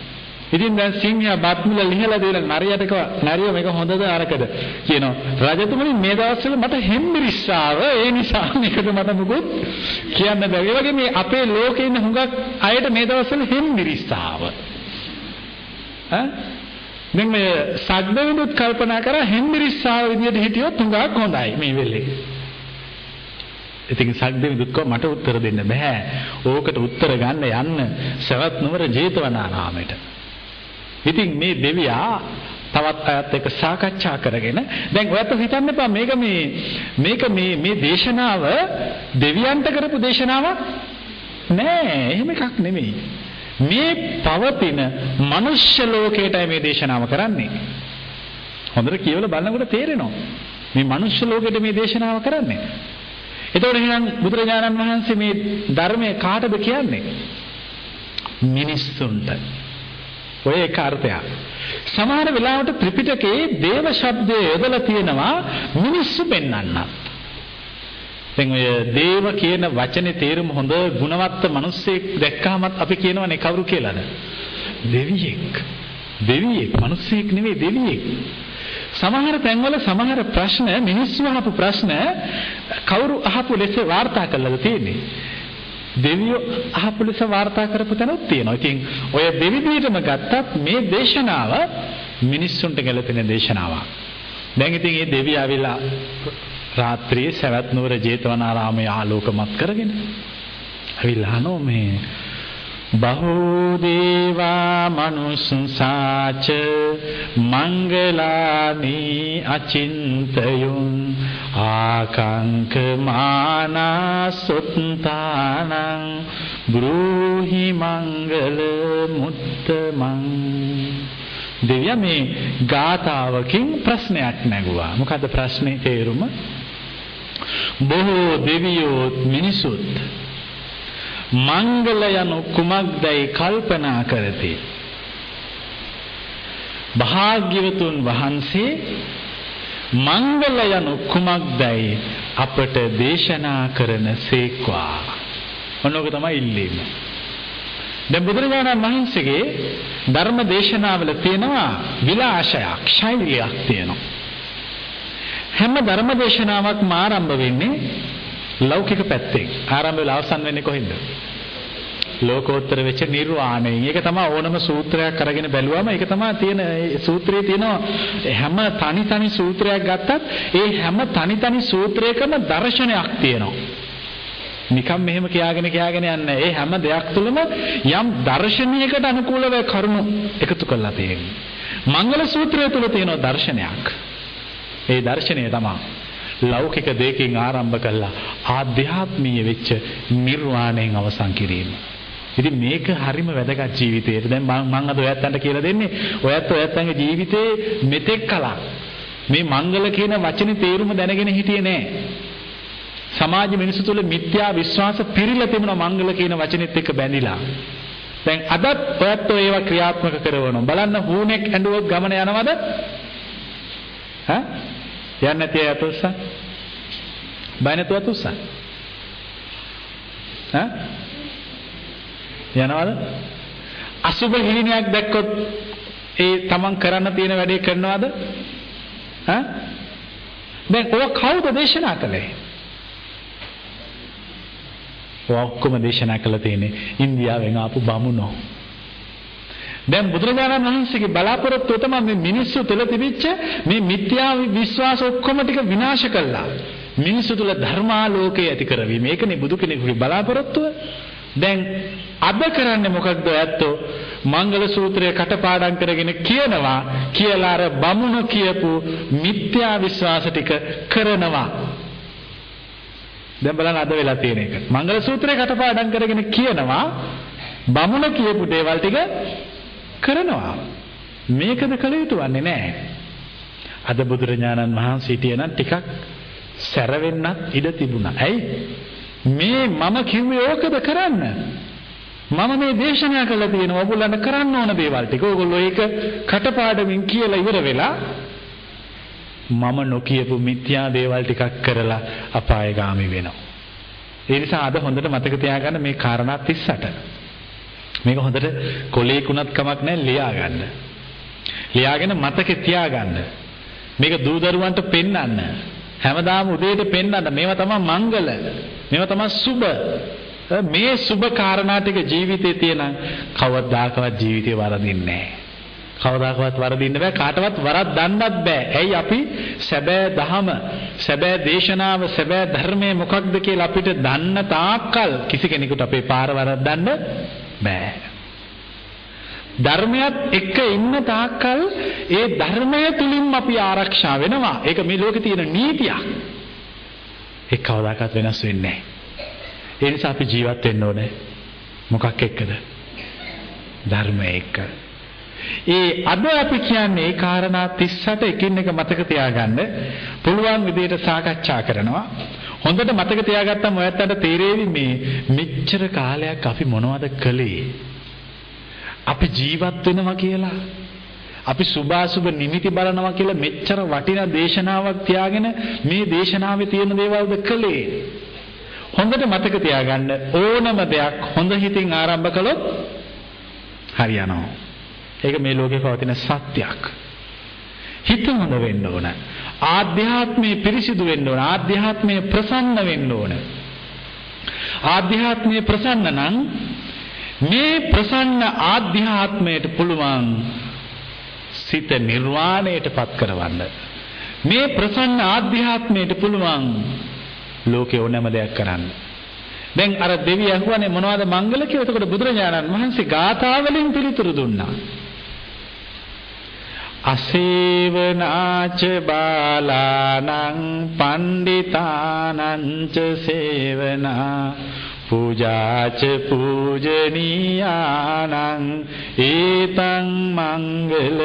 ඉතින් දැන් සිංහයා බත් මුල ලිහලා දෙන නරියට කව නරිය මේක හොඳද අරකද කියනවා රජතුමනි මේ දවස්වල මට හෙම්බිරිස්සාව ඒ නිසා මේකට මට මොකුත් කියන්න බැහැ. ඒ වගේ මේ අපේ ලෝකේ ඉන්න හුඟක් අයට මේ දවස්වල හෙම්බිරිස්සාව. ඈ දැන් මේ සද්දවිදුත් කල්පනා කරා හෙම්බිරිස්සාව විදියට හිටියොත් හුඟක් හොඳයි මේ වෙලේ. ඉතින් සද්දවිදුත් කව මට උත්තර දෙන්න බෑ. ඕකට උත්තර ගන්න යන්න සවැත් නුවර ජේතවනාරාමයට. ඉතින් මේ දෙවියා තවත් අයත් එක්ක සාකච්ඡා කරගෙන දැන් ඔයත් හිතන්න එපා. මේක මේ මේක මේ මේ දේශනාව දෙවියන්ට කරපු දේශනාවක්? නෑ. එහෙම එකක් නෙමෙයි. මේ පවතින මනුෂ්‍ය ලෝකයටයි මේ දේශනාව කරන්නේ. හොඳට කියවලා බලනකොට තේරෙනවා. මේ මනුෂ්‍ය ලෝකෙට මේ දේශනාව කරන්නේ. එතකොට එහෙනම් බුදුරජාණන් වහන්සේ මේ ධර්මය කාටද කියන්නේ මිනිස්සුන්ට ඔය එක අර්ථයක්. සමහර වෙලාවට ත්‍රිපිටකයේ දේව ශබ්දය යොදලා තියෙනවා මිනිස්සු පෙන්වන්නත්. දැන් ඔය දේව කියන වචනේ තේරුම හොඳ ගුණවත් මිනිස්සෙක් දැක්කහමත් අපි කියනවනේ කවුරු කියලාද? දෙවියෙක්. දෙවියෙක්, මිනිස්සෙක් නෙවෙයි දෙවියෙක්. සමහර තැන්වල සමහර ප්‍රශ්න මිනිස්සු අහපු ප්‍රශ්න කවුරු අහපු ලෙස වාර්තා කළාද තියෙන්නේ? දෙවියෝ අහපු ලෙස වාර්තා කරපු තැනුත් තියෙනවා. ඉතින් ඔය දෙවිදියටම ගත්තත් මේ දේශනාව මිනිස්සුන්ට ගැලපෙන දේශනාවක්. දැන් ඉතින් මේ දෙවියා ආවිලා රාත්‍රියේ සවැත් නුවර ජේතවනාරාමයේ ආලෝකමත් කරගෙන ඇවිල්ලා අහනවා මේ බහෝ දේවා මනුස්සාච මංගලානි අචින්තයුන් ආකංක මානසුත්තානං බ්‍රූහි මංගල මුත්තමං දෙවියා මේ ගාතාවකින් ප්‍රශ්නයක් නැගුවා. මොකද්ද ප්‍රශ්නේ? තේරුම? බොහෝ දෙවියෝ මිනිසුත් මංගල යනු කුමක්දයි කල්පනා කරති. භාග්‍යවතුන් වහන්සේ මංගල යනු කුමක්දයි අපට දේශනා කරන සේක්වා. ඔන්නෝක තමයි ඉල්ලීම. දැන් බුදුරජාණන් වහන්සේගේ ධර්ම දේශනාවල තියෙනවා විලාශයක්, ශෛලියක් තියෙනවා. හැම ධර්ම දේශනාවක්ම ආරම්භ වෙන්නේ ලෞකික පැත්තෙන් ආරම්භ වෙලා අවසන් වෙන්නේ කොහෙන්ද? ලෝකෝත්තර වෙච්ච නිර්වාණයෙන්. ඒක තමයි ඕනම සූත්‍රයක් අරගෙන බැලුවම ඒක තමයි තියෙන සූත්‍රයේ තියෙන හැම තනි තනි සූත්‍රයක් ගත්තත් ඒ හැම තනි තනි සූත්‍රයකම දර්ශනයක් තියෙනවා. නිකම් මෙහෙම කියාගෙන කියාගෙන යන්නේ. ඒ හැම දෙයක් තුළම යම් දර්ශනයකට අනුකූලව කරුණු එකතු කරලා තියෙනවා. මංගල සූත්‍රය තුළ තියෙන දර්ශනයක්. ඒ දර්ශනය තමයි ලෞකික දෙයකින් ආරම්භ කළා ආධ්‍යාත්මීය වෙච්ච නිර්වාණයෙන් අවසන් කිරීම. ඉතින් මේක හරිම වැදගත් ජීවිතේට. දැන් මම මම අද ඔයත්තන්ට කියලා දෙන්නේ ඔයත් ඔයත්තන්ගේ ජීවිතේ මෙතෙක් කලක් මේ මංගල කියන වචනේ තේරුම දැනගෙන හිටියේ නෑ. සමාජ මිනිස්සු තුළ මිත්‍යා විශ්වාස පිරීලා තිබුණා මංගල කියන වචනේත් එක්ක බැඳිලා. දැන් අදත් ඔයත් ඒවා ක්‍රියාත්මක කරනවා. බලන්න හුණෙක් ඇඬුවොත් ගමන යනවද? ඈ යන්නේ නැති අය අතුස්සන්. බය නැතුව අතුස්සන්. ඈ යනවද? අසුබ හිණියක් දැක්කොත් ඒ තමන් කරන්න තියෙන වැඩේ කරනවද? ඈ දැන් ඔය කවුද දේශනා කළේ? ඔය ඔක්කොම දේශනා කළා තියෙන්නේ ඉන්දියාවෙන් ආපු බමුණෝ. දැන් බුදුරජාණන් වහන්සේගේ බලාපොරොත්තුව තමයි මේ මිනිස්සු තුළ තිබිච්ච මේ මිත්‍යා විශ්වාස ඔක්කොම ටික විනාශ කළා. මිනිස්සු තුළ ධර්මාලෝකය ඇති කරවීම. ඒකනේ බුදු කෙනෙකුගේ බලාපොරොත්තුව. දැන් අද කරන්නේ මොකක්ද ඇත්තෝ මංගල සූත්‍රය කටපාඩම් කරගෙන කියනවා කියලා අර බමුණ කියපු මිත්‍යා විශ්වාස ටික කරනවා දැන් බලන්න අද වෙලා තියෙන එක මංගල සූත්‍රය කටපාඩම් කරගෙන කියනවා බමුණ කියපු දේවල් ටික කරනවා මේකද කළ යුතු වන්නේ නැහැ අද බුදුරජාණන් වහන්සේ හිටියනම් ටිකක් සැරවෙන්නත් ඉඩ තිබුණා. ඇයි? මේ මම කිව්වේ ඕකද කරන්න? මම මේ දේශනා කළා තියෙනවා ඔයගොල්ලන්ට කරන්න ඕන දේවල් ටික. ඔයගොල්ලෝ ඒක කටපාඩමින් කියලා ඉවර වෙලා මම නොකියපු මිත්‍යා දේවල් ටිකක් කරලා අපායগামী වෙනවා. ඒ නිසා අද හොඳට මතක තියාගන්න මේ කාරණා 38. මේක හොඳට කොලේකුණත් කමක් නැහැ ලියා ගන්න. ලියාගෙන මතකේ තියාගන්න. මේක දූ දරුවන්ට පෙන්වන්න. හැමදාම උදේට පෙන්වන්න. මේවා තමයි මංගල. මේවා තමයි සුබ. මේ සුබ කාරණා ටික ජීවිතේ තියෙන කවදාකවත් ජීවිතේ වරදින්නේ නැහැ. කවදාකවත් වරදින්න බෑ කාටවත් වරක් දන්නත් බෑ. ඇයි අපි සැබෑ දහම, සැබෑ දේශනාව, සැබෑ ධර්මය මොකක්ද කියලා අපිට දන්න තාක්කල් කිසි කෙනෙකුට අපේ පාර වරද්දන්න බෑ. ධර්මයත් එක්ක ඉන්න තාක්කල් ඒ ධර්මය තුලින් අපි ආරක්ෂා වෙනවා. ඒක මේ ලෝකේ තියෙන නීතියක්. ඒක කවදාකවත් වෙනස් වෙන්නේ නැහැ. ඒ නිසා අපි ජීවත් වෙන්න ඕනේ. මොකක් එක්කද? ධර්මය එක්ක. ඒ අද අපි කියන්නේ ඒ කාරණා 38 එකින් එක මතක තියාගන්න පුළුවන් විදිහට සාකච්ඡා කරනවා. හොඳට මතක තියාගත්තම ඔයත්තන්ට තේරෙවි මේ මෙච්චර කාලයක් අපි මොනවද කළේ? අපි ජීවත් වෙනවා කියලා? අපි සුභාසුභ නිමිති බලනවා කියලා මෙච්චර වටිනා දේශනාවක් තියාගෙන මේ දේශනාවේ තියෙන දේවල්ද කළේ? හොඳට මතක තියාගන්න ඕනම දෙයක් හොඳ හිතින් ආරම්භ කළොත් හරියනවා. ඒක මේ ලෝකේ පවතින සත්‍යයක්. හිත හොඳ වෙන්න ඕන. ආධ්‍යාත්මය පිරිසිදු වෙන්න ඕන ආධ්‍යාත්මය ප්‍රසන්න වෙන්න ඕන ආධ්‍යාත්මය ප්‍රසන්න නම් මේ ප්‍රසන්න ආධ්‍යාත්මයට පුළුවන් සිත නිර්වාණයට පත් කරවන්න. මේ ප්‍රසන්න ආධ්‍යාත්මයට පුළුවන් ලෝකේ ඕනෑම දෙයක් කරන්න. දැන් අර දෙවිය අහුවනේ මොනවද මංගල කියලා. එතකොට බුදුරජාණන් වහන්සේ ගාථාවලින් පිළිතුරු දුන්නා. අසේවනාච බාලානං පණ්ඩිතානං ච සේවනා පූජාච පූජනීයානං ඒතං මංගල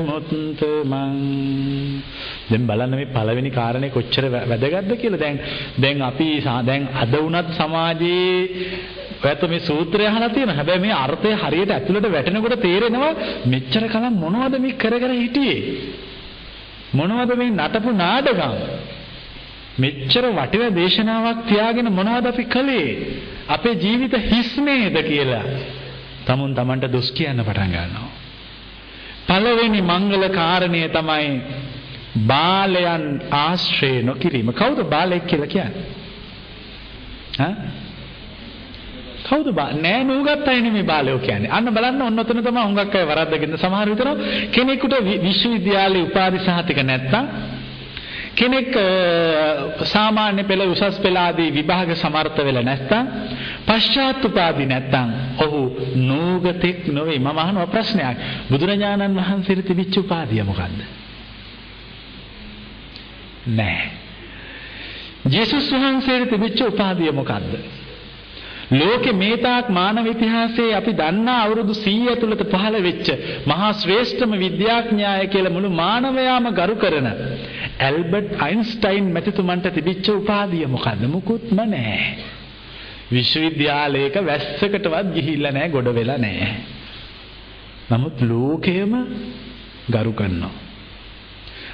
මුත්තමං. දැන් බලන්න මේ පළවෙනි කාරණේ කොච්චර වැදගත්ද කියලා. දැන් දැන් අපි දැන් අද වුණත් සමාජයේ ඔයත් මේ සූත්‍රය අහලා තියෙනවා හැබැයි මේ අර්ථය හරියට ඇතුළට වැටෙනකොට තේරෙනවා මෙච්චර කලම් මොනවද මේ කර කර හිටියේ මොනවද මේ නටපු නාටකම් මෙච්චර වටින දේශනාවක් තියාගෙන මොනවද අපි කළේ? අපේ ජීවිත හිස් නේද කියලා තමුන් Tamanට දොස් කියන්න පටන් ගන්නවා. පළවෙනි මංගල කාරණය තමයි බාලයන් ආශ්‍රය නොකිරීම. කවුද බාලයෙක් කියලා කියන්නේ? හා? කවුද බා නෑ නූගත් අය නෙමෙයි බාලයෝ කියන්නේ. අන්න බලන්න ඔන්න ඔතන තමයි හුඟක් අය වරද්දගෙන සමහර විතර කෙනෙකුට විශ්වවිද්‍යාලයේ උපාධි සහතික නැත්තම් කෙනෙක් සාමාන්‍ය පෙළ උසස් පෙළ ආදී විභාග සමර්ථ වෙලා නැත්නම් පශ්චාත් උපාදි නැත්නම් ඔහු නූගතෙක් නොවේ මම අහනවා ප්‍රශ්නයක් බුදුරජාණන් වහන්සේට තිබිච්ච උපාදිය මොකද්ද නෑ ජේසුස් වහන්සේට තිබිච්ච උපාදිය මොකද්ද ලෝකේ මේ තාක් මානව ඉතිහාසයේ අපි දන්නා අවුරුදු 100 ඇතුළත පහළ වෙච්ච මහා ශ්‍රේෂ්ඨම විද්‍යාඥයාය කියලා මුළු මානවයාම ගරු කරන ඇල්බර්ට් අයින්ස්ටයින් මැතිතුමන්ට තිබිච්ච උපාධිය මොකද්ද? මුකුත්ම නැහැ. විශ්වවිද්‍යාලයක වැස්සකටවත් ගිහිල්ලා නැහැ, ගොඩ වෙලා නැහැ. නමුත් ලෝකයම ගරු කරනවා.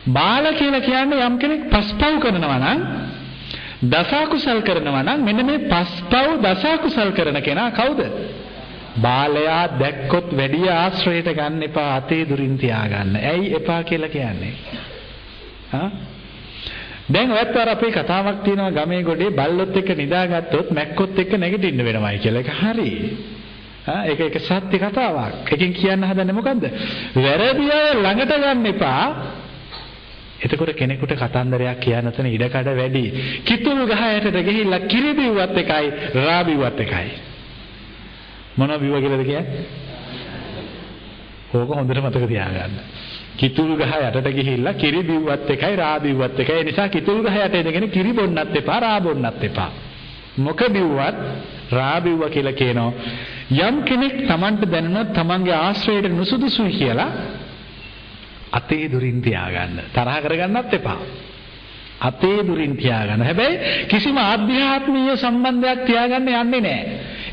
බාල කියලා කියන්නේ යම් කෙනෙක් පස්පව් කරනවා නම් දසකුසල් කරනවා නම් මෙන්න මේ පස්පව් දසකුසල් කරන කෙනා කවුද? බාලයා දැක්කොත් වැඩි ආශ්‍රයයට ගන්න එපා අතේ දුරින් තියාගන්න. ඇයි එපා කියලා කියන්නේ? හා? දැන් ඔයත් අර අපේ කතාවක් තියෙනවා ගමේ ගොඩේ බල්ලොත් එක්ක නිදාගත්තොත් මැක්කොත් එක්ක නැගිටින්න වෙනවයි කියලා. ඒක හරි. හා ඒක ඒක සත්‍ය කතාවක්. එකෙන් කියන්න හදන්නේ මොකද්ද? වැරදි අය ළඟට ගන්න එපා. එතකොට කෙනෙකුට කතන්දරයක් කියන්න තන ඉඩකඩ වැඩි. කිතුල් ගහ යටට ගිහිල්ලා කිරි බිව්වත් එකයි, රා බිව්වත් එකයි. මොන බිව්ව කියලාද කියන්නේ? ඕක හොඳට මතක තියාගන්න. කිතුල් ගහ යටට ගිහිල්ලා කිරි බිව්වත් එකයි, රා බිව්වත් එකයි. ඒ නිසා කිතුල් ගහ යට ඉඳගෙන කිරි බොන්නත් එපා, රා බොන්නත් එපා. මොක බිව්වත් රා බිව්වා කියලා කියනවා. යම් කෙනෙක් Tamanට දැනුණත් Tamanගේ ආශ්‍රයයට නුසුදුසුයි කියලා අතේ දුරින් තියාගන්න. තරහ කරගන්නත් එපා. අතේ දුරින් තියාගන්න. හැබැයි කිසිම ආධ්‍යාත්මීය සම්බන්ධයක් තියාගන්න යන්නේ නැහැ.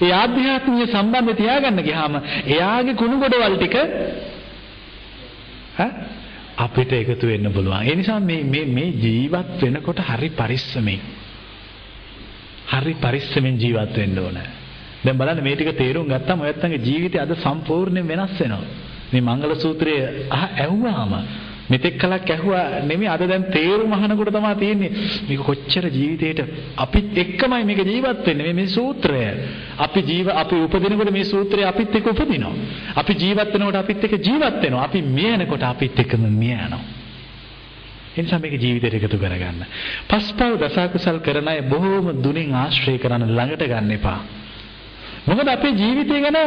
ඒ ආධ්‍යාත්මීය සම්බන්ධය තියාගන්න ගියාම එයාගේ කුණු ගොඩවල් ටික අපිට එකතු වෙන්න පුළුවන්. ඒ නිසා මේ මේ මේ ජීවත් වෙනකොට හරි පරිස්සමෙන් හරි පරිස්සමෙන් ජීවත් වෙන්න ඕන. දැන් බලන්න මේ ටික තේරුම් ගත්තම ඔයත්තන්ගේ ජීවිතය අද සම්පූර්ණයෙන් වෙනස් වෙනවා. මේ මංගල සූත්‍රය අහ ඇහුවාම මෙතෙක් කලක් ඇහුවා නෙමෙයි අද දැන් තේරුම අහනකොට තමයි තියෙන්නේ මේක කොච්චර ජීවිතේට අපිත් එක්කමයි මේක ජීවත් වෙන්නේ. මේ මේ සූත්‍රය. අපි ජීව අපි උපදිනකොට මේ සූත්‍රය අපිත් එක්ක උපදිනවා. අපි ජීවත් වෙනකොට අපිත් එක්ක ජීවත් වෙනවා. අපි මිය යනකොට අපිත් එක්කම මිය යනවා එනිසා මේක ජීවිතයට එකතු කරගන්න. පස්පව් දසකුසල් කරන අය බොහෝම දුනින් ආශ්‍රය කරන ළඟට ගන්න එපා. මොකද අපේ ජීවිතය ගැන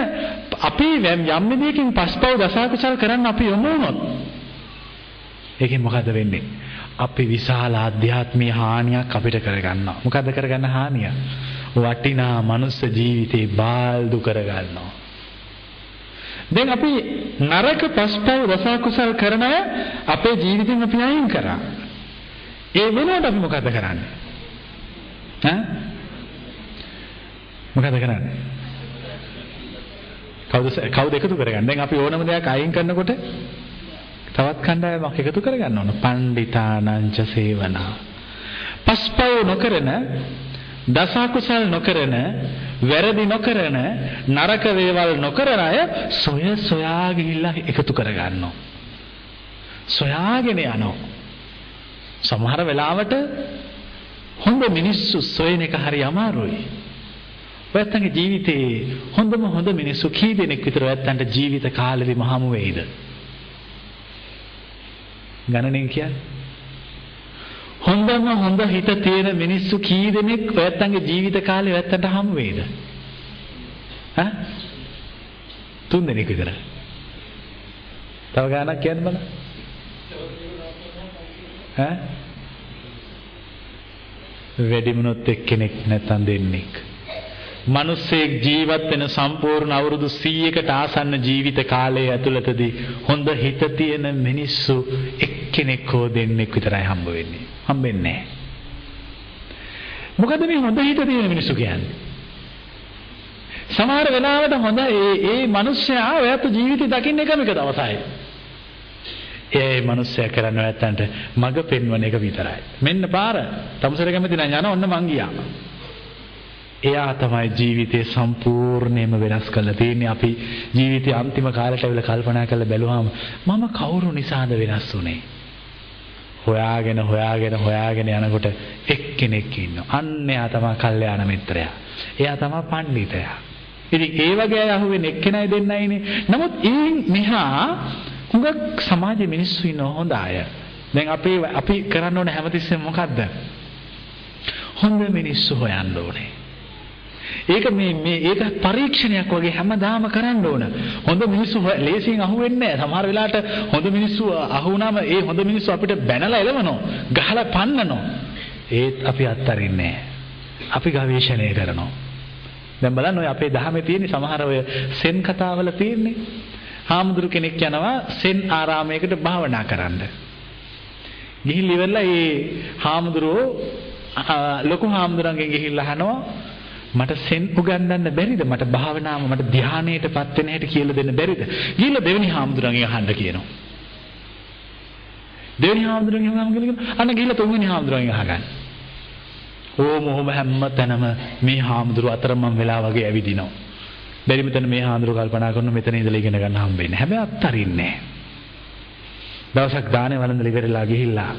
අපි යම් විදියකින් පස්පව් දසකුසල් කරන්න අපි යොමු වුණොත් ඒකෙන් මොකද වෙන්නේ? අපි විශාල ආධ්‍යාත්මීය හානියක් අපිට කරගන්නවා. මොකද කරගන්න හානිය? වටිනා මනුස්ස ජීවිතේ බාල්දු කරගන්නවා. දැන් අපි නරක පස්පව් රස කුසල් කරන අය අපේ ජීවිතෙන් අපි අයින් කරා. ඒ වෙනුවට අපි මොකද කරන්නේ? ඈ? මොකද කරන්නේ? කවුද කවුද එකතු කරගන්නේ? දැන් අපි ඕනම දෙයක් අයින් කරනකොට තවත් කණ්ඩායමක් එකතු කරගන්න ඕන. පණ්ඩිතානංච සේවනා. පස්පව් නොකරන දස කුසල් නොකරන වැරදි නොකරන නරක දේවල් නොකරන අය සොය සොයා ගිහිල්ලා එකතු කරගන්නවා. සොයාගෙන යනවා. සමහර වෙලාවට හොඳ මිනිස්සු සොයන එක හරි අමාරුයි. ඔයත්තන්ගේ ජීවිතේ හොඳම හොඳ මිනිස්සු කී දෙනෙක් විතර ඔයත්තන්ට ජීවිත කාලෙදිම හමු වෙයිද? ගණනෙන් කියන්නේ. හොඳම හොඳ හිත තියෙන මිනිස්සු කී දෙනෙක් ඔයත්තන්ගේ ජීවිත කාලේ ඔයත්තන්ට හමු වෙයිද? ඈ? තුන් දෙනෙක් විතර. තව ගානක් කියන්න බලන්න. ඈ? වැඩිමුණොත් එක්කෙනෙක් නැත්තම් දෙන්නෙක්. මිනිස්සෙක් ජීවත් වෙන සම්පූර්ණ අවුරුදු 100කට ආසන්න ජීවිත කාලය ඇතුළතදී හොඳ හිත තියෙන මිනිස්සු එක්කෙනෙක් හෝ දෙන්නෙක් විතරයි හම්බ වෙන්නේ. හම්බෙන්නේ නැහැ. මොකද මේ හොඳ හිත තියෙන මිනිස්සු කියන්නේ? සමහර වෙලාවට හොඳ ඒ ඒ මිනිස්සයා ඔයත් ජීවිතය දකින්න එකම එක දවසයි. ඒ මිනිස්සයා කරන්නේ නැත්තන්ට මග පෙන්වන එක විතරයි. මෙන්න පාර. තමුසර කැමති නම් යන ඔන්න මං ගියා. එයා තමයි ජීවිතේ සම්පූර්ණයෙන්ම වෙනස් කරලා තියෙන්නේ. අපි ජීවිතේ අන්තිම කාලයට ඇවිල්ලා කල්පනා කරලා බැලුවාම මම කවුරු නිසාද වෙනස් වුනේ? හොයාගෙන හොයාගෙන හොයාගෙන යනකොට එක්කෙනෙක් ඉන්නවා. අන්න එයා තමයි කල්යාණ මිත්‍රයා. එයා තමයි පඬිතයා ඉතින් ඒ වගේ අය අහුවෙන්නේ එක්කෙනයි දෙන්නයිනේ නමුත් ඒ මෙහා හුඟක් සමාජයේ මිනිස්සු ඉන්න හොඳ අය. දැන් අපි අපි කරන්න ඕන හැමතිස්සෙම මොකද්ද? හොඳ මිනිස්සු හොයන්න ඕනේ. ඒක මේ මේ ඒක පරීක්ෂණයක් වගේ හැමදාම කරන්න ඕන. හොඳ මිනිස්සු ලේසියෙන් අහුවෙන්නේ නැහැ. සමහර වෙලාවට හොඳ මිනිස්සු අහුණාම ඒ හොඳ මිනිස්සු අපිට බැනලා එලවනවා. ගහලා පන්නනවා. ඒත් අපි අත්තරින්නේ අපි ගවේෂණය කරනවා. දැන් බලන්න ඔය අපේ දහමේ තියෙන සමහර ඔය සෙන් කතාවල තියෙන්නේ. හාමුදුරු කෙනෙක් යනවා සෙන් ආරාමයකට භාවනා කරන්න. ගිහින් ඉවරලා ඒ හාමුදුරුවෝ ලොකු හාමුදුරන්ගෙන් ගිහිල්ලා අහනවා මට සෙන් උගන්වන්න බැරිද? මට භාවනාව මට ධානයටපත් වෙන හැටි කියලා දෙන්න බැරිද? ගිහිල්ලා දෙවෙනි හාමුදුරන්ගෙන් අහන්න කියනවා. දෙවෙනි හාමුදුරන්ගෙන් අහන්න කියලා අන්න ගිහිල්ලා තුන්වෙනි හාමුදුරන්ගෙන් අහගන්න. ඕම ඔහොම හැම තැනම මේ හාමුදුරු අතර මම වෙලා වගේ ඇවිදිනවා. බැරි මෙතන මේ හාමුදුරු කල්පනා කරන මෙතන ඉඳලා ඉගෙන ගන්න හම්බෙන්නේ. හැබැයි අත්තරින්නේ නැහැ. දවසක් දානේ වළඳලා ඉවරලා ගිහිල්ලා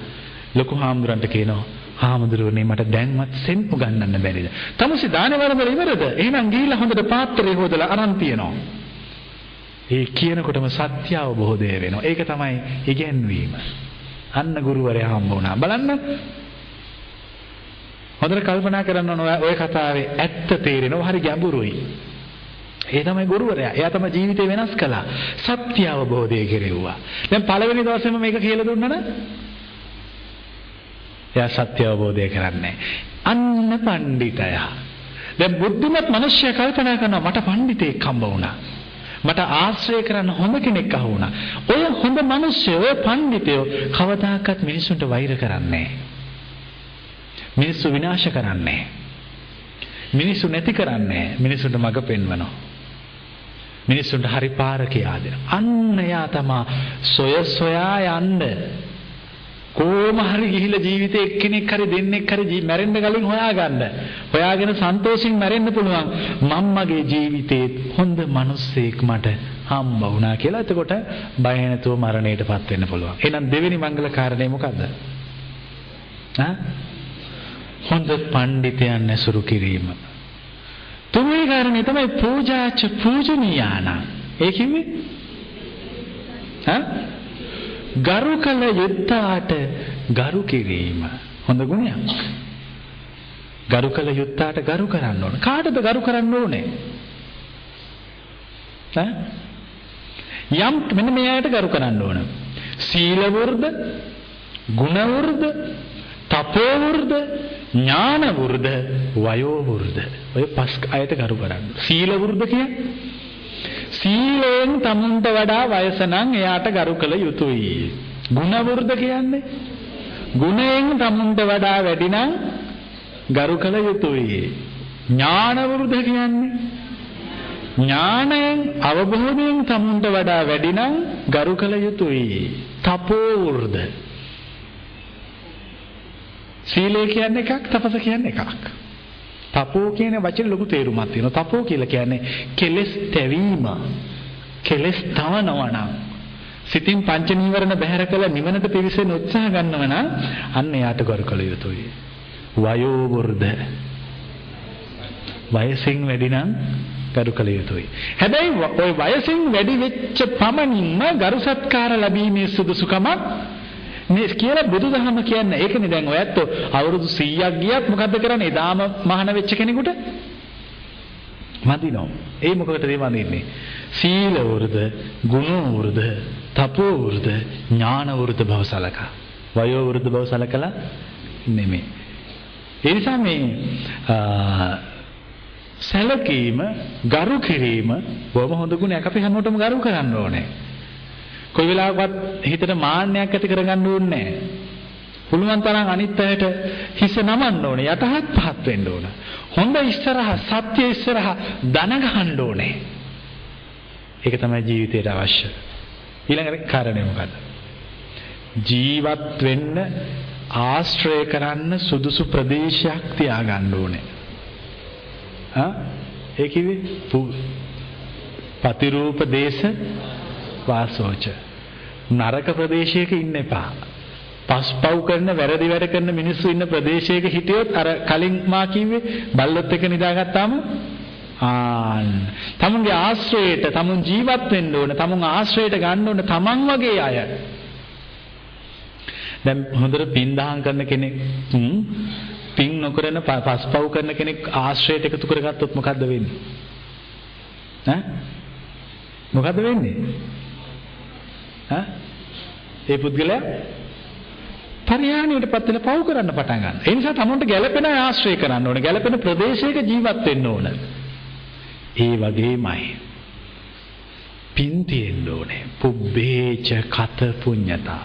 ලොකු හාමුදුරන්ට කියනවා හාමුදුරුවනේ මට දැන්වත් සෙන් උගන්නන්න බැරිද? තමුසේ දානේ වරදල ඉවරද? එහෙනම් ගිහිල්ලා හොඳට පාත්‍රය හොදලා අරන් තියනවා. ඒ කියනකොටම සත්‍ය අවබෝධය වෙනවා. ඒක තමයි ඉගැන්වීම. අන්න ගුරුවරයා හම්බ වුණා. බලන්න. හොඳට කල්පනා කරන්න ඕන ඔය කතාවේ ඇත්ත තේරෙනවා. හරි ගැඹුරුයි. ඒ තමයි ගුරුවරයා. එයා තමයි ජීවිතේ වෙනස් කළා. සත්‍ය අවබෝධය කෙරෙව්වා. දැන් පළවෙනි දවසේම මේක කියලා දුන්නා නේද? එයා සත්‍ය අවබෝධය කරන්නේ අන්න පඬිතයා. දැන් බුද්ධිමත් මිනිස්සයා කල්පනා කරනවා මට පඬිතෙක් හම්බ වුණා. මට ආශ්‍රය කරන්න හොඳ කෙනෙක් අහු වුණා. ඔය හොඳ මිනිස්සු ඔය පඬිතයෝ කවදාකවත් මිනිසුන්ට වෛර කරන්නේ මිනිස්සු විනාශ කරන්නේ මිනිස්සු නැති කරන්නේ මිනිසුන්ට මඟ පෙන්වනවා. මිනිස්සුන්ට හරි පාර කියා දෙනවා. අන්න යා තමා සොය සොයා යන්න කොහොම හරි ගිහිලා ජීවිතේ එක්කෙනෙක් හරි දෙන්නෙක් හරි මැරෙන්න කලින් හොයාගන්න. හොයාගෙන සන්තෝෂින් මැරෙන්න පුළුවන්. මම්මගේ ජීවිතේ හොඳ මිනිස්සෙක් මට හම්බ වුණා කියලා. එතකොට බය නැතුව මරණයටපත් වෙන්න පුළුවන්. එහෙනම් දෙවෙනි මංගල කාරණේ මොකද්ද? ආ? හොඳ පඬිතයන් ඇසුරු කිරීම. තුන්වෙනි කාරණේ තමයි පූජාච පූජනීයාන. ඒ කිව්වේ? ඈ? ගරු කළ යුත්තාට ගරු කිරීම හොඳ ගුණයක්. ගරු කළ යුත්තාට ගරු කරන්න ඕන. කාටද ගරු කරන්න ඕනේ? ඈ? යම් මෙන්න මෙයාට ගරු කරන්න ඕන. සීල වෘද්ධ, ගුණ වෘද්ධ, තපෝ වෘද්ධ, ඥාන වෘද්ධ, වයෝ වෘද්ධ. ඔය පස් අයට ගරු කරන්න. සීල වෘද්ධ කියන්නේ සීලයෙන් තමුන්ට වඩා වයස නම් එයාට ගරු කළ යුතුයි. ගුණ වෘද්ධ කියන්නේ ගුණයෙන් තමුන්ට වඩා වැඩි නම් ගරු කළ යුතුයි. ඥාන වෘද්ධ කියන්නේ ඥාණයෙන් අවබෝධයෙන් තමුන්ට වඩා වැඩි නම් ගරු කළ යුතුයි. තපෝ වෘද්ධ සීලය කියන්නේ එකක් තපස කියන්නේ එකක්. තපෝ කියන වචනේ ලොකු තේරුමක් තියෙනවා. තපෝ කියලා කියන්නේ කෙලෙස් තැවීම. කෙලෙස් තවනවා නම් සිතින් පංච නීවරණ බැහැර කළ නිවනට පිවිසෙන උත්සාහ ගන්නව නම් අන්න එයාට ගරු කළ යුතුයි. වයෝ වෘද්ධ වයසින් වැඩි නම් ගරු කළ යුතුයි. හැබැයි ওই වයසින් වැඩි වෙච්ච පමණින්ම ගරු සත්කාර ලැබීමේ සුදුසුකමක් මේ කියලා බුදුදහම කියන්නේ ඒකනේ දැන් ඔයත් අවුරුදු 100ක් ගියත් මොකද්ද කරන්නේ? එදාම මහාන වෙච්ච කෙනෙකුට මදිනෝ. ඒ මොකකටද ඒ වඳින්නේ? සීල වෘද, ගුණ වෘද, තපෝ වෘද, ඥාන වෘද බව සලකා. වයෝ වෘද බව සලකලා නෙමෙයි. ඒ නිසා මේ සැලකීම, ගරු කිරීම බොහොම හොඳ ගුණයක්. අපි හැමෝටම ගරු කරන්න ඕනේ. කොයි වෙලාවකවත් හිතට මාන්නයක් ඇති කරගන්න ඕනේ නැහැ. පුළුවන් තරම් අනිත් අයට හිස නමන්න ඕනේ යටහත් පහත් වෙන්න ඕන. හොඳ ඉස්සරහ සත්‍ය ඉස්සරහ දන ගහන්න ඕනේ. ඒක තමයි ජීවිතයට අවශ්‍ය. ඊළඟ කාරණේ මොකද්ද? ජීවත් වෙන්න ආශ්‍රය කරන්න සුදුසු ප්‍රදේශයක් තියාගන්න ඕනේ. ආ ඒ කිව්වේ පතිරූප දේශ වාසෝච නරක ප්‍රදේශයක ඉන්න එපා. පස්පව් කරන වැරදි වැඩ කරන මිනිස්සු ඉන්න ප්‍රදේශයක හිටියොත් අර කලින් මා කිව්වේ බල්ලොත් එක නිදාගත්තාම ආන් තමුන්ගේ ආශ්‍රයයට තමුන් ජීවත් වෙන්න ඕන තමුන් ආශ්‍රයයට ගන්න ඕන තමන් වගේ අය. දැන් හොඳට පින් දහම් කරන කෙනෙක් පින් නොකරන පස්පව් කරන කෙනෙක් ආශ්‍රයයට එකතු කරගත්තොත් මොකද්ද වෙන්නේ? ඈ? මොකද්ද වෙන්නේ? ඒ පුද්ගලයා පරිහානියටපත් වෙලා පව් කරන්න පටන් ගන්නවා. ඒ නිසා තමන්ට ගැළපෙන ආශ්‍රය කරන්න ඕනේ. ගැළපෙන ප්‍රදේශයක ජීවත් වෙන්න ඕන. ඒ වගේමයි. පින් තියෙන්න ඕනේ. පුබ්බේච කත පුඤ්ඤතා.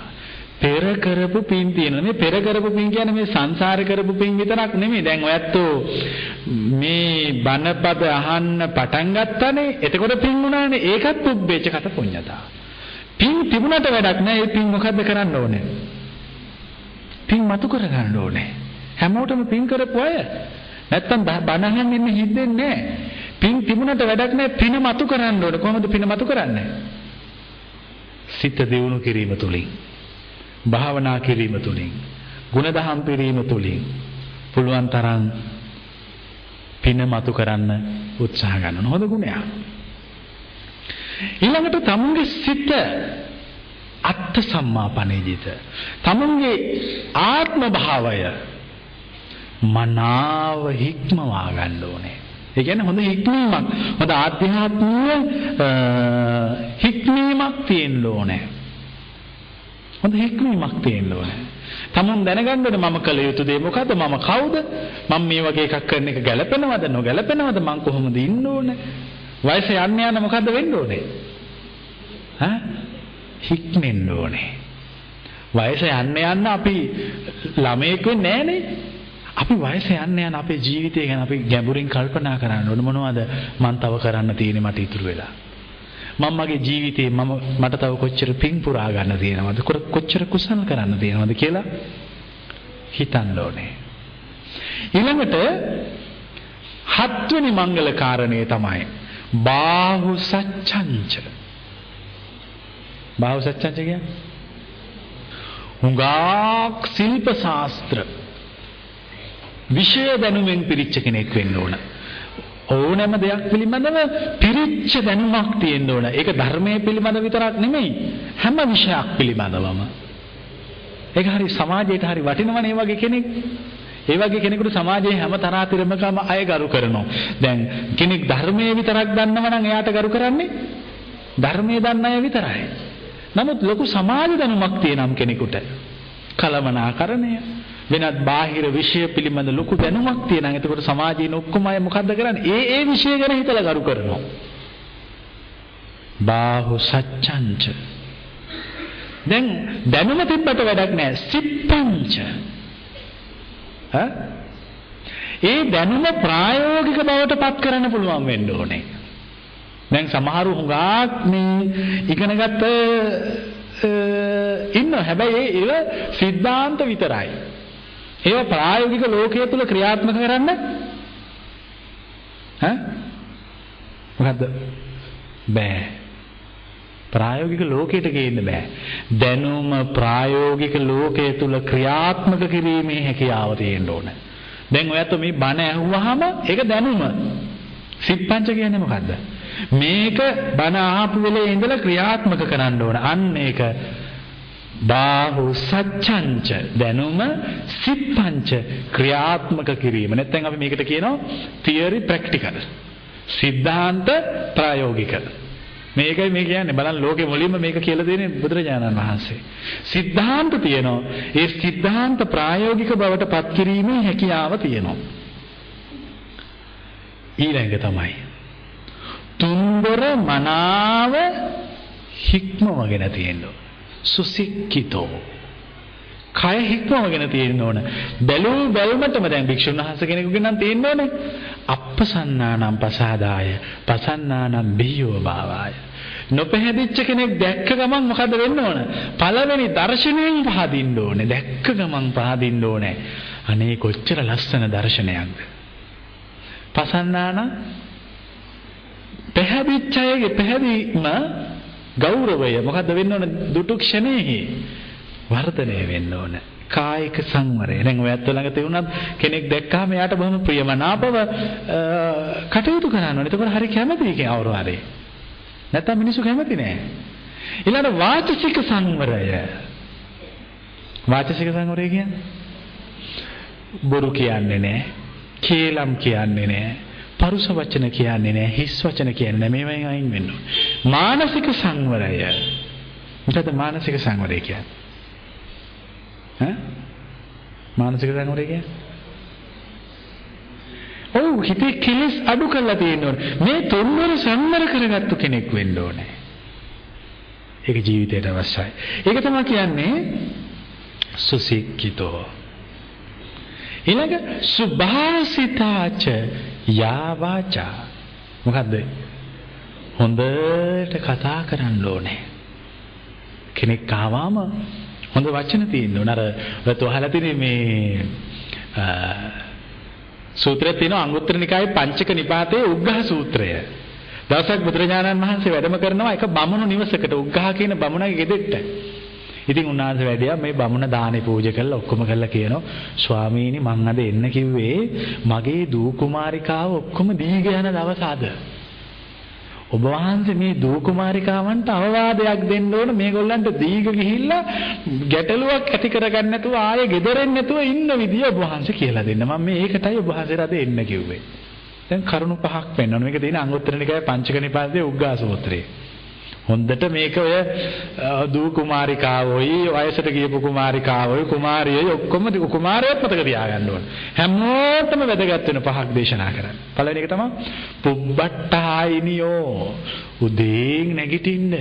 පෙර කරපු පින් තියෙනවා. මේ පෙර කරපු පින් කියන්නේ මේ සංසාර කරපු පින් විතරක් නෙමෙයි. දැන් ඔයත්ෝ මේ බණපද අහන්න පටන් ගත්තනේ. එතකොට පින් උනානේ. ඒකත් පුබ්බේච කත පුඤ්ඤතා. පින් තිබුණට වැඩක් නැහැ. ඒ පින් මොකද්ද කරන්න ඕනේ? පින් මතු කර ගන්න ඕනේ. හැමෝටම පින් කරපු අය. නැත්තම් බණහන් ඉන්න හින්දෙන්නේ නැහැ. පින් තිබුණට වැඩක් නැහැ. පින මතු කරන්න ඕනේ. කොහොමද පින මතු කරන්නේ? සිත දියුණු කිරීම තුලින්. භාවනා කිරීම තුලින්. ಗುಣදහම් පිරීම තුලින්. පුළුවන් තරම් පින මතු කරන්න උත්සාහ ගන්න හොඳ ගුණයක්. ඊළඟට තමුන්ගේ සිත අත්ත් සම්මාපනේජිත තමුන්ගේ ආත්ම භාවය මනාව හික්මවා ගන්න ඕනේ. ඒ කියන්නේ හොඳ හික්මීමක් හොඳ ආධ්‍යාත්මීය හික්මීමක් තියෙන්න ඕනේ. හොඳ හික්මීමක් තියෙන්න ඕනේ. තමුන් දැනගන්නද මම කළ යුතු දේ මොකද්ද මම කවුද මම මේ වගේ එකක් කරන එක ගැළපෙනවද නොගැළපෙනවද මං කොහොමද ඉන්න ඕනේ වයස යන්න යන මොකද්ද වෙන්න ඕනේ? ඈ? හික්මෙන්න ඕනේ. වයස යන්න යන්න අපි ළමයෙක් වෙන්නේ නැහනේ. අපි වයස යන්න යන අපේ ජීවිතය ගැන අපි ගැඹුරින් කල්පනා කරන්න ඕන මොනවද මං තව කරන්න තියෙන්නේ මට ඉතුරු වෙලා. මම මගේ ජීවිතේ මම මට තව කොච්චර පින් පුරා ගන්න තියෙනවද කොච්චර කුසල් කරන්න තියෙනවද කියලා හිතන්න ඕනේ. ඊළඟට හත්වෙනි මංගල කාරණේ තමයි බාහු සච්ඡංච. බාහු සච්ඡංච කියන්නේ හුඟක් ශිල්ප ශාස්ත්‍ර විෂය දැනුමෙන් පිරිච්ච කෙනෙක් වෙන්න ඕන. ඕනෑම දෙයක් පිළිබඳව පිරිච්ච දැනුමක් තියෙන්න ඕන. ඒක ධර්මයේ පිළිබඳ විතරක් නෙමෙයි. හැම විෂයක් පිළිබඳවම. ඒක හරි සමාජයට හරි වටිනවනේ වගේ කෙනෙක්. ඒ වගේ කෙනෙකුට සමාජයේ හැම තරාතිරමකම අය ගරු කරනවා. දැන් කෙනෙක් ධර්මයේ විතරක් දන්නව නම් එයාට ගරු කරන්නේ ධර්මයේ දන්න අය විතරයි. නමුත් ලොකු සමාජ දැනුමක් තියෙනම් කෙනෙකුට කලමනාකරණය වෙනත් බාහිර විෂය පිළිබඳ ලොකු දැනුමක් තියෙනම් එතකොට සමාජයේ ඔක්කොම අය මොකද්ද කරන්නේ? ඒ ඒ විෂය ගැන හිතලා කරු කරනවා. බාහු සච්ඡංච දැන් දැනුම තිබ්බට වැඩක් නැහැ. සිප්පංච. ඈ? ඒ දැනුම ප්‍රායෝගික බවට පත් කරන්න පුළුවන් වෙන්න ඕනේ. දැන් සමහරු හුඟක් මේ ඉගෙනගත්ත ඉන්න හැබැයි ඒව සිද්ධාන්ත විතරයි. ඒව ප්‍රායෝගික ලෝකයේ තුල ක්‍රියාත්මක කරන්න ඈ මොකද්ද බෑ ප්‍රායෝගික ලෝකයට ගේන්න බෑ. දැනුම ප්‍රායෝගික ලෝකයේ තුල ක්‍රියාත්මක කිරීමේ හැකියාව තියෙන්න ඕන. දැන් ඔයත් මේ බණ ඇහුවාම ඒක දැනුම. සිප්පංච කියන්නේ මොකද්ද? මේක බණ අහපු වෙලේ ඉඳලා ක්‍රියාත්මක කරන්න ඕන. අන්න ඒක. බාහු සච්ඡංච. දැනුම සිප්පංච ක්‍රියාත්මක කිරීම. නැත්නම් අපි මේකට කියනවා තියරි ප්‍රැක්ටිකල්. සිද්ධාන්ත ප්‍රායෝගික. මේකයි මේ කියන්නේ බලන්න ලෝකෙ මුලින්ම මේක කියලා දෙන්නේ බුදුරජාණන් වහන්සේ. සිද්ධාන්ත තියෙනවා. ඒ සිද්ධාන්ත ප්‍රායෝගික බවට පත් කිරීමේ හැකියාව තියෙනවා. ඊළඟ තමයි තුන්දර මනාව හික්මවගෙන තියෙනවා. සුසික්කිතෝ කය හික්මවගෙන තියෙන්න ඕන බැලූ බැල්මටම දැන් භික්ෂුන් වහන්සේ කෙනෙකුගෙන් නම් තියෙන්න ඕනේ අප්පසන්නානම් පසාදාය පසන්නානම් බියෝ භාවාය නොපැහැදිච්ච කෙනෙක් දැක්ක ගමන් මොකද වෙන්න ඕන? පළවෙනි දර්ශනයෙන් පහදින්න ඕනේ. දැක්ක ගමන් පහදින්න ඕනේ. අනේ කොච්චර ලස්සන දර්ශනයක්ද? පසන්නානම් පැහැදිච්ච අයගේ පැහැදීම ගෞරවය. මොකද්ද වෙන්න ඕන? දුටු ක්ෂණෙහි වර්ධනය වෙන්න ඕන. කායික සංවරය. දැන් ඔයත් ළඟ තියුණත් කෙනෙක් දැක්කාම එයාට බොහොම ප්‍රියමනාපව කටයුතු කරන්න ඕනේ. එතකොට හරි කැමතියි කියන අවුරු හරි. නැත්තම් මිනිස්සු කැමති නෑ. ඊළඟ වාචසික සංවරය. වාචසික සංවරය කියන්නේ බොරු කියන්නේ නෑ. කේලම් කියන්නේ නෑ. පරුස වචන කියන්නේ නැහැ හිස් වචන කියන්නේ නැහැ මේවෙන් අයින් වෙන්න මානසික සංවරය මොකද මානසික සංවරය කියන්නේ ඈ? මානසික සංවරය කියන්නේ? ඔව් හිතේ කෙලස් අඩු කරලා තියෙන්න ඕනේ මේ තුන්වර සංවර කරගත්තු කෙනෙක් වෙන්න ඕනේ. ඒක ජීවිතයට අවශ්‍යයි. ඒක තමයි කියන්නේ සුසික්කිතෝ. ඊළඟ සුභාසිතාච යා වාචා මොකද්ද? හොඳට කතා කරන්න ඕනේ. කෙනෙක් ආවම හොඳ වචන තියෙන්න ඕන. අර ඔයත් අහලා තියෙන්නේ මේ සූත්‍රයක් තියෙනවා අංගුත්තර නිකායේ පංචක නිපාතයේ උග්ඝහ සූත්‍රය. දවසක් බුදුරජාණන් වහන්සේ වැඩම කරනවා එක බමුණු නිවසකට උග්ඝහ කියන බමුණගේ ගෙදෙට්ට. ඉතින් උන්වහන්සේ වැඩියා මේ බමුණ දානේ පූජා කරලා ඔක්කොම කරලා කියනවා ස්වාමීනි මං අද එන්න කිව්වේ මගේ දූ කුමාරිකාව ඔක්කොම දීග යන දවස අද. ඔබ වහන්සේ මේ දූ කුමාරිකාවන්ට අවවාදයක් දෙන්න ඕන මේගොල්ලන්ට දීග ගිහිල්ලා ගැටලුවක් ඇති කරගන්න නැතුව ආයේ ගෙදරින් නැතුව ඉන්න විදිය ඔබ වහන්සේ කියලා දෙන්න. මම මේ ඒකටයි ඔබ වහන්සේට අද එන්න කිව්වේ. දැන් කරුණු පහක් වෙන්නවනේ. මේක තියෙන අංගුත්තර නිකායේ පංචක නිපාතයේ උග්ගා සූත්‍රයේ. හොඳට මේක ඔය දූ කුමාරිකාවෝයි වයසට ගියපු කුමාරිකාවෝයි කුමාරියෝයි ඔක්කොම කුමාරයොත් මතක තියාගන්න ඕන. හැමෝටම වැදගත් වෙන පහක් දේශනා කරන්න. පළවෙනි එක තමයි පුබ්බට්ටායිනියෝ උදේන් නැගිටින්න.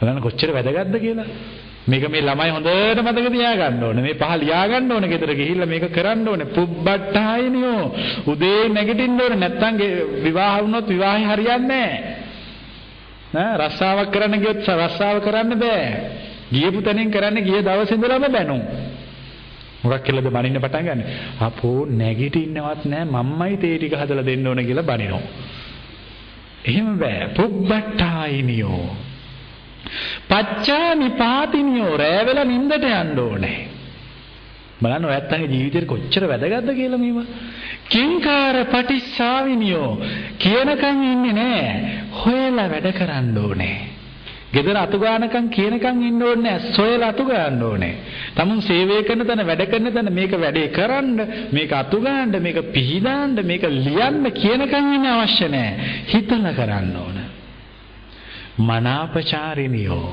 බලන්න කොච්චර වැදගත්ද කියලා. මේක මේ ළමයි හොඳට මතක තියාගන්න ඕනේ. මේ පහ ලියා ගන්න ඕනේ ගෙදර ගිහිල්ලා මේක කරන්න ඕනේ. පුබ්බට්ටායිනියෝ උදේ නැගිටින්න ඕනේ. නැත්තම් විවාහ වුණොත් විවාහය හරියන්නේ නැහැ. නෑ රස්සාවක් කරන්න ගියොත් රස්සාව කරන්න බෑ. ගියපු තැනින් කරන්න ගිය දවස් ඉඳලම බැනුම්. මොකක් කියලාද බනින්න පටන් ගන්න. අපෝ නැගිටින්නවත් නෑ මම්මයි තේ ටික හදලා දෙන්න ඕන කියලා බනිනවා. එහෙම බෑ. පුබ්බට්ටායිනියෝ පච්චා නිපාතිනියෝ රෑ වෙලා නිින්දට යන්න ඕනේ. බලන්න ඔයත්තන්ගේ ජීවිතේ කොච්චර වැදගත්ද කියලා මේවා. කිංකාර පටිස්සාවිනියෝ කියනකම් ඉන්නේ නෑ. හොයලා වැඩ කරන්න ඕනේ. ගෙදර අතු ගානකම් කියනකම් ඉන්න ඕනේ නෑ. සොයලා අතු ගන්න ඕනේ. තමුන් සේවය කරන තැන වැඩ කරන තැන මේක වැඩේ කරන්න, මේක අතු ගන්න, මේක පිහිදාන්න, මේක ලියන්න කියනකම් ඉන්න අවශ්‍ය නෑ. හිතලා කරන්න ඕනේ. මනාපචාරිනියෝ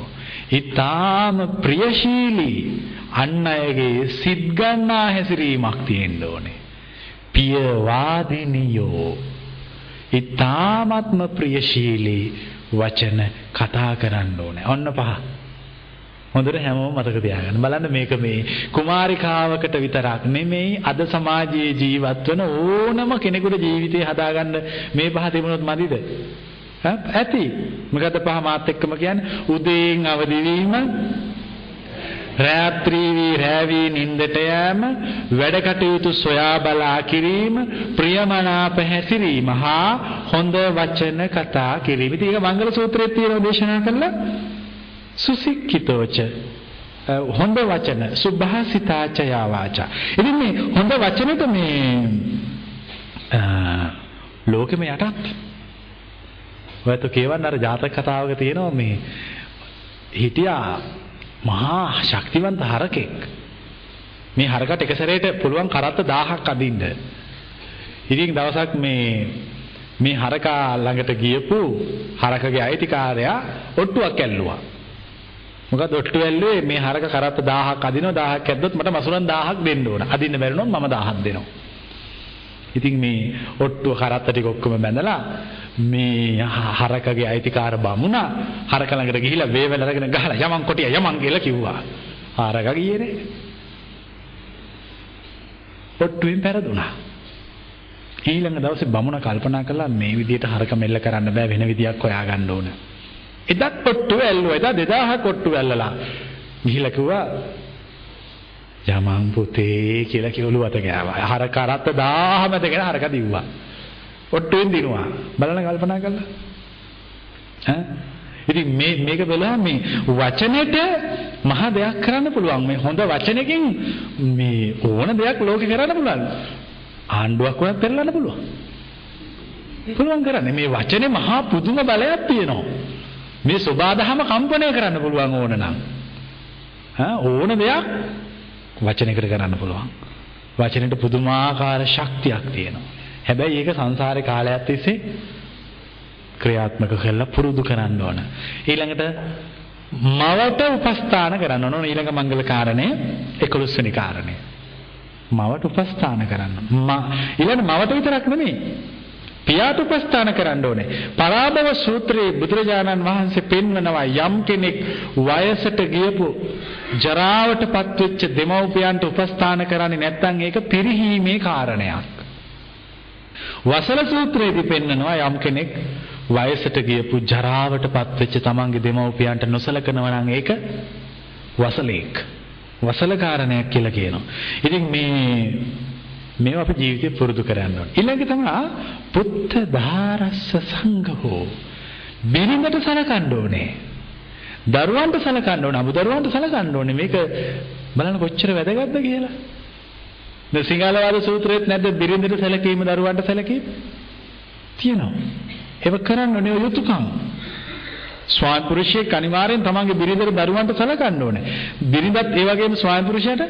ඊටාම ප්‍රියශීලී අන් අයගේ සිත් ගන්නා හැසිරීමක් තියෙන්න ඕනේ. පියවාදිනියෝ ඊටාමත්ම ප්‍රියශීලී වචන කතා කරන්න ඕනේ. ඔන්න පහ. හොඳට හැමෝම මතක තියාගන්න. බලන්න මේක මේ කුමාරිකාවකට විතරක් නෙමෙයි අද සමාජයේ ජීවත් වන ඕනම කෙනෙකුට ජීවිතේ හදාගන්න මේ පහ තිබුණොත් මදිද? ඇති. මොකද පහ මාත් එක්කම කියන්නේ උදේන් අවදි වීම රාත්‍රී වී රැවී නින්දට යෑම වැඩ කටයුතු සොයා බලා කිරීම ප්‍රියමනාප හැසිරීම හා හොඳ වචන කතා කිරීම. ඉතින් ඒක මංගල සූත්‍රයේ තියෙන දේශනා කළා සුසික්කිතෝච හොඳ වචන සුභාසිතාච යාවාචා. ඉතින් මේ හොඳ වචනෙට මේ ලෝකෙම යටත් ඔයත් කියවන්න අර ජාතක කතාවක තියෙනවා මේ හිටියා මහා ශක්තිවන්ත හරකෙක්. මේ හරකට එක සැරේට පුළුවන් කරත්ත 1000ක් අදින්න. ඉතින් දවසක් මේ මේ හරකා ළඟට ගියපු හරකගේ අයිතිකාරයා ඔට්ටුවක් ඇල්ලුවා. මොකද ඔට්ටු ඇල්ලුවේ මේ හරක කරත්ත 1000ක් අදිනවා 1000ක් ඇද්දොත් මට මසුරන් 1000ක් දෙන්න ඕන. අදින්න බැරි නම් මම 1000ක් දෙනවා. ඉතින් මේ ඔට්ටුව කරත්ත ටික ඔක්කොම බැඳලා මේ හරකගේ අයිතිකාර බමුණා හරක ළඟට ගිහිල්ලා වේවැල අරගෙන ගහලා යමන් කොටිය යමන් කියලා කිව්වා. හරක ගියේ නේ. ඔට්ටුවෙන් පෙරදුනා. ඊළඟ දවසේ බමුණ කල්පනා කළා මේ විදිහට හරක මෙල්ල කරන්න බෑ වෙන විදියක් හොයාගන්න ඕන. එදත් ඔට්ටුව ඇල්ලුවා. එදා 2000ක් ඔට්ටුව ඇල්ලලා. ගිහිල්ලා කිව්වා යමන් පුතේ කියලා කිව්ලු අත ගෑවා. හරක අරත්ත 1000 මැදගෙන හරක දිව්වා. ඔට්ටුවෙන් දිනුවා. බලන්න කල්පනා කළා. ඈ ඉතින් මේ මේක බලලා මේ වචනෙට මහ දෙයක් කරන්න පුළුවන්. මේ හොඳ වචනකින් මේ ඕන දෙයක් ලෝකේ කරන්න පුළුවන්. ආණ්ඩුවක් වුණත් පෙරලන්න පුළුවන්. පුළුවන් කරන්නේ මේ වචනේ මහා පුදුම බලයක් තියෙනවා. මේ සබාදහම කම්පණය කරන්න පුළුවන් ඕන නම්. ඈ ඕන දෙයක් වචනයකට කරන්න පුළුවන්. වචනෙට පුදුමාකාර ශක්තියක් තියෙනවා. හැබැයි ඒක සංසාරේ කාලයක් තිස්සේ ක්‍රියාත්මක කරලා පුරුදු කරන්න ඕන. ඊළඟට මවට උපස්ථාන කරන්න ඕන ඊළඟ මංගල කාරණය 11 වෙනි කාරණය. මවට උපස්ථාන කරන්න. ඊළඟ මවට විතරක් නෙමෙයි. පියාට උපස්ථාන කරන්න ඕනේ. පරාභව සූත්‍රයේ බුදුරජාණන් වහන්සේ පෙන්වනවා යම් කෙනෙක් වයසට ගියපු ජරාවටපත් වෙච්ච දෙමව්පියන්ට උපස්ථාන කරන්නේ නැත්නම් ඒක පිරිහීමේ කාරණයක්. වසල සූත්‍රයේදී පෙන්නනවා යම් කෙනෙක් වයසට ගියපු ජරාවටපත් වෙච්ච තමන්ගේ දෙමව්පියන්ට නොසලකනවා නම් ඒක වසලෙක්. වසල කාරණයක් කියලා කියනවා. ඉතින් මේ මේව අපේ ජීවිතේ පුරුදු කරන්න ඕනේ. ඊළඟ තමයි පුත්ත ධාරස්ස සංඝෝ. බිරිඳට සලකන්න ඕනේ. දරුවන්ට සලකන්න ඕනේ. අමුදරුවන්ට සලකන්න ඕනේ. මේක බලන්න කොච්චර වැදගත්ද කියලා. දැන් සිංහලවාද සූත්‍රයේත් නැද්ද බිරිඳට සැලකීම දරුවන්ට සැලකීම? තියෙනවා. ඒක කරන්න ඕනේ යුතුයකම්. ස්වාමි පුරුෂයෙක් අනිවාර්යෙන් තමන්ගේ බිරිඳට දරුවන්ට සලකන්න ඕනේ. බිරිඳත් ඒ වගේම ස්වාමි පුරුෂයාට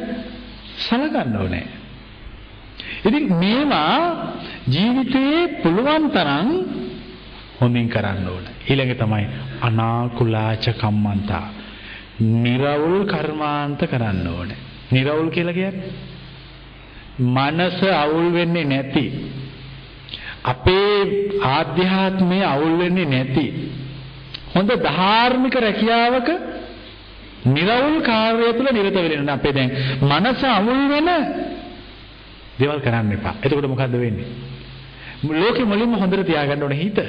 සලකන්න ඕනේ. ඉතින් මේවා ජීවිතයේ පුළුවන් තරම් හොඳින් කරන්න ඕන. ඊළඟ තමයි අනාකුලාච කම්මන්තා. නිරවුල් කර්මාන්ත කරන්න ඕනේ. නිරවුල් කියලා කියන්නේ මනස අවුල් වෙන්නේ නැති අපේ ආධ්‍යාත්මය අවුල් වෙන්නේ නැති හොඳ ධාර්මික රැකියාවක නිරවුල් කාර්යය තුළ නිරත වෙන්න අපේ දැන් මනස අවුල් වෙන දේවල් කරන්න එපා. එතකොට මොකද්ද වෙන්නේ? ලෝකෙ මුලින්ම හොඳට තියාගන්න ඕනේ හිත.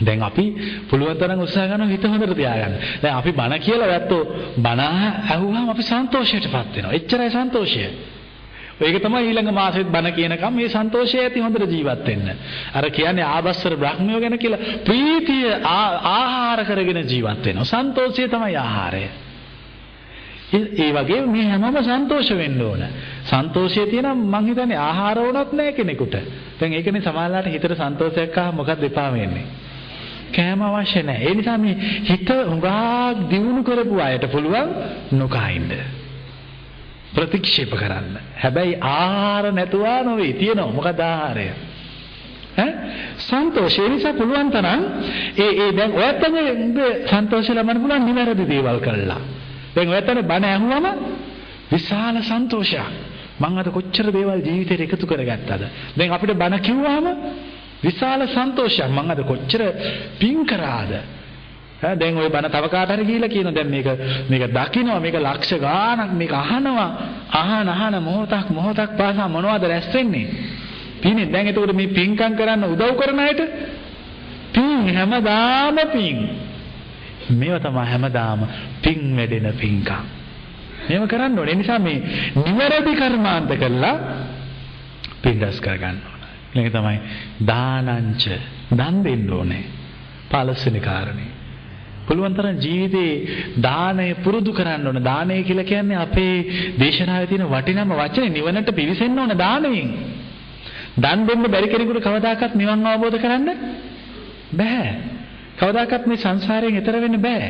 දැන් අපි පුළුවන් තරම් උත්සාහ කරනවා හිත හොඳට තියාගන්න. දැන් අපි බණ කියලා වැත්තෝ බණ අහුවාම අපි සන්තෝෂයටපත් වෙනවා. එච්චරයි සන්තෝෂය. ඒක තමයි ඊළඟ මාසෙත් බණ කියනකම් මේ සන්තෝෂය ඇති හොඳට ජීවත් වෙන්න. අර කියන්නේ ආබස්සර බ්‍රහ්මයෝ ගැන කියලා ප්‍රීතිය ආහාර කරගෙන ජීවත් වෙනවා. සන්තෝෂය තමයි ආහාරය. ඒ වගේ මේ හැමෝම සන්තෝෂ වෙන්න ඕන. සන්තෝෂය තියෙනම් මං හිතන්නේ ආහාර වුණත් නෑ කෙනෙකුට. දැන් ඒකනේ සමාජලාට හිතට සන්තෝෂයක් ආව මොකක්ද එපා වෙන්නේ? කෑම අවශ්‍ය නැහැ. ඒ නිසා මේ හිත හුඟක් දියුණු කරපු අයට පුළුවන් නොකා ඉන්න. ප්‍රතික්ෂේප කරන්න. හැබැයි ආහාර නැතුවා නොවේ. තියෙනවා. මොකද ආහාරය? ඈ සන්තෝෂය නිසා පුළුවන් තරම් ඒ ඒ දැන් ඔයත් තමයි සන්තෝෂය ලබන්න පුළුවන් නිවැරදි දේවල් කළා. දැන් ඔයත් තමයි බණ ඇහුවම විශාල සන්තෝෂයක්. මං අද කොච්චර දේවල් ජීවිතේට එකතු කරගත්තද? දැන් අපිට බණ කිව්වම විශාල සන්තෝෂයක්. මං අද කොච්චර පින් කරාද? ඈ දැන් ওই බණ තව කාට හරි ගිහිල්ලා කියන දැන් මේක මේක දකින්නවා මේක ලක්ෂ ගාණක් මේක අහනවා. අහන අහන මොහොතක් මොහොතක් පාසා මොනවද රැස් වෙන්නේ? පින්නේ දැන් එතකොට මේ පින්කම් කරන්න උදව් කරන අයට පින් හැමදාම පින්. මේව තමයි හැමදාම පින් වැඩෙන පින්කම්. මේව කරන්න ඕනේ. නිසා මේ නිවැරදි කර්මාන්ත කළා පින් රැස් කරගන්න ඕන. ඊළඟ තමයි දානංච දන් දෙන්න ඕනේ. පළවෙනි කාරණේ. පුළුවන් තරම් ජීවිතේ දානය පුරුදු කරන්න ඕන. දානය කියලා කියන්නේ අපේ දේශනාවේ තියෙන වටිනම වචනේ නිවනට පිවිසෙන්න ඕන දානයෙන්. දන් දෙන්න බැරි කෙනෙකුට කවදාකවත් නිවන් අවබෝධ කරන්න බෑ. කවදාකවත් මේ සංසාරයෙන් එතර වෙන්න බෑ.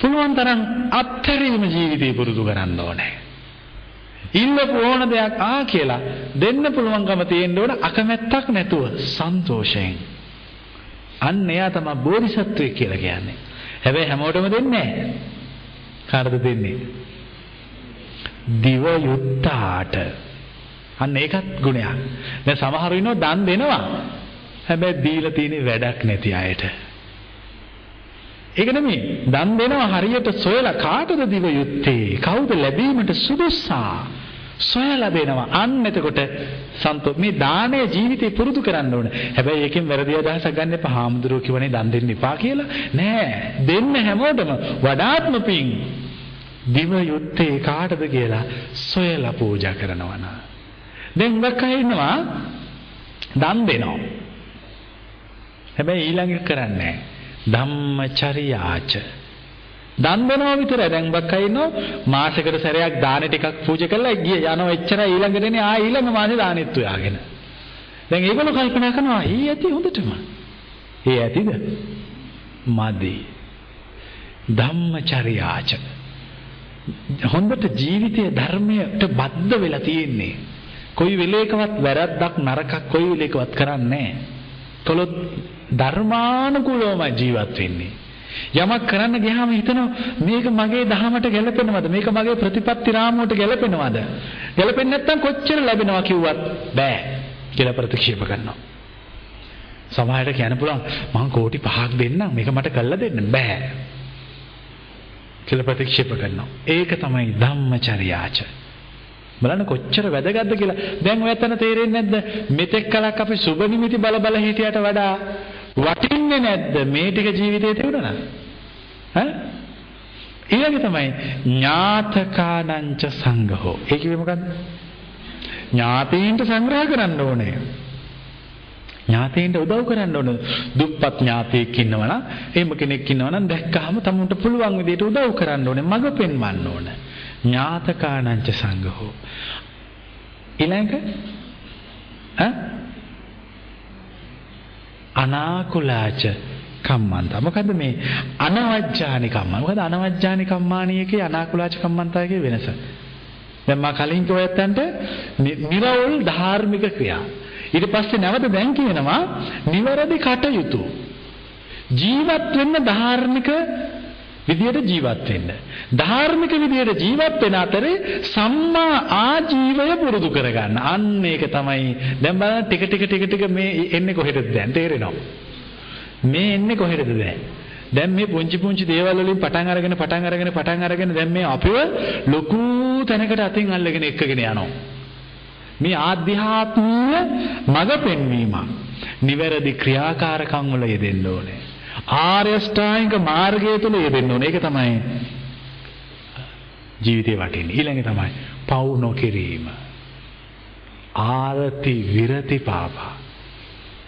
පුළුවන් තරම් අත්හැරීම ජීවිතේ පුරුදු කරන්න ඕනේ. ඉල්ලපු ඕන දෙයක් ආ කියලා දෙන්න පුළුවන්කම තියෙන්න ඕන අකමැත්තක් නැතුව සන්තෝෂයෙන්. අන්න එයා තමයි බෝධිසත්වයෙක් කියලා කියන්නේ. හැබැයි හැමෝටම දෙන්නේ නැහැ. කාටද දෙන්නේ? දිව යුත්තාට. අන්න ඒකත් ගුණයක්. දැන් සමහර ඉන්නෝ දන් දෙනවා. හැබැයි දීලා තියෙන වැඩක් නැති අයට. ඒක නෙමෙයි. දන් දෙනවා හරියට සොයලා කාටද දිව යුත්තේ? කවුද ලැබීමට සුදුස්සා? සොයලා දෙනවා. අන්න එතකොට සන්තෝ මේ දානය ජීවිතේ පුරුදු කරන්න ඕන. හැබැයි ඒකෙන් වැරදි අදහසක් ගන්න එපා. හාමුදුරුවෝ කිව්වනේ දන් දෙන්න එපා කියලා. නෑ. දෙන්න හැමෝටම වඩාත්ම පිං. දිව යුත්තේ කාටද කියලා සොයලා පූජා කරනවා නා. දැන් හුඟක් අය ඉන්නවා දන් දෙනවා. හැබැයි ඊළඟ කරන්නේ ධම්මචර්යාච දන් දෙනවා විතරයි. දැන් බක්කයි ඉන්නෝ මාසෙකට සැරයක් දාන ටිකක් පූජා කරලා ගිය යනවා එච්චරයි ඊළඟ දෙනේ ආ ඊළඟ මාසේ දානෙත් උයාගෙන. දැන් ඒගොල්ලෝ කල්පනා කරනවා ඊ ඇති හොඳටම. ඒ ඇතිද? මදි. ධම්මචර්යාච. හොඳට ජීවිතයේ ධර්මයට බද්ධ වෙලා තියෙන්නේ. කොයි වෙලේකවත් වැරද්දක් නරකක් කොයි වෙලේකවත් කරන්නේ නැහැ. කළොත් ධර්මානුකූලවම ජීවත් වෙන්නේ. යමක් කරන්න ගියාම හිතනවා මේක මගේ දහමට ගැලපෙනවද මේක මගේ ප්‍රතිපත්ති රාමුවට ගැලපෙනවද ගැලපෙන්නේ නැත්නම් කොච්චර ලැබෙනවා කිව්වත් බෑ කියලා ප්‍රතික්ෂේප කරනවා. සමහරට කියන්න පුළුවන් මං කෝටි 5ක් දෙන්නම් මේක මට කළා දෙන්න. බෑ කියලා ප්‍රතික්ෂේප කරනවා. ඒක තමයි ධම්මචර්යාච. බලන්න කොච්චර වැදගත්ද කියලා. දැන් ඔයතන තේරෙන්නේ නැද්ද? මෙතෙක් කලක් අපි සුබ නිමිති බල බල හිටියට වඩා වටින්නේ නැද්ද? මේ ටික ජීවිතේ තිබුණා ඈ? ඊළඟ තමයි ඥාතකානංච සංඝෝ. ඒ කිව්වේ මොකද්ද? ඥාතීන්ට සංග්‍රහ කරන්න ඕනේ. ඥාතීන්ට උදව් කරන්න ඕන. දුප්පත් ඥාතයෙක් ඉන්නවනම් එහෙම කෙනෙක් ඉන්නවනම් දැක්කහම තමුන්ට පුළුවන් විදිහට උදව් කරන්න ඕනේ මඟ පෙන්වන්න ඕන. ඥාතකානංච සංඝෝ. ඊළඟ ඈ? අනාකුලාච කම්මන්ත. මොකද්ද මේ අනවජ්ජානි කම්ම? මොකද අනවජ්ජානි කම්මානියකේ අනාකුලාච කම්මන්තයගේ වෙනස? දැන් මා කලින් කිව්වත්තන්ට නිරවුල් ධාර්මික ක්‍රියා. ඊට පස්සේ නැවත දැන් කියනවා නිවැරදි කටයුතු. ජීවත් වෙන්න ධාර්මික විදියට ජීවත් වෙන්න. ධාර්මික විදියට ජීවත් වෙන අතරේ සම්මා ආජීවය පුරුදු කරගන්න. අන්න ඒක තමයි දැන් බලන්න ටික ටික ටික ටික මේ එන්නේ කොහෙටද දැන් තේරෙනවා. මේ එන්නේ කොහෙටද දැන්? දැන් මේ පුංචි පුංචි දේවල් වලින් පටන් අරගෙන පටන් අරගෙන පටන් අරගෙන දැන් මේ අපිව ලොකු තැනකට අතින් අල්ලගෙන එක්කගෙන යනවා. මේ ආධ්‍යාත්මීය මඟ පෙන්වීම. නිවැරදි ක්‍රියාකාරකම් වල යෙදෙන්න ඕනේ. ආර්ය ශ්‍රායික මාර්ගය තුල යෙදෙන්න ඕනේ. ඒක තමයි ජීවිතේ වටින්නේ. ඊළඟ තමයි පව් නොකිරීම. ආරති විරති පාපා.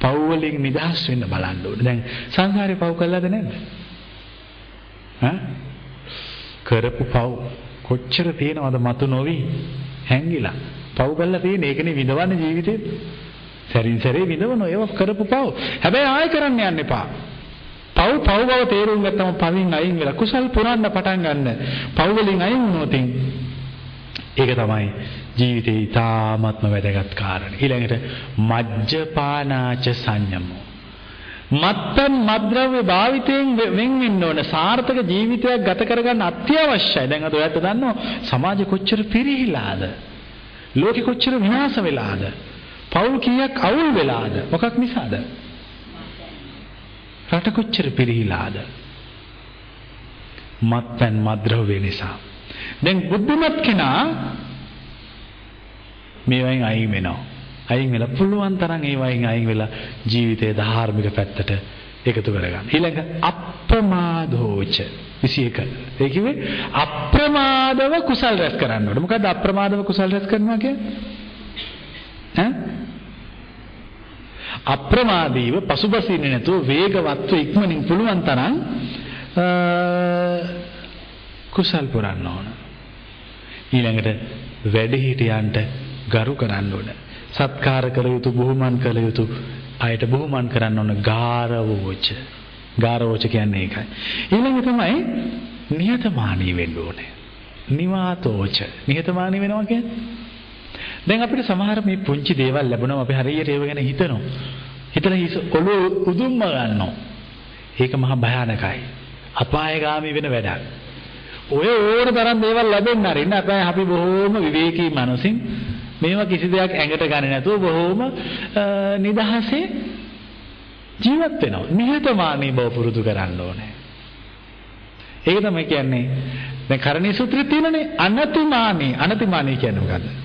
පව් වලින් නිදහස් වෙන්න බලන්න ඕනේ. දැන් සංසාරේ පව් කළාද නැද්ද? ඈ? කරපු පව් කොච්චර තියෙනවද මතු නොවි හැංගිලා. පව් කළා තියෙන ඒකනේ විඳවන්නේ ජීවිතේ. සැරින් සැරේ විඳවන ඒව කරපු පව්. හැබැයි ආයෙ කරන්න යන්න එපා. පව් පව් බව තේරුම් ගත්තම පවින් අයින් වෙලා කුසල් පුරන්න පටන් ගන්න. පව් වලින් අයින් වුණොත් ඒක තමයි ජීවිතේ ඊ타ත්ම වැදගත් කාරණේ. ඊළඟට මජ්ජපානාච සංයමෝ. මත්පැන් මද්ද්‍රව්‍ය භාවිතයෙන් වෙන් වෙන්න ඕන සාර්ථක ජීවිතයක් ගත කරගන්න අත්‍යවශ්‍යයි. දැන් අද ඔයත් දන්නවා සමාජෙ කොච්චර පිරිහිලාද? ලෝකෙ කොච්චර විනාශ වෙලාද? පවුල් කීයක් අවුල් වෙලාද? මොකක් නිසාද? රට කොච්චර පිරිහිලාද? මත්පැන් මද්ද්‍රව්‍ය නිසා. දැන් බුද්ධිමත් කෙනා මේවෙන් අයින් වෙනවා. අයින් වෙලා පුළුවන් තරම් ඒ වයින් අයින් වෙලා ජීවිතයේ ධාර්මික පැත්තට එකතු කරගන්න. ඊළඟ අප්‍රමාදෝච 21. ඒ කිව්වේ අප්‍රමාදව කුසල් රැස් කරන්න ඕනේ. මොකද්ද අප්‍රමාදව කුසල් රැස් කරනවා කියන්නේ? ඈ අප්‍රමාදීව පසුබසින්නේ නැතුව වේගවත්ව ඉක්මනින් පුළුවන් තරම් කුසල් පුරන්න ඕන. ඊළඟට වැඩිහිටියන්ට ගරු කරන්න ඕන. සත්කාර කළ යුතු බුහුමන් කළ යුතු අයට බුහුමන් කරන්න ඕන ගාරවෝච. ගාරවෝච කියන්නේ ඒකයි. ඊළඟ තමයි නිහතමානී වෙන්න ඕනේ. නිවාතෝච. නිහතමානී වෙනවා කියන්නේ දැන් අපිට සමහර මේ පුංචි දේවල් ලැබුණම අපි හරියට ඒව ගැන හිතනවා. හිතලා හිස ඔළුව උදුම්ම ගන්නවා. ඒක මහා භයානකයි. අපායගාමී වෙන වැඩක්. ඔය ඕන තරම් දේවල් ලැබෙන්න අරින්න අපේ අපි බොහෝම විවේකී මනසින් මේවා කිසි දෙයක් ඇඟට ගන්නේ නැතුව බොහෝම නිදහසේ ජීවත් වෙනවා. නිහතමානී බව පුරුදු කරන්න ඕනේ. ඒක තමයි කියන්නේ දැන් කරණී සූත්‍රයේ තියෙනනේ අනතිමානී අනතිමානී කියන්නේ මොකද්ද?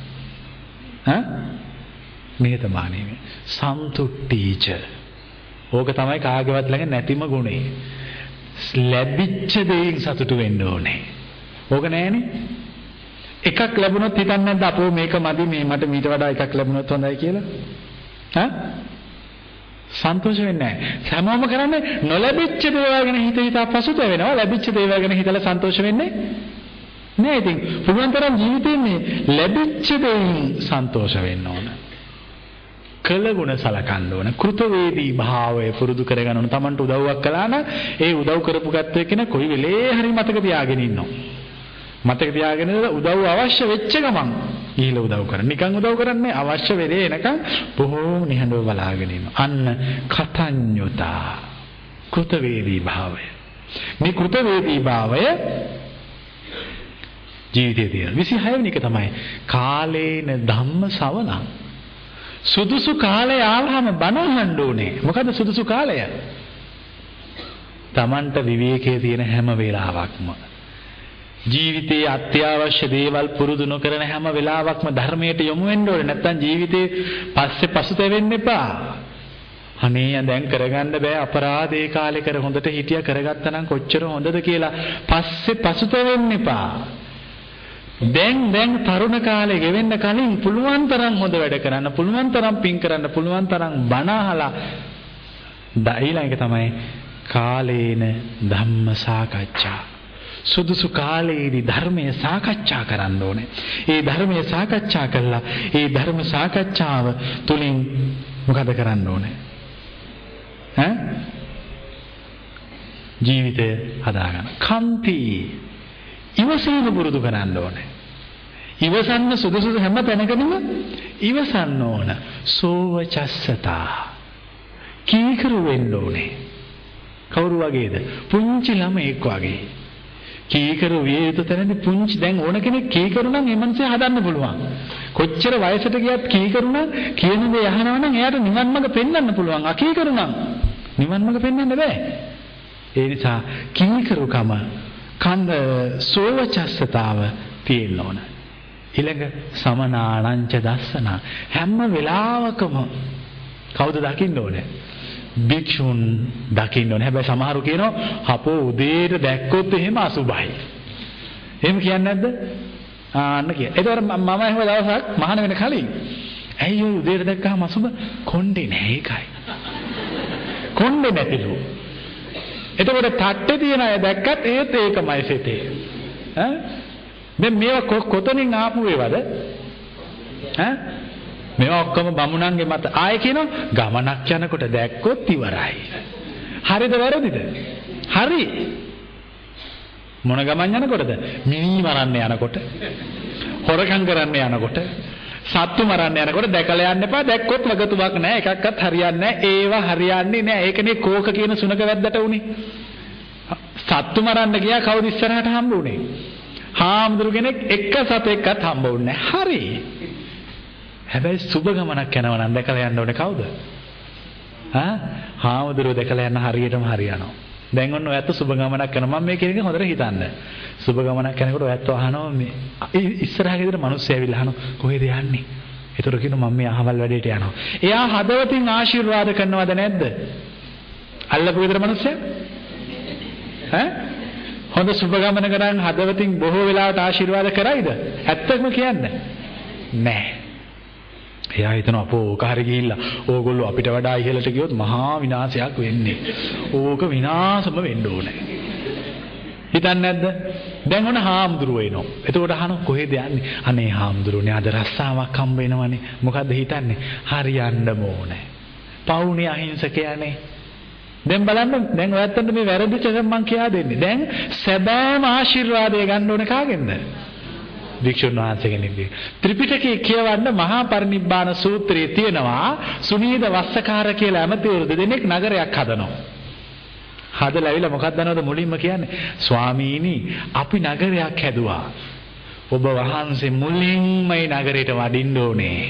ඈ නිහතමානී සන්තුට්ටීච ඕක තමයි කාගේවත් ළඟ නැතිම ගුණේ ලැබිච්ච දෙයින් සතුටු වෙන්න ඕනේ. ඕක නෑනේ එකක් ලැබුණොත් හිතන්නේ නැද්ද අපෝ මේක මදි මේ මට මීට වඩා එකක් ලැබුණොත් හොඳයි කියලා? ඈ සන්තෝෂ වෙන්නේ නැහැ. හැමෝම කරන්නේ නොලැබිච්ච දේවල් ගැන හිත හිතා පසුතැවෙනවා. ලැබිච්ච දේවල් ගැන හිතලා සන්තෝෂ වෙන්නේ නෑ ඉතින් පුළුවන් තරම් ජීවිතේ මේ ලැබිච්ච දෙයින් සන්තෝෂ වෙන්න ඕන. කළගුණ සලකන්න ඕන. කෘතවේදී භාවය පුරුදු කරගන්න ඕන. Tamanට උදව්වක් කළා නම් ඒ උදව් කරපු ගැත්තේ කෙනා කොයි වෙලේ හරි මතක තියාගෙන ඉන්නවා. මතක තියාගෙන උදව් අවශ්‍ය වෙච්ච ගමන් ගිහිල්ලා උදව් කරන්න. නිකන් උදව් කරන්නේ අවශ්‍ය වෙලේ එනකන් බොහෝම නිහඬව බලාගෙන ඉන්නවා. අන්න කතඤ්ඤුතා කෘතවේදී භාවය. මේ කෘතවේදී භාවය ජීවිතයේ තියෙන. 26 වෙනි එක තමයි කාලේන ධම්ම සවණං. සුදුසු කාලය ආවම බණ අහන්න ඕනේ. මොකද සුදුසු කාලය? Tamanට විවේකයේ තියෙන හැම වෙලාවකම ජීවිතයේ අත්‍යවශ්‍ය දේවල් පුරුදු නොකරන හැම වෙලාවකම ධර්මයට යොමු වෙන්න ඕනේ. නැත්තම් ජීවිතේ පස්සේ පසුතැවෙන්න එපා. අනේ දැන් කරගන්න බෑ අපරාධේ කාලේ කර හොඳට හිටියා කරගත්තා නම් කොච්චර හොඳද කියලා පස්සේ පසුතැවෙන්න එපා. දැන් දැන් තරුණ කාලේ ගෙවෙන්න කලින් පුළුවන් තරම් හොඳ වැඩ කරන්න පුළුවන් තරම් පින් කරන්න පුළුවන් තරම් බණ අහලා ඊළඟ තමයි කාලේන ධම්ම සාකච්ඡා සුදුසු කාලයේදී ධර්මය සාකච්ඡා කරන්න ඕනේ. ඒ ධර්මය සාකච්ඡා කළා ඒ ධර්ම සාකච්ඡාව තුලින් මොකද කරන්න ඕනේ? ඈ ජීවිතය හදාගන්න. කන්ති ඉවසීම පුරුදු කරන්න ඕනේ. ඉවසන්න සුදුසු හැම තැනකදීම ඉවසන්න ඕන. සෝවචස්සතා. කීකරු වෙන්න ඕනේ. කවුරු වගේද? පුංචි ළමෙක් වගේ. කීකරු විය යුතු තැනදී පුංචි දැන් ඕන කෙනෙක් කීකරු නම් ඒ මනසේ හදන්න පුළුවන්. කොච්චර වයසට ගියත් කීකරු නම් කියන දේ අහනවා නම් එයාට නිවන් මඟ පෙන්වන්න පුළුවන්. අකීකරු නම් නිවන් මඟ පෙන්වන්න බෑ. ඒ නිසා කීකරුකම කන්ද සෝවචස්සතාව තියෙන්න ඕන. ඊළඟ සමනානංච දස්සන හැම වෙලාවකම කවුද දකින්න ඕනේ? භික්ෂුන් දකින්න ඕනේ. හැබැයි සමහරු කියනවා අපෝ උදේට දැක්කොත් එහෙම අසුබයි. එහෙම කියන්නේ නැද්ද? ආන්න කිය. ඒතකොට මම එහෙම දවසක් මහාන වෙන කලින් ඇයි ඔය උදේට දැක්කම අසුබ කොණ්ඩේ නෑ ඒකයි. කොණ්ඩේ නැතිලු. එතකොට තට්ටේ තියෙන අය දැක්කත් ඒත් ඒකමයි සිතේ. ඈ දැන් මේවා කොතනින් ආපු ඒවද? ඈ මේවා ඔක්කොම බමුණන්ගේ මත ආයේ කියනවා ගමනක් යනකොට දැක්කොත් ඉවරයි. හරිද වැරදිද? හරි. මොන ගමන් යනකොටද? මිනි මරන්න යනකොට. හොරකම් කරන්න යනකොට. සත්තු මරන්න යනකොට දැකලා යන්න එපා. දැක්කොත් වගතුවක් නැහැ එකක්වත් හරියන්නේ නැහැ ඒවා හරියන්නේ නැහැ ඒකනේ කෝක කියන සුනක වැද්දට උනේ. සත්තු මරන්න ගියා කවුද ඉස්සරහට හම්බ උනේ හාමුදුරු කෙනෙක් එක සතෙක්වත් හම්බ වුණේ හරි. හැබැයි සුබ ගමනක් යනවා නම් දැකලා යන්න ඕනේ කවුද? ආ? හාමුදුරුව දැකලා යන්න හරියටම හරියනවා. දැන් ඔන්න ඔයත් සුබ ගමනක් කරනවා මම මේ කියන එක හොඳට හිතන්න. සුබ ගමනක් යනකොට ඔයත් අහනවා මේ ඉස්සරහ ගෙදර මිනිස්සු ඇවිල්ලා අහනවා කොහෙද යන්නේ? ඒතර කියනවා මම මේ අහවල් වැඩේට යනවා. එයා හදවතින් ආශිර්වාද කරනවද නැද්ද? අල්ලපු ගෙදර මිනිස්සු? ඈ? හොඳ සුබ ගමන කරන් හදවතින් බොහෝ වෙලාවට ආශිර්වාද කරයිද? ඇත්තම කියන්න. නැහැ. එයා හිතන අපෝ ඕක හරි ගිහිල්ලා ඕගොල්ලෝ අපිට වඩා ඉහළට ගියොත් මහා විනාශයක් වෙන්නේ. ඕක විනාශම වෙන්න ඕනේ. හිතන්නේ නැද්ද? දැන් ඔන්න හාමුදුරුවෝ එනවා. එතකොට අහනවා කොහෙද යන්නේ? අනේ හාමුදුරුවනේ අද රස්සාවක් හම්බ වෙනවනේ. මොකද්ද හිතන්නේ? හරියන්න ඕනේ. පවුනේ අහිංසකයනේ. දැන් බලන්න දැන් ඔයත්තන්ට මේ වැරදිච්ච එක මම කියා දෙන්නේ. දැන් සැබෑම ආශිර්වාදය ගන්න ඕනේ කාගෙන්ද? වික්ෂුන් වහන්සේ කෙනෙක්ගේ. ත්‍රිපිටකය කියවන්න මහා පරිනිබ්බාන සූත්‍රයේ තියෙනවා සුනීද වස්සකාර කියලා ඇමතිවරු දෙදෙනෙක් නගරයක් හදනවා. හදලා ඇවිල්ලා මොකක්ද දනවද මුලින්ම කියන්නේ? ස්වාමීනි, අපි නගරයක් හැදුවා. ඔබ වහන්සේ මුලින්ම මේ නගරයට වඩින්න ඕනේ.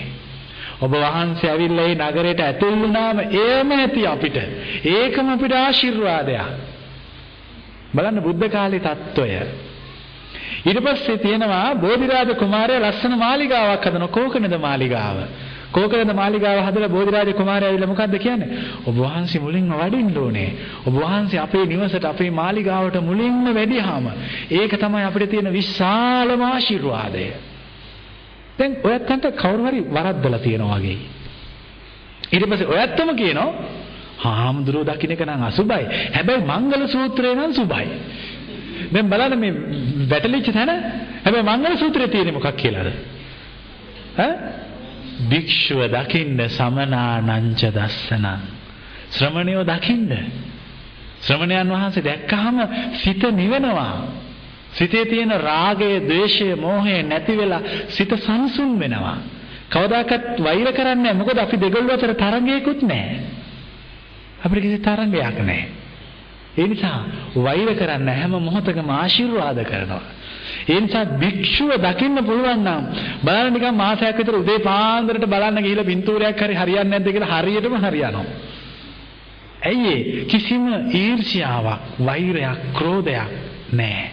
ඔබ වහන්සේ ඇවිල්ලා මේ නගරයට ඇතුල් වුණාම ඒම ඇති අපිට. ඒකම අපිට ආශිර්වාදයක්. බලන්න බුද්ධ කාලේ தত্ত্বය ඊට පස්සේ තියෙනවා බෝධිරාජ කුමාරයා ලස්සන මාලිගාවක් හදන කෝකනද මාලිගාව. කෝකනද මාලිගාව හදලා බෝධිරාජ කුමාරයා ඇවිල්ලා මොකද්ද කියන්නේ? ඔබ වහන්සේ මුලින්ම වඩින්න ඕනේ. ඔබ වහන්සේ අපේ නිවසට අපේ මාලිගාවට මුලින්ම වැඩිහාම ඒක තමයි අපිට තියෙන විශාලම ආශිර්වාදය. දැන් ඔයත්තන්ට කවුරු හරි වරද්දලා තියෙනවා වගේ. ඊට පස්සේ ඔයත්තම කියනවා හාමුදුරුවෝ දකින්න එක නම් අසුබයි. හැබැයි මංගල සූත්‍රය නම් සුබයි. දැන් බලන්න මේ වැටලිච්ච තැන හැබැයි මංගල සූත්‍රයේ තියෙන්නේ මොකක් කියලාද? ඈ? භික්ෂුව දකින්න සමනානංච දස්සනං. ශ්‍රමණයෝ දකින්න. ශ්‍රමණයන් වහන්සේ දැක්කහම සිත නිවෙනවා. සිතේ තියෙන රාගය, ద్వේෂය, මෝහය නැති වෙලා සිත සංසුන් වෙනවා. කවදාකවත් වෛර කරන්නේ නැහැ. මොකද අපි දෙගොල්ලෝ අතර තරංගයකුත් නැහැ. අපිට කිසි තරංගයක් නැහැ. ඒ නිසා වෛර කරන්න හැම මොහොතකම ආශිර්වාද කරනවා. ඒ නිසා භික්ෂුව දකින්න පුළුවන් නම් බලන්න නිකන් මාසයක් විතර උදේ පාන්දරට බලන්න ගිහිල්ලා පින්තූරයක් හරි හරියන්නේ නැද්ද කියලා හරියටම හරියනවා. ඇයි කිසිම ඊර්ෂ්‍යාවක්, වෛරයක්, ක්‍රෝධයක් නැහැ.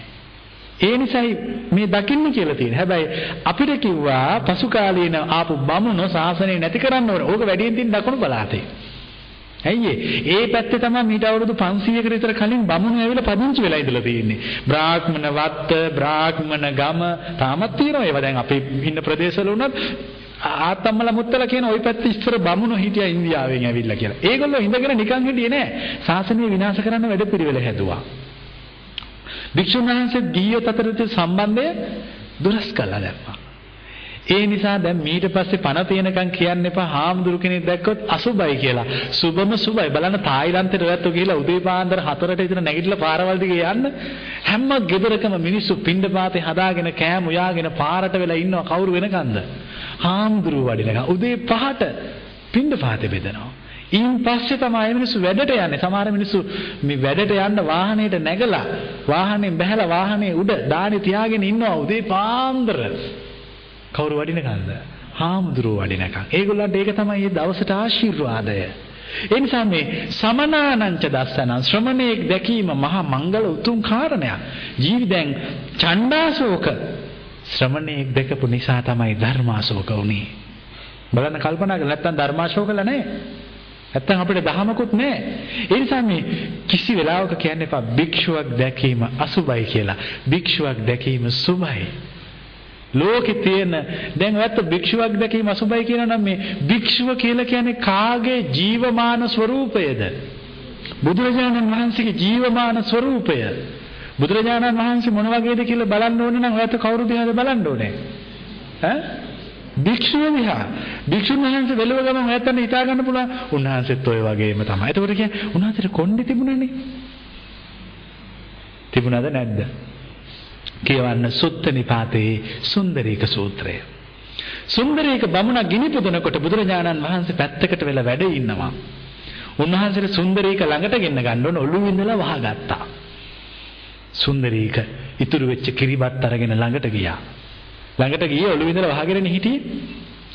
ඒ නිසායි මේ දකින්න කියලා තියෙන්නේ. හැබැයි අපිට කිව්වා පසු කාලීන ආපු බමුණෝ ශාසනය නැති කරන්න ඕනේ. ඕක වැඩියෙන් තියෙන දකුණු පළාතේ. ඇයි ඒ පැත්තේ තමයි මීට අවුරුදු 500කට විතර කලින් බමුණු ඇවිල්ලා පදිංචි වෙලා ඉඳලා තියෙන්නේ. බ්‍රාහ්මණ වත්ත, බ්‍රාහ්මණ ගම තාමත් තියෙනවා. ඒවා දැන් අපි ඉන්න ප්‍රදේශවල උනත් ආතම්මලා මුත්තලා කියන ওই පැත්තේ ඉස්සර බමුණු හිටියා ඉන්දියාවෙන් ඇවිල්ලා කියලා. ඒගොල්ලෝ ඉඳගෙන නිකන් හිටියේ නෑ. ශාසනය විනාශ කරන්න වැඩපිළිවෙල හැදුවා. භික්ෂුන් වහන්සේ ගියොත් අතරේ සම්බන්ධය දුරස් කළා දැම්මා. ඒ නිසා දැන් මීට පස්සේ පණ තියෙනකන් කියන්න එපා හාමුදුරු කෙනෙක් දැක්කොත් අසුබයි කියලා. සුබම සුබයි. බලන්න තායිලන්තයට වැත්තු ගිහිලා උදේ පාන්දර 4ට විතර නැගිටලා පාරවල් දිගේ යන්න හැම ගෙදරකම මිනිස්සු පින්ඩ පාතේ හදාගෙන කෑම උයාගෙන පාරට වෙලා ඉන්නවා කවුරු වෙනකන්ද? හාමුදුරුව වඩිනකම් උදේ පහට පින්ඳ පාතේ බෙදනවා. ඊන් පස්සේ තමයි මිනිස්සු වැඩට යන්නේ. සමහර මිනිස්සු මේ වැඩට යන්න වාහනේට නැගලා වාහනේ බැහැලා වාහනේ උඩ දානි තියාගෙන ඉන්නවා උදේ පාන්දර. කවුරු වඩිනකන්ද? හාමුදුරුව වඩිනකම්. ඒගොල්ලන්ට ඒක තමයි මේ දවසට ආශිර්වාදය. ඒ නිසා මේ සමනානංච දස්සන ශ්‍රමණේක් දැකීම මහා මංගල උතුම් කාරණයක්. ජීවිතෙන් ඡණ්ඩාශෝක ශ්‍රමණේක් දැකපු නිසා තමයි ධර්මාශෝක වුනේ. බලන්න කල්පනා කරලා නැත්තම් ධර්මාශෝකලා නැහැ. නැත්තම් අපිට දහමකුත් නැහැ. ඒ නිසා මේ කිසි වෙලාවක කියන්න එපා භික්ෂුවක් දැකීම අසුබයි කියලා. භික්ෂුවක් දැකීම සුබයි. ලෝකේ තියෙන දැන් ඔයත් භික්ෂුවක් දැකීම අසුබයි කියනවා නම් මේ භික්ෂුව කියලා කියන්නේ කාගේ ජීවමාන ස්වરૂපයද? බුදුරජාණන් වහන්සේගේ ජීවමාන ස්වરૂපය. බුදුරජාණන් වහන්සේ මොන වගේද කියලා බලන්න ඕනේ නම් ඔයත් කවුරු දිහාද බලන්න ඕනේ? ඈ? භික්ෂුව දිහා. භික්ෂුන් වහන්සේ වෙලව ගමන් ඔයත්ට හිතා ගන්න පුළුවන් උන්වහන්සේත් ඔය වගේම තමයි. එතකොට කියන්නේ උන්වහන්සේට කොණ්ඩේ තිබුණනේ. තිබුණාද නැද්ද? කියවන්න සුත්ත නිපාතේ සුන්දරීක සූත්‍රය. සුන්දරීක බමුණ ගිනි පුදනකොට බුදුරජාණන් වහන්සේ පැත්තකට වෙලා වැඩ ඉන්නවා. උන්වහන්සේට සුන්දරීක ළඟට ගෙන්න ගන්න ඕන ඔළුව ඉඳලා වහගත්තා. සුන්දරීක ඉතුරු වෙච්ච කිරිබත් අරගෙන ළඟට ගියා. ළඟට ගියේ ඔළුව ඉඳලා වහගෙන හිටියේ.